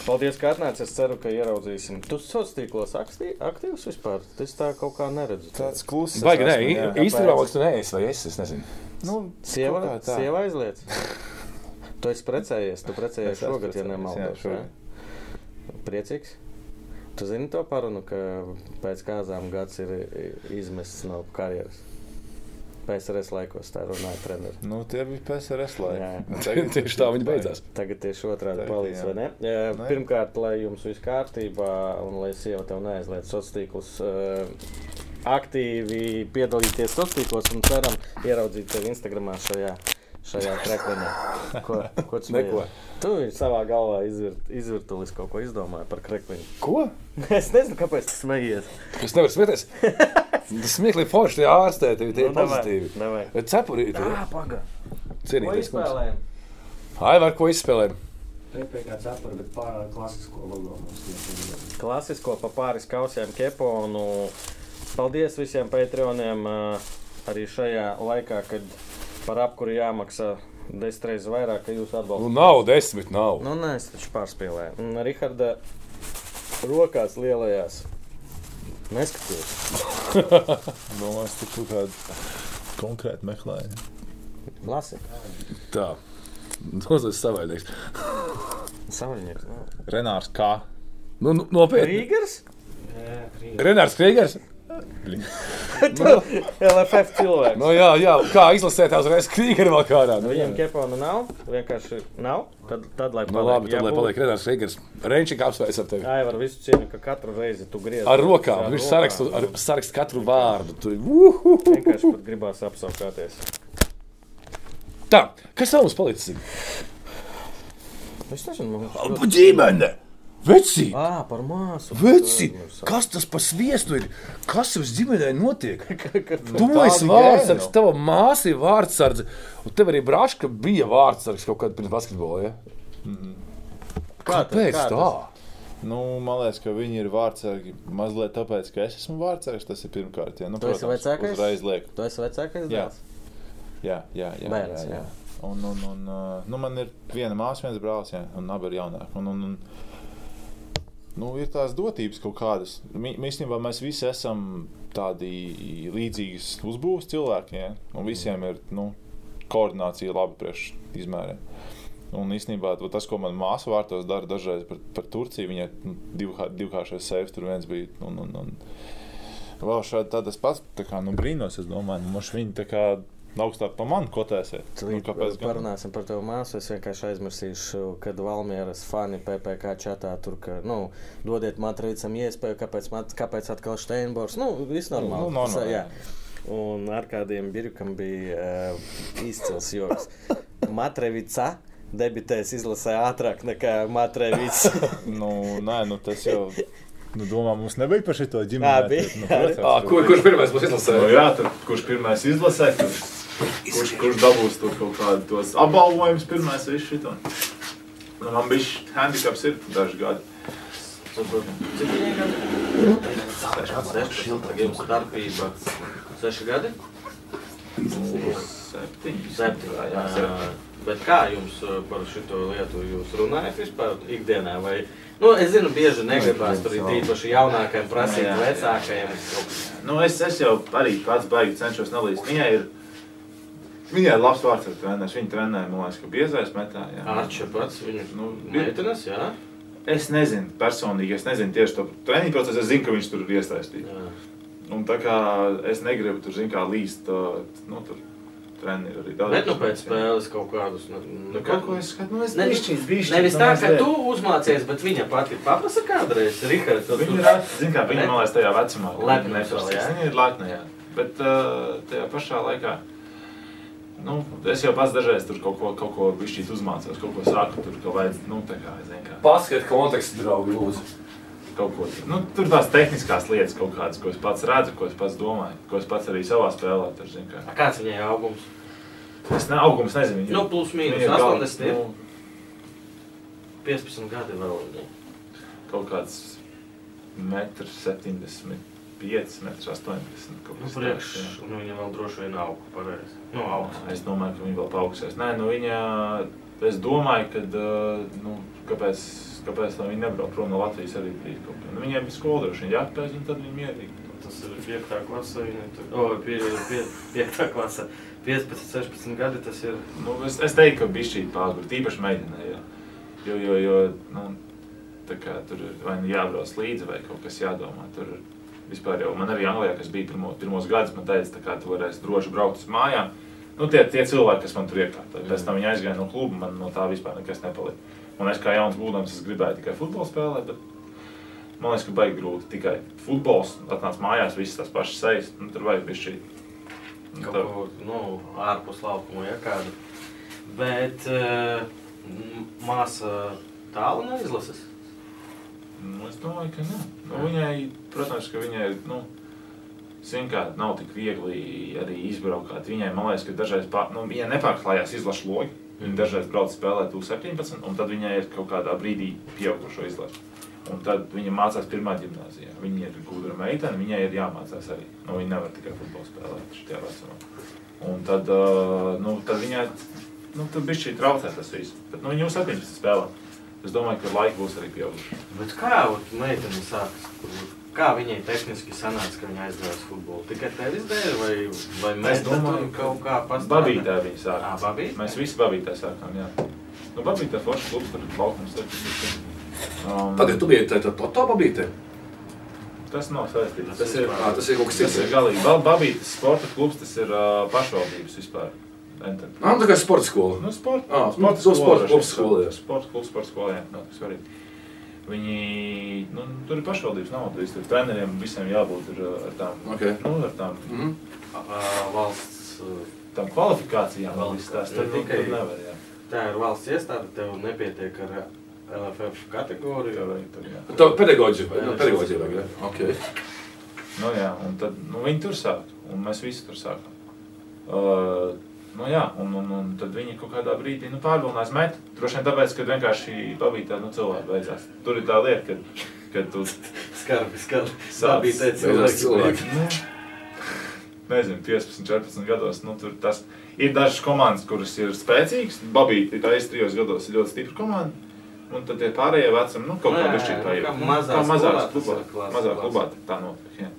S2: Paldies, ka atnācāt. Es ceru, ka ieraudzīsim. Tu sociālos tīklos aktīvs vispār. Tas tā kaut kā neredzu.
S3: Tāds kluss.
S1: Baigi, nē, īstenībā man tas neesi, vai es, es nezinu.
S3: Nu,
S2: Sieva,
S3: kā tā.
S2: sieva aizliedz. Tu esi precējies. Tu precējies
S3: Es
S2: šogad, ja nemaldos. Priecīgs. Tu zini to parunu, ka pēc kāzām gads ir izmests no karjeras. PSRS laikos tā runāja treneris.
S3: Nu, tie bija PSRS laiki. <laughs> Tagad
S1: Tieši tā viņi beidzās.
S2: Tagad tieši otrādi
S3: jā.
S2: vai ne?
S3: Nē.
S2: Pirmkārt, lai jums viss kārtībā un lai sieva tev neaizliedz sociālos tīklus. Aktīvi piedalīties sociālos tīklos un ceram ieraudzīt tevi Instagramā šajā, šajā krekliņā. Ko, ko tu <laughs>
S1: Neko.
S2: Tu savā galvā izvirt, izvirtulis kaut ko izdomāji par krekliņu.
S1: Ko? <laughs>
S2: es nezinu, kāpēc tu smējies.
S1: Es nevaru smieties. <laughs> Tas smieklīgi forši tie ārstē, tie tie
S2: Nu,
S1: pozitīvi.
S2: davai.
S1: Bet cepurīti,
S2: Ah, paga. Ko
S1: cienīties. kungs.
S2: izspēlējam?
S1: Ai, var ko izspēlēt.
S4: PPC cepura, bet pār klasisko logo mums ir.
S2: klasisko pa pāris kausiem keponu. Paldies visiem patroniem ā, arī šajā laikā, kad par apkuru jāmaksā desmit reizes vairāk, ka jūs
S1: Nu,
S2: atbalstāt.
S1: nav desmit, nav.
S2: Nu, nē, es taču pārspīlēju. Un Riharda rokās lielajās. Neskaties.
S3: Domāju, <laughs> es tur kaut kādu konkrētu meklēju.
S2: Lasi.
S1: Tā. Nozais savaidīgs.
S2: Savaļnieks. nav.
S3: Renārs K.
S1: Nu, nu, nopietni.
S4: Krīt.
S1: Renārs Kriegers. <laughs>
S2: LFF cilvēks.
S1: Nu, jā, jā, kā izlasēt, uzreiz Kriegeri vēl kādā.
S2: Nu, viņam kepona nav, vienkārši nav. Tad, tad lai
S1: Nu, labi, tad lai paliek Renārs Kriegers. Renčika apsveic ar tevi.
S2: Ai, var visu cieņu, ka katru reizi tu griezi.
S1: Ar rokām.
S2: Ar
S1: Viņš
S2: rokām.
S1: saraksta, ar, saraksta katru vārdu. Tu, uhuhu.
S2: Vienkārši pat gribās apsaukāties.
S1: Tā, kas vēl mums palicis?
S2: Es nezinu, man
S1: Ap Ģimene! Veci!
S2: Ah, par māsu.
S1: Veci! Kas tas par sviestu ir? Kas jums ģimenē notiek? <laughs> Tu esi vārdsargs, tava māsa ir vārdsargs. Un tev arī Braška bija vārdsargs kaut kādā pirms basketbola. Ja? Kāpēc
S2: kā
S1: tā?
S3: Nu, man liekas, ka viņi ir vārdsargi mazliet tāpēc, ka es esmu vārdsargs. Tas ir pirmkārt. Jā, nu,
S2: Tu esi vecākais?
S3: Uzreiz liek.
S2: Tu esi vecākais
S3: Jā.
S2: dēls?
S3: Jā, jā, jā.
S2: Bērns,
S3: jā,
S2: jā.
S3: jā. Un, un, un, nu, man ir viena māsa, viens brālis, jā, un abi ir jaunāki. Un, un, un, nu, ir tās dotības kaut kādas. Mi- Īstenībā mēs visi esam tādi līdzīgas uzbūves cilvēki, jā, un visiem ir nu, koordinācija labi priekš izmēriem. Un īstenībā tas, ko manā māsā vārtos dara dažreiz par, par Turciju, viņai nu, divkāršais seifs tur viens bija. Un, un, un, vēl šādi tādas pats tā kā, nu, brīnos, es domāju, nu, viņi tā kā augstāk par mani kotēsiet. Nu, kāpēc gan?
S2: Parunāsim par tevu māsu. Es vienkārši aizmirsīšu, kad Valmieras fani PPC čatā tur, ka, nu, dodiet Matricam iespēju, kāpēc, mat, kāpēc atkal Steinbors. Nu, viss normāli.
S3: Nu, normāli,
S2: Tas, jā.
S3: jā.
S2: Un ar kādiem birkam bija uh, izcils joks. Matrevica debitēs izlasē ātrāk nekā Matrevica. <laughs>
S3: Nu, nē, nu tas jau. Nu, domā, mums nebija par šito
S2: Jā,
S3: ģimeni.
S2: bija.
S3: Nu,
S1: Ā,
S3: protams,
S1: kur, kurš pirmais būs
S3: Nu,
S1: izlasējis?
S3: jā, tad kurš pirmais izlasē, kurš, kurš, kurš dabūs tur kaut kādus apbalvojumus, pirmais visu šito. Nu, man bija handicaps ir daži gadi.
S2: Cik viņai gadi? 16. Jums starpība 6 gadi?
S3: Septiņi.
S2: Septiņi.
S3: Jā, jā.
S2: Bet kā jums uh, par šo lietu jūs runājat vispār ikdienā? Vai, nu, es zinu, bieži negribās tur ir īpaši jaunākajiem prasīt vecākajiem.
S3: Nu, es, es jau arī pats baigi cenšos nelīst. Viņai ir, viņai ir labs vārds treneris. Viņa trenē, man liekas, ka biezais metā. Jā.
S2: Arča pats, viņu
S3: Nu,
S2: meitenes, jā?
S3: Es nezinu personīgi, es nezinu tieši to treniņu procesu. Es zinu, ka viņš tur ir iesaistīts. Un tā kā es negribu tur, zin kā, līst, nu, tur treniņi arī daudz.
S2: Bet nu pēc spēles kaut kādus. Nu,
S3: Nu, kaut ko es skatu, nu, es
S2: Ne-
S3: bišķiņ, bišķiņ,
S2: Nevis
S3: nu,
S2: tā, ka tu uzmācies, bet viņa pati paprasa kādreiz, Rihards.
S3: Viņa ir, zin kā, viņa man liekas tajā vecumā.
S2: vēl, jā?
S3: Viņa ir lepna, jā. Bet uh, tajā pašā laikā, nu, es jau pats dažreiz tur kaut ko, kaut ko bišķīt uzmācos, kaut ko saku, tur kaut vajadz, nu, tā kā, zin kā.
S1: Paskatiet kontekstu, draugi, lūdzu.
S3: kaut ko. Nu, tur tās tehniskās lietas, kaut kādas, ko es pats redzu, ko es pats domāju, ko es pats arī savā spēlē. Tur, zin, kā.
S2: Kāds viņai augums?
S3: es ne, augums nezinu. viņa ir-
S2: Nu, plus mīnus
S3: viņa ir gal-
S2: 80 ir.
S3: Nu,
S2: 15 gadi vēl
S3: kaut kāds metrs 75, metrs 80. kaut
S2: Nu,
S3: kas
S2: priekš,
S3: tāds,
S2: nu, viņa vēl droši vien aug, pareizi. Nu, augs.
S3: Es domāju, ka viņa vēl paaugsies. Nē, nu viņa, es domāju, ka, nu, kāpēc, kāpēc lai viņa nebrauc prom no Latvijas arī bija kaut kā. Nu, viņai bija skola droši vien jāpēc, un tad viņa mierīgi.
S2: Tas ir 5. klase, viņa tur, o, 5. klase, 15, 16 gadi, tas ir.
S3: Nu, es, es teiktu, ka šī pārgāja, tīpaši meitenei. Jā. Jo, jo, jo nu, tā kā, tur ir vai nu jābrauc līdzi, vai kaut kas jādomā. Tur vispār jau man arī Anglijā, kas bija pirmo, pirmos gadus, man teica, ka tu varēsi droši braukt uz mājām. Nu, tie, tie cilvēki, kas man tur iekārtoja, pēc tam viņi aizgāja no kluba, man no tā vispār nekas nepalika. Un es kā jauns būdams, es gribēju tikai futbolu spēlēt, bet man liekas, ka baigi grūti tikai futbols. Atnāc mājās, visas tās pašas sejas, nu, tur vajag šī.
S2: Kaut ko nu, ārpus laukuma, ja kāda. Bet uh, māsa tālu neizlases.
S3: Nu, es domāju, ka nē. Nu, viņai, protams, ka viņai ir. Nu, kā nav tik viegli arī izbraukt. Viņai, man liekas, ka dažreiz pār, nu, viņai nepārklājās izlašu logi. Viņa dažreiz brauc spēlēt U17, un tad viņai ir kaut kādā brīdī pieaugušo izlašu. Un tad viņa mācās pirmā gimnājā. Viņa ir gudra meitene, viņai ir jāmācās arī. Nu, viņa nevar tikai futbolu spēlēt šajā vecumā. Un tad, uh, nu, tad viņai nu, tur bija šī traucē tas viss. Bet nu, viņa jau 17 spēlē. Es domāju, ka laika būs arī pieauguši.
S2: Bet kā meitene sākas? Kā viņai tehniski sanāca, ka viņa aizgāja futbolu? Tikai tevis dēļ, vai, vai mēs domājam, kaut kā pastāvēt?
S3: Babītē viņa sāk.
S2: Ā, Babītē?
S3: Mēs visi babītē sākām, jā. Nu, babītē forši klubs, tur laukums. Um,
S1: Pagaidiet, tu biji tādā tā babītē.
S3: tas nav saistīts.
S2: Tas
S3: Tas ir,
S1: Ā, tas ir kaut kas
S3: tas ir
S1: cits.
S3: galīgi. Babītes sporta klubs, tas ir uh, pašvaldības vispār.
S1: Ā, nu tā kā sporta skola.
S3: Nu, sporta,
S1: Ā, nu, to sporta klubs skola, jā.
S3: Sporta klubs, sporta skola, jā. Nav tik svarīgi. Viņi, nu, tur ir pašvaldības nauda, tur treneriem visiem jābūt ar, ar tām,
S1: Ok.
S3: nu, ar tām,
S1: Mhm.
S2: Ā, Valsts, ā,
S3: tām kvalifikācijām, vēl viss tās, nu,
S2: tikai-
S3: nevar, jā.
S2: tā ir valsts iestāde, tev nepietiek ar LFF kategoriju.
S3: Tev vajag tur, jā.
S1: Tā pedagoģija, vai? Nu, pedagoģija vajag, jā. Ok.
S3: Nu, jā, un tad nu, viņi tur sāk, un mēs visi tur sākām. Uh, nu, jā, un, un, un tad viņi kaut kādā brīdī nu, pārvilnās met. Droši vien tāpēc, ka vienkārši pabīja nu, cilvēki beidzās. Tur ir tā lieta, ka, ka tu <laughs>
S2: Skarbi, skarbi. Tā
S1: Beidzās
S2: cilvēki.
S1: cilvēki.
S3: nu, nezinu, 15, 14 gados. Nu, tur tas ir dažas komandas, kuras ir spēcīgas. Babīte ir aiz trijos gados ir ļoti stipra komanda. Un tad tie pārējie vecumi, nu, kaut kā Nu,
S2: mazās
S3: kā
S2: klubā tas
S3: klubā.
S2: ir
S3: Mazāk
S2: klasa.
S3: klubā tā notiek, jā.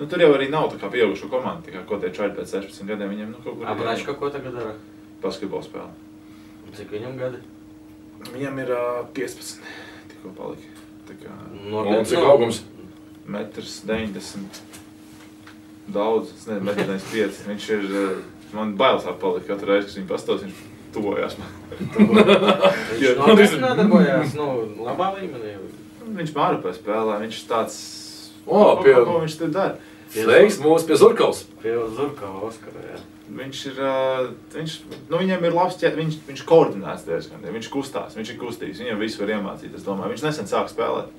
S3: Nu, tur jau arī nav tā kā pieaugušo komanda, tā kā ko tie čaļi pēc 16 gadiem viņiem, nu, kaut kur
S2: Abračka, ko tagad dara?
S3: basketbolu spēlē.
S2: Cik viņam gadi?
S3: Viņam ir uh, 15, tikko palika. Tā kā
S1: Un cik augums?
S3: metrs 90. Daudz, es nezinu, metrs 95. Viņš ir, uh, man bailes palika katru reizi, kad viņš pastāv, viņš tuvojās man. <laughs>
S2: Viņš
S3: Jā,
S2: nopietni <laughs> nodarbojās, nu, labā līmenī.
S3: Viņš mārupē spēlē, viņš tāds,
S1: O, pie-
S3: ko viņš tur dara.
S1: Sveiks, mūsu pie Zurkavas.
S2: Pie Zurkava Oskara, jā.
S3: Viņš ir, viņš, nu, viņam ir labs ķēt, viņš, viņš koordinēts diezgan, viņš kustās, viņš ir kustīgs, viņam visu var iemācīt, es domāju. Viņš nesen sāk spēlēt,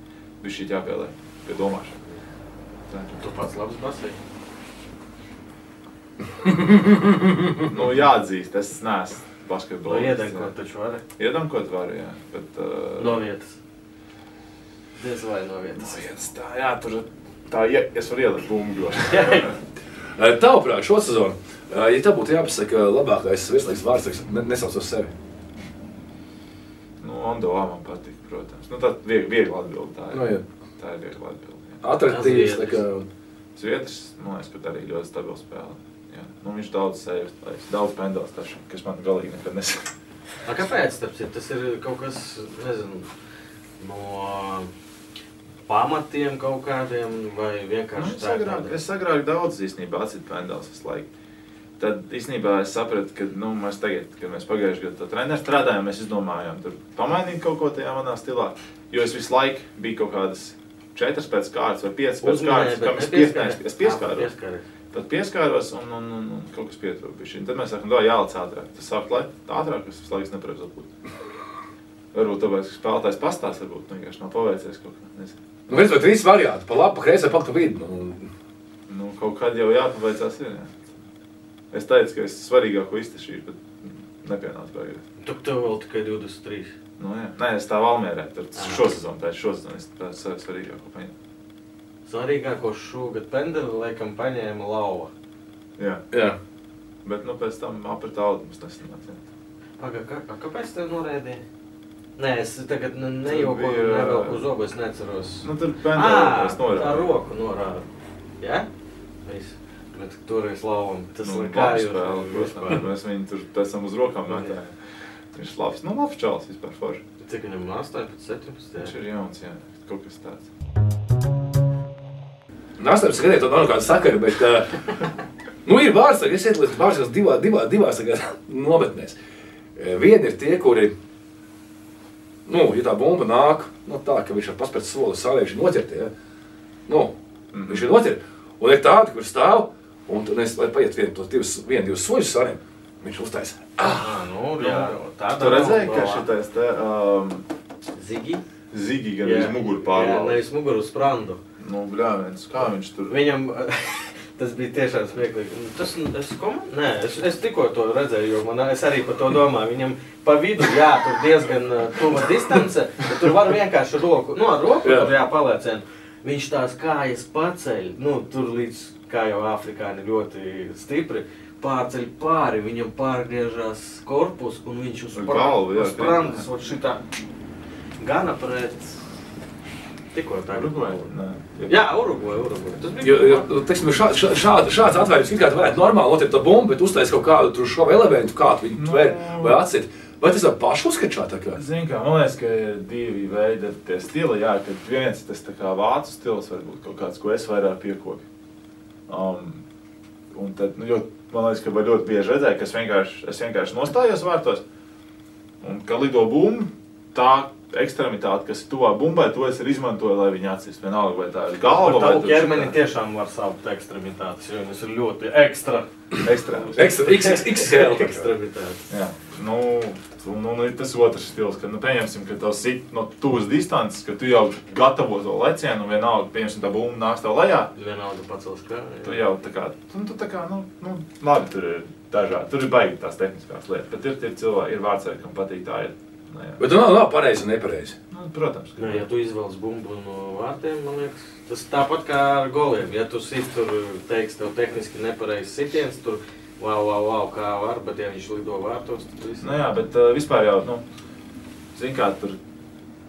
S3: viņš šī jāpielē pie domāšana. Tā.
S2: Tu pats labs basī. <laughs>
S3: Nu, jāatzīst, es neesmu
S2: To
S3: basketbolists.
S2: iedenkot taču vari.
S3: Iedankot var, jā, bet... Uh,
S2: No vietas. Diez vai no vietas.
S3: vietas tā, jā, tur tā, ja, es varu ielikt bumbu. <laughs>
S1: Eh, Tavuprāt, šo sezonu, eh, ja tev būtu jāpasaka labākais virslīgas vārds, ne, nesauc uz sevi.
S3: nu, Ondoā man patīk, protams. Nu, tā viegli, viegli atbild, tā ir.
S1: Nu, jā.
S3: tā ir viegli atbild. jā.
S1: Atradīs, tā kā...
S3: Zviedrs, man liekas, pat arī ļoti stabils spēle. Jā. Nu, viņš daudz sēž, daudz pendels taču, kas man galīgi nekad nesaka. <laughs>
S2: A, kāpēc citu? tas ir kaut kas, nezinu, no pamatiem kaut kādiem vai
S3: Nu,
S2: vienkārši
S3: es agrāk, es agrāk daudz īstenībā atsitu pendels visu laiku. Tad īstenībā es sapratu, ka nu, mēs tagad, kad mēs pagājušajā gadā treniņā strādājām, mēs izdomājām, tur pamainīt kaut ko tajā manā stilā. Jo es visu laiku biju kaut kādas četras pēc kārtas vai piecas pēc kārtas, kam es pieskāros. Es pieskāros. Tad pieskāros un, un, un, un kaut kas pietrūka. Tad mēs sākām, ka jālec ātrāk. Tas sāk lēt ātrāk, es visu laiku nepareizi atpūtu. Varbūt tāpēc, ka spēlētājs pastāsta, varbūt vienkārši nav paveicies kaut kā. Nezinu.
S1: Nu, viens vai trīs varianti, pa labi, pa kreisi, pa pa vidu. Nu,
S3: Nu, kaut kad jau jāpaveicās. Ir, jā. Es teicu, ka es svarīgāko iztešīju, bet nepienāca beigās.
S2: Tu tev vēl tikai 23.
S3: Nu, jā. Nē, es tā valmērē, tad
S2: Ah.
S3: šosezon, pēc šosezon es tā svarīgāko paņēmu.
S2: Svarīgāko šogad pendeli laikam paņēma lauva.
S3: Jā,
S1: jā.
S3: bet nu pēc tam aprit audu mums nesanāca. jā.
S2: Paga, kā, kāpēc tev norēdīja? Nē, es tagad ne- nejokoju,
S3: bija-
S2: nevelku uz zobu, es neceros.
S3: Nu, tur es
S2: tā
S3: norādu.
S2: roku norāda. Jā? Viss. Bet toreiz lauvam, tas
S3: Nu,
S2: kā jūs
S3: spēle, protams, mēs viņu tur tam uz rokām
S2: Jā.
S3: metājām. Viņš ir labs, nu labs čalis vispār forši.
S2: Cik viņam 18, 17?
S3: Viņš ir jauns, jā, kaut kas tāds.
S1: Nāstāps skatīt, tur nav nekāda sakara, bet, uh, <laughs> nu, ir vārds, tagad es ietlīdzu vārds divā, divā, divās <laughs> nometnēs. Vieni ir tie, kuri, nu, ja tā bumba nāk, nu, tā, ka viņš ir paspēc soli savieši noķert, ja? nu,
S3: Mhm.
S1: viņš ir noķert, un ir tādi, kur stāv, un tad es, lai paiet vienu, tos divus, vienu, divus soļus sariem, viņš uztaisa.
S2: Ah, nu, jā, tā
S3: Tu redzēji, ka šitais te um,
S2: Zigi?
S3: zigi gan
S2: Jā.
S3: uz muguru
S2: Jā,
S3: pārvalda.
S2: nevis muguru sprandu.
S3: Nu, bļāviens, kā viņš tur...
S2: Viņam tas bija tiešām smieklīgi. Tas es, komu? Nē, es, es tikko to redzēju, jo man, es arī par to domāju. Viņam pa vidu, jā, tur diezgan uh, tuva distance, bet tur var vienkārši roku, nu, ar roku
S1: Jā.
S2: tur jāpaliecina. Viņš tās kājas paceļ, nu, tur līdz, kā jau afrikāni ļoti stipri, pārceļ pāri, viņam pārgriežās korpus, un viņš uz
S3: Ar galvu, jā,
S2: sprandas, ot šitā, gana pret, tikko tā.
S3: Urugvai? Nē.
S2: Jā, bija
S1: Jo, jo teiksim, šā, šā, šāda, šāds atvērums ir kā tu varētu normāli notikt to bumbu, bet uztaisīt kaut kādu tur šo elementu, kā tu viņu
S3: Nu.
S1: tver vai atcīt. Vai tas ir pašu uzskatšā tā kā?
S3: Zini, kā man liekas, ka ir divi veidi tie stili. Jā, ka viens ir tas tā kā vācu stils, varbūt kaut kāds, ko es vairāk piekopu. Um, un tad, nu, jo, man liekas, ka var ļoti bieži redzēt, ka es vienkārši, es vienkārši nostājos vārtos un ka lido bumba, tā ekstremitāte, kas ir tuvā bumbai, to es arī izmantoju, lai viņi atsist. Vienalga, vai tā ir galva
S2: Par
S3: vai
S2: tavu ķermeni tiešām var saukt ekstremitātes, jo viņas ir ļoti ekstra.
S1: Ekstra, XXL. tā kā.
S2: Ekstremitātes.
S3: Jā, nu, un, un ir tas otrs stils, ka, nu, pieņemsim, ka tev sit no tuvas distances, ka tu jau gatavo to lecienu, un vienalga, pieņemsim, tā bumba nāks tev lejā.
S2: Vienalga pacels kāju.
S3: Tu jau tā kā, tu, tu tā kā, nu, nu, labi, tur ir dažādi, tur ir baigi tās tehniskās lietas, bet ir tie cilvēki, ir vārdsēji, kam patīk tā ir. Nu, jā.
S1: Bet tu nav, nav pareizi un nepareizi.
S3: nu, protams, ka
S2: Nē, ja tu izvēlies bumbu no vārtiem, man liekas, tas tāpat kā ar goliem. Ja tu sit tur, teiks, tev tehniski nepareizs sitiens, tur wow, wow, wow, kā var, bet ja viņš lido vārtos, tad viss.
S3: Nu, jā, bet uh, vispār jau, nu, zin kā tur,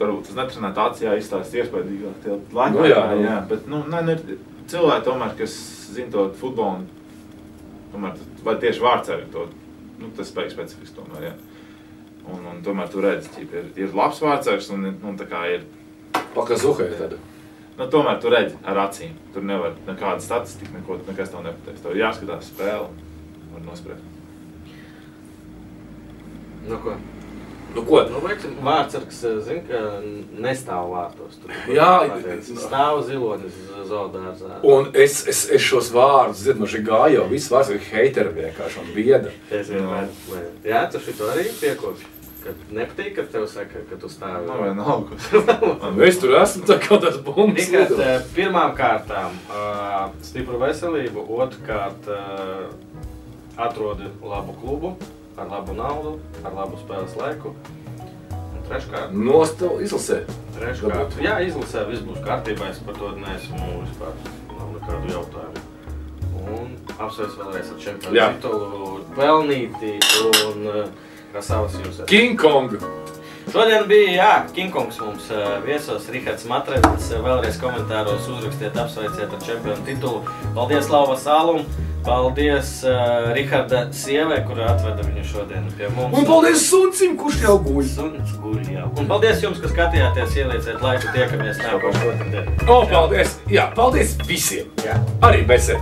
S3: varbūt tas netrenēt acījā izstāst iespējīgāk tie laiki.
S1: Nu, jā, nu.
S3: jā, bet, nu, nu, ir cilvēki tomēr, kas zina to futbolu, tomēr, vai tieši vārdsēri to, nu, tas spēks specifiski tomēr, jā. Un, un tomēr tu redzi, ka ir, ir labs vārdsērs, un, un tā kā ir,
S1: Pakazuhē tāda.
S3: nu, tomēr tu redzi ar acīm. Tur nevar nekāda statistika, neko, nekas tev nepateiks. Tev ir jāskatās spēle, un var nospriest.
S2: Nu, ko?
S1: Nu, ko?
S2: Nu, veiksim, vārdsargs, zin, ka nestāv vārtos. Tur, <laughs>
S1: Jā,
S2: pateic,
S1: nu.
S2: stāv zilonis zaudārzā.
S1: Un es, es, es šos vārdus, zinu, no šī gāja jau viss vārds ir heiteri vienkārši un bieda.
S2: Es vienmēr, vai- jā, tu šito arī piekopši. Kad nepatīk, kad tev saka, ka tu stāvi.
S3: Nu, vienalga. <laughs>
S1: Es tur esmu tā kā tas bumbas.
S2: Tikai eh, pirmām kārtām uh, stipru veselību, otrkārt uh, atrodi labu klubu, ar labu naudu, ar labu spēles laiku. Un treškārt,
S1: Nostavu izlasē.
S2: treškārt, jā, izlasē viss būs kārtībā, es par to neesmu vispār, nav nekādu jautājumu. Un apsveic vēlreiz ar
S1: Jā.
S2: čempionu titulu, pelnīti un uh, kā savas jūs esat.
S1: King Kong.
S2: Šodien bija jā, Kingkongs mums uh, viesos, Rihards Matrēns. Vēlreiz komentāros uzrakstiet, apsveiciet ar čempionu titulu. Paldies Lauva Sālum! Paldies uh, Riharda sievai, kur atveda viņu šodien pie mums.
S1: Un paldies suncim, kurš jau guļ.
S2: Suns guļ jau. Un paldies jums, kas skatījāties, ielieciet laiku, tiekamies nākošais otrdien.
S1: O, paldies! Jā, paldies visiem!
S2: Jā.
S1: Arī Besē!